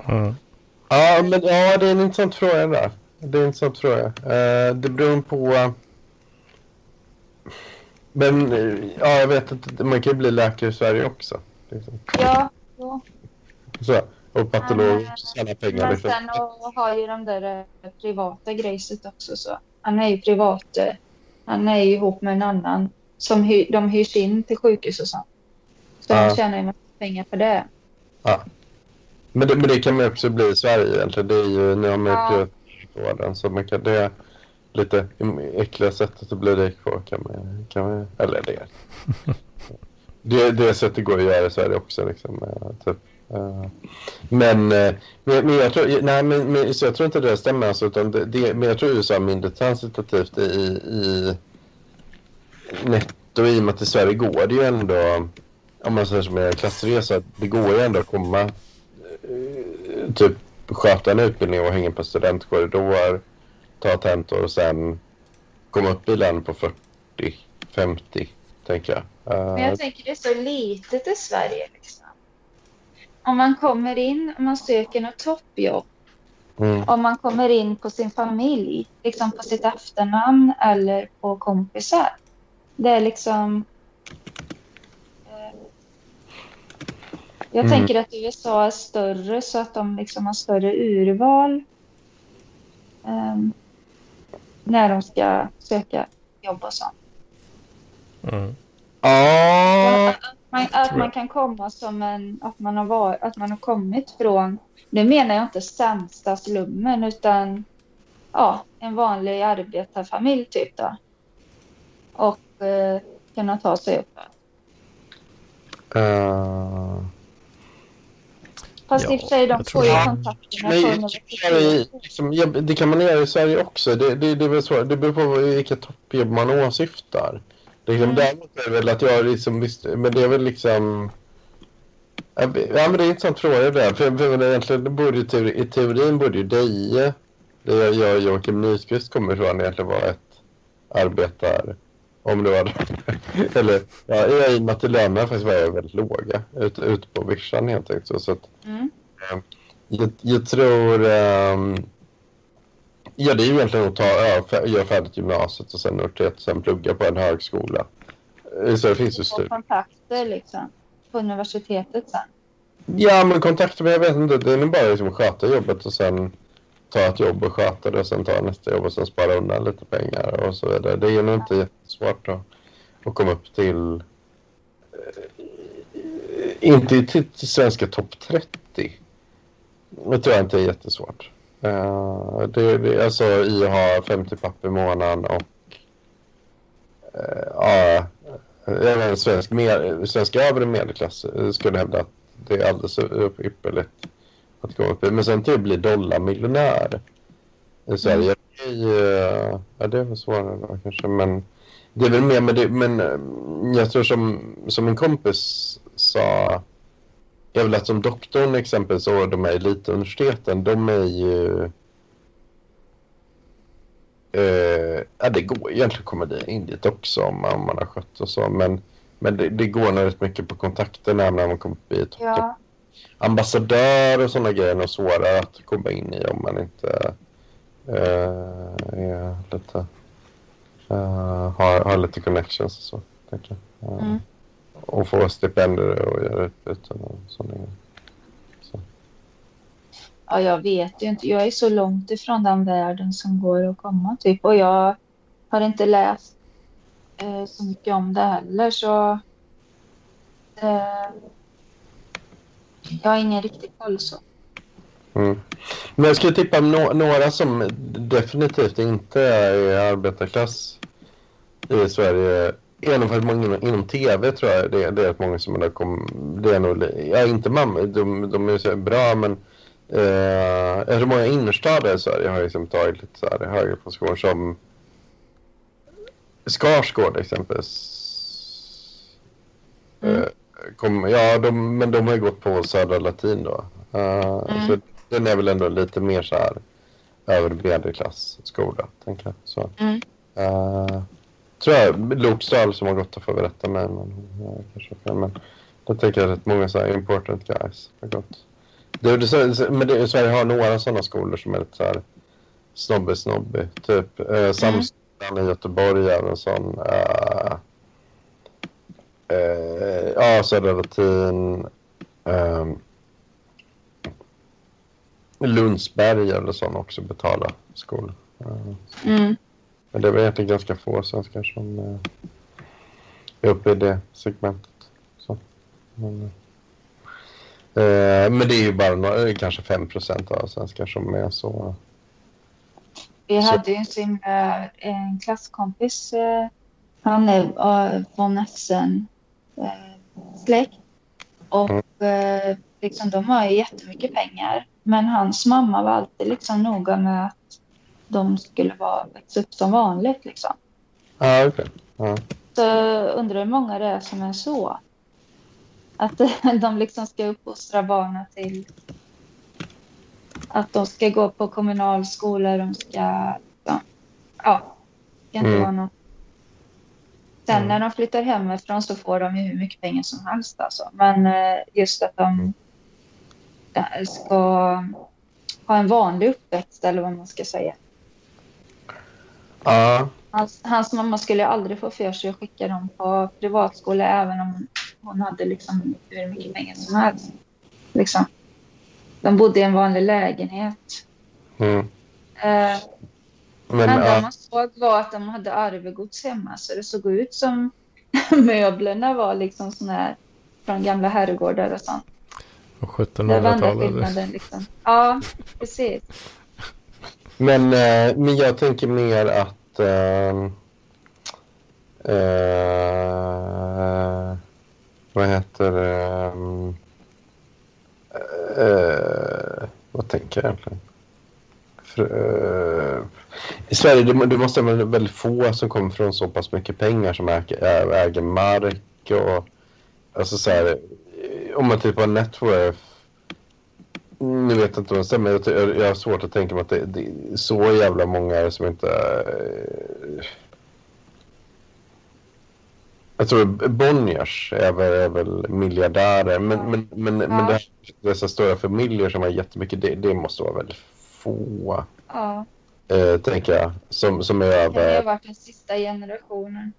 Mm. Ja, men ja, det är en intressant fråga där. Det är en intressant fråga. Eh, det beror på... Men ja, jag vet att man kan ju bli läkare i Sverige också. Liksom. ja. Jo. Så, och patolog Men, och tjäna pengar. Men Liksom. sen och, har ju de där eh, privata grejset också. Så. Han är ju privat. eh, Han är ju ihop med en annan som hy, de hyrs in till sjukhus och sånt. Så Ja. han tjänar ju massa pengar på det. Men, det, men det kan man ju också bli i Sverige egentligen. Det är ju, nu har man ju Ja. prioriterat vården. Så man kan, det är lite äckliga sättet att bli rik på. Kan man, kan man, eller det. det, det sättet går att göra i Sverige också. Liksom, eh, typ. Eh, Men, eh, men, men, jag tror, nej, men, men, så jag tror inte det stämmer. Alltså, utan det, det, men jag tror USA är mindre transitativt i, i netto i och med att i Sverige går det ju ändå, om man säger som en klassresa, det går ju ändå att komma eh, typ sköta en utbildning och hänga på studentkorridor, ta tentor och sen komma upp i lön på 40, 50 tänker jag. Men jag tänker det är så litet i Sverige. Liksom. Om man kommer in, om man söker något toppjobb, mm, om man kommer in på sin familj, liksom på sitt efternamn eller på kompisar. Det är liksom... Eh, jag Mm. tänker att USA är större så att de liksom har större urval ehm, när de ska söka jobb och sånt. Mm. Ja, Att man, att man kan komma som en, att man har varit, att man har kommit från, nu menar jag inte sämsta slummen utan ja, en vanlig arbetarfamilj typ då. Och eh, kunna ta sig upp. eh, Fast i och för sig, de får ju kontakterna i- liksom, ja, det kan man göra i Sverige också. Det, det, det, är väl så, det beror på vilka toppjobb man åsyftar. Det Liksom, Mm. Däremot är det väl att jag liksom, visst, men det är väl liksom... Ja, men det är en intressant fråga där. För, för egentligen, det borde, ju i teorin borde ju Deje, det jag jag och Joakim Nyqvist kommer ifrån, egentligen vara ett arbetar... Om det var det. Eller, ja, i och med att lönerna faktiskt var väldigt låga ute ut på vischan helt enkelt. Så, så att, Mm. jag, jag tror... ehm, ja, det är ju egentligen att ta, göra färdigt gymnasiet och sen universitet och sen plugga på en högskola. Eh, Så det finns ju studier. kontakter liksom på universitetet sen. Ja, men kontakter, men jag vet inte. Det är nog bara liksom att sköta jobbet och sen ta ett jobb och sköta det och sen ta nästa jobb och sen spara undan lite pengar och så vidare. Det är ju nog inte jättesvårt att, att komma upp till eh, inte till, till svenska topp 30. Det tror jag inte är jättesvårt. Uh, det, det, alltså i att ha 50 papp i månaden och uh, ja, även svensk, med, svensk övre medelklass skulle hävda att det är alldeles ypperligt att komma upp i. Men sen till att bli dollarmiljonär i Sverige. Mm. Uh, ja, det är väl svårare då, kanske. Men det är väl mer med det. Men jag tror som, som en kompis sa är väl att som doktorn exempelvis och de här elituniversiteten, de är ju... Eh, ja, det går egentligen att komma in dit också om man, om man har skött och så, men, men det, det går nog rätt mycket på kontakterna när man kommer ett ja. ambassadör och sådana grejer är svårare att komma in i om man inte eh, är lite, eh, har, har lite connections och så. Tänker jag. Mm och få stipendier och göra utbyten och sådana så. Ja, jag vet ju inte. Jag är så långt ifrån den världen som går att komma typ. Och jag har inte läst eh, så mycket om det heller så eh, jag har ingen riktig koll så. Mm. Men jag skulle tippa no några som definitivt inte är i arbetarklass i Sverige Många inom tv tror jag det, det är rätt många som är kom, det är nog, ja inte mamma, de, de är så bra men eh, jag tror många innerstäder i Sverige har liksom tagit lite så här högre positioner som Skarsgård exempelvis. Mm. Eh, kom, ja, de, men de har ju gått på Södra Latin då. Uh, mm. Så den är väl ändå lite mer så här över medelklass skola, tänker jag. Så. Mm. Uh, tror jag, Lokstall som har gått och får berätta mig. Men, ja, kanske fel, men då tänker jag att många så här important guys har gått. Det, det, men det, Sverige har några sådana skolor som är lite så här snobbig, snobbig. Typ eh, mm. Samskolan i Göteborg är en sån. Eh, eh, ja, Södra Latin. Eh, Lundsberg eller sån också betala skola. Mm. Men det är väl egentligen ganska få svenskar som eh, är uppe i det segmentet. Så. Men, eh, men det är ju bara några, kanske 5 procent av svenskar som är så. Vi så. hade ju sin, äh, en klasskompis. Äh, han är från Essen släkt. Och mm. liksom, de har ju jättemycket pengar. Men hans mamma var alltid liksom noga med att de skulle vara, växa upp som vanligt. Liksom. Ah, okay. ah. Så undrar hur många det är som är så. Att de liksom ska uppfostra barnen till att de ska gå på kommunal skola, de ska... Liksom, ja, det ska inte mm. vara något. Sen mm. när de flyttar hemifrån så får de ju hur mycket pengar som helst. Alltså. Men eh, just att de mm. ska ha en vanlig uppväxt eller vad man ska säga. Ja. Hans, hans mamma skulle aldrig få för sig att skicka dem på privatskola även om hon hade liksom hur mycket pengar som helst. Liksom. De bodde i en vanlig lägenhet. Mm. Eh, men det uh, man såg var att de hade arvegods hemma så det såg ut som möblerna var liksom såna här från gamla herrgårdar och sånt. Och 1700-talet. Liksom. Ja, precis. Men, eh, men jag tänker mer att... Eh, eh, vad heter det? Ehm, eh, vad tänker jag egentligen? För, eh, I Sverige det, det måste vara väldigt få som kommer från så pass mycket pengar som äger, äger mark och alltså så här, om man typ har networth nu vet jag inte om det stämmer. Jag, jag har svårt att tänka mig att det, det är så jävla många som inte... Eh, jag tror Bonniers är väl, är väl miljardärer. Men, ja. men, men, ja. men det här, dessa stora familjer som har jättemycket, det, det måste vara väldigt få. Ja. Eh, tänker jag. Som, som är över... Det har varit den sista generationen.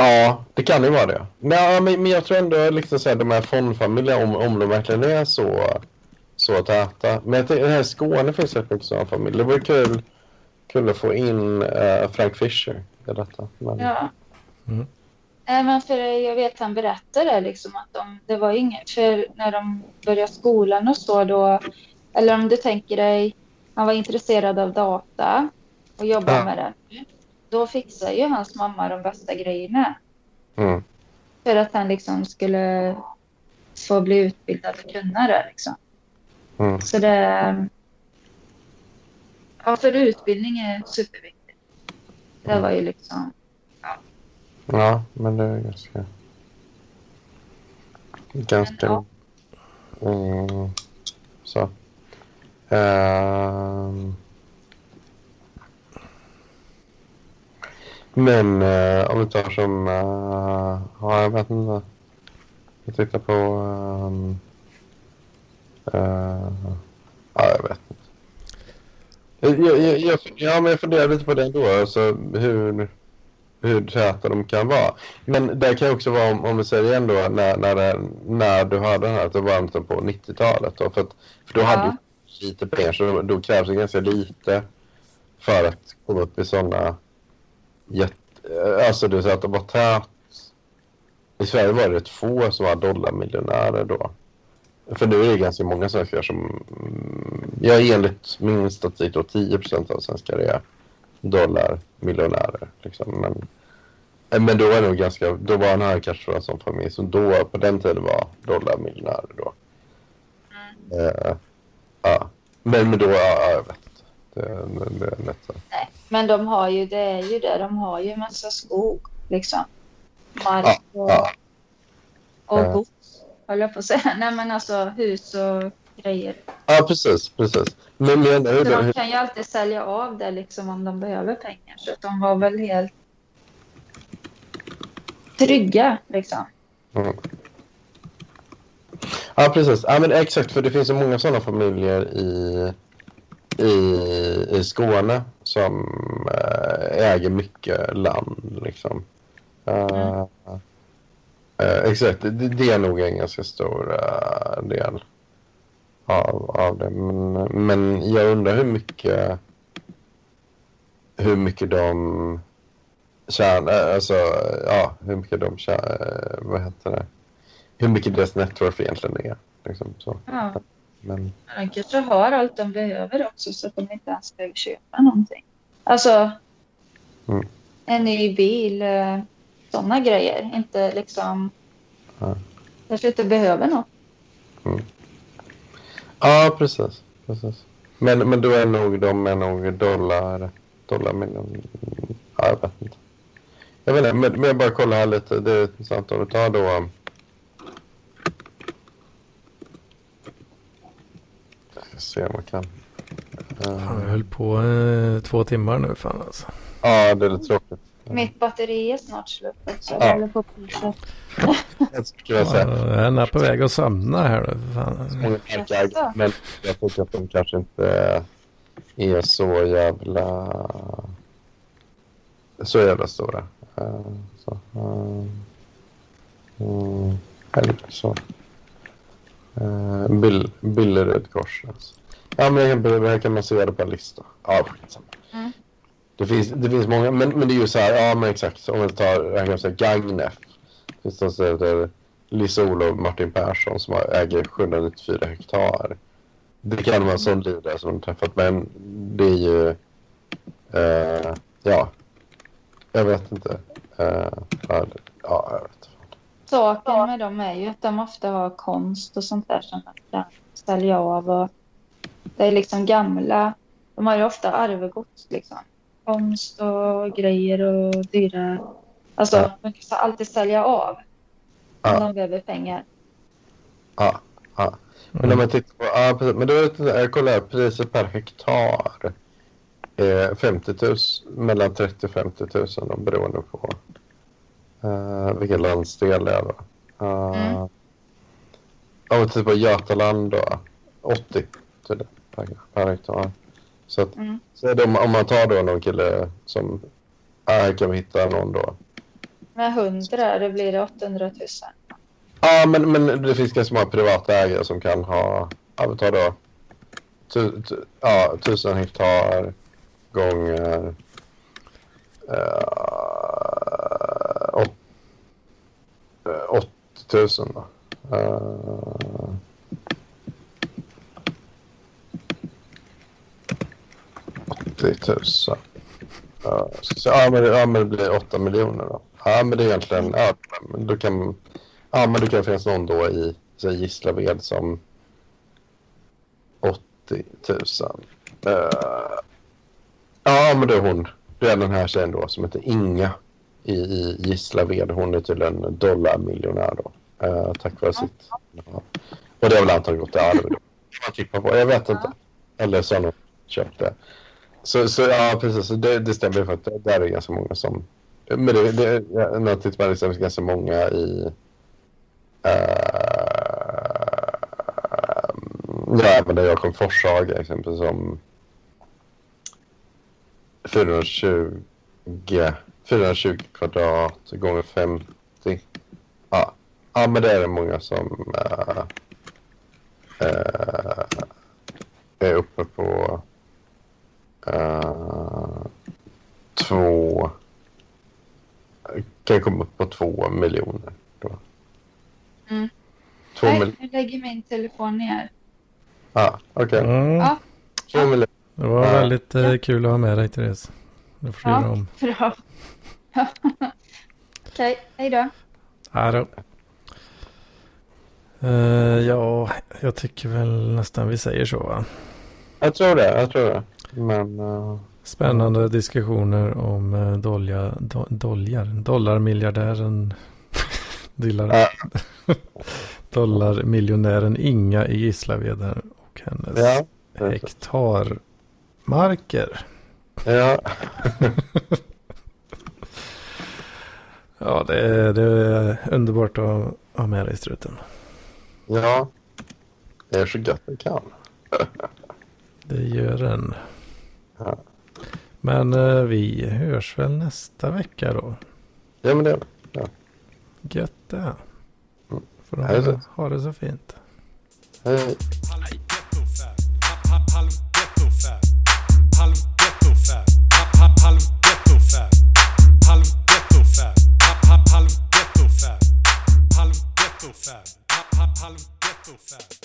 Ja, det kan ju vara det. Nej, men, men jag tror ändå liksom så här, de här fondfamiljerna, om, om de verkligen är så, så täta. Men jag tänkte, här i Skåne finns det rätt mycket sådana familjer. Det vore kul, kul att få in eh, Frank Fisher i detta. Men, Ja. Mm. Nej, men för jag vet han berättade liksom att de, det var inget, för när de började skolan och så då, eller om du tänker dig, han var intresserad av data och jobbade Ja. med det. Då fixade ju hans mamma de bästa grejerna Mm. för att han liksom skulle få bli utbildad och kunna det liksom. Mm. Så det, ja för utbildning är superviktigt. Det var ju liksom, Ja, men det är ganska... Ganska... Mm, så. Ehm. Men eh, om vi tar som... eh, ja, jag vet inte. Jag tittar på... ehm, eh, ja, jag vet inte. Jag, jag, jag, ja, men jag funderar lite på det ändå. Alltså, hur, hur täta de kan vara. Men det kan också vara, om, om vi säger igen då, när, när, det, när du hörde den här, att det var liksom på 90-talet. Då, för, att, för då Ja. hade du lite pengar, så då, då krävs det ganska lite för att komma upp i sådana jätte... Alltså det är att det var tät. I Sverige var det rätt få som var dollarmiljonärer då. För nu är det ganska många svenskar som... mm, Ja, enligt min statistik då 10% av svenskar är dollarmiljonärer. Liksom. Men, eh, men då var det nog ganska... Då var han här kanske en sån familj som då på den tiden var dollarmiljonärer då. Eh, ja. Men, men då, ja, jag vet inte. Det, det, det är lätt så. nej. Men de har ju, det är ju det, de har ju massa skog liksom. Mark och, ja. och Ja. gods, höll jag på att säga. Nej men alltså hus och grejer. Ja, precis. precis. Men, men hur, Så de kan ju alltid sälja av det liksom om de behöver pengar. Så de var väl helt trygga liksom. Mm. Ja, precis. Ja, men exakt, för det finns så många sådana familjer i, i, i Skåne som eh, äger mycket land. Liksom. Mm. Uh, exakt, det, det är nog en ganska stor uh, del av, av det. Men, men jag undrar hur mycket hur mycket de tjänar, alltså ja, hur mycket de tjänar, vad heter det? hur mycket deras network egentligen är. Liksom, så. Ja. Men, De kanske har allt de behöver också så att de inte ens behöver köpa någonting. Alltså Mm. en ny bil, sådana grejer. Inte liksom... Ja. Kanske inte behöver något. ja, precis. precis. Men, men då är nog de är nog dollar, dollar miljon, ja, jag vet inte. Jag vet inte, men, men jag bara kollar här lite. Det är intressant om du tar då. Jag ska se om man kan. Eh, Fan, jag höll på eh, två timmar nu fan alltså. Ja, det är lite tråkigt. Mitt batteri är snart slut också. Ja. Jag håller på att. Jag skulle säga. Jag är på väg att somna här nu. Fan. Men jag tycker att de kanske inte är så jävla så jävla stora. Eh, Så, eh, mm, så. Uh, Bill, Billerud kors. Alltså. Ja, men jag kan- man se det på en lista. Ja, skitsamma. Mm. Det finns, det finns många, men, men det är ju så här, ja men exakt, om vi tar, jag kan säga Gagnef. Finns det så heter Lisa-Olof Martin Persson som äger 794 hektar. Det kan vara en sån lirare som de träffat, men det är ju, eh, ja, jag vet inte. Eh, ja, det- ja, jag vet. Saken med dem är ju att de ofta har konst och sånt där som de kan sälja av. Och det är liksom gamla. De har ju ofta arvegods liksom. Konst och grejer och dyra. Alltså Ja. de kan alltid sälja av. Om Ja. de behöver pengar. Ja, ja. Men om man tittar på, ja, precis. Men då är det, jag kollar priset per hektar. Eh, 50 000, mellan 30 och 50 000 då, beroende på eh, vilken det är. Då. Uh, Mm. Vi tittar på Götaland då, 80 tydligen per, per hektar. Så, att, Mm. så är det, om, om man tar då någon kille som, ja, här kan vi hitta någon då. Med 100 det blir det 800 000. Ja, men, men det finns ganska många privata ägare som kan ha ja, vi tar då, tu, tu, ja, tusen hektar gånger uh, uh, 80 000 då. Eh, uh, tusen. Ja, eh, så, ja, men, ja, men det blir 8 miljoner då. Ja, men det är egentligen... Ja, men då kan, ja, men det kan finnas någon då i så Gislaved som 80 000. Uh, ja, men det är hon. Det är den här tjejen då som heter Inga i, i Gislaved. Hon är tydligen dollarmiljonär då. Uh, tack vare sitt... Ja. Och det har väl antagligen gått i arv då. Man på. Jag vet inte. Eller så har hon köpt det. Så, så ja, precis. Det, det stämmer för att det, där är ganska många som... Men det, det, när jag tittar på det är ganska många i... Uh, ja, men där jag kom Forshaga exempelvis som 420, 420 kvadrat gånger 50. Ja. ja, men det är det många som uh, uh, är uppe på Uh, två... Kan komma upp på två miljoner. Då. Mm. Två Nej, mil- nu lägger min telefon ner. ah, okej. Mm. Ja. Två miljoner. Det var väldigt eh, kul att ha med dig Therese. Det får du Ja. göra om. Bra. Okej, hej då. Ja, då. Eh, ja, jag tycker väl nästan vi säger så va? Jag tror det. Jag tror det. Men... Uh, Spännande diskussioner om uh, dolja, do, doljar, dollarmiljardären, dollar, Ja. dollarmiljonären Inga i Gislaved och hennes ja. hektarmarker. Ja. Ja, det är, det är underbart att ha med dig struten. Ja. Jag är så gött jag kan. Det gör den. Ja. Men eh, vi hörs väl nästa vecka då. Ja, men det... Gött det. Mm. Får de ha det så fint. Hej. so fast.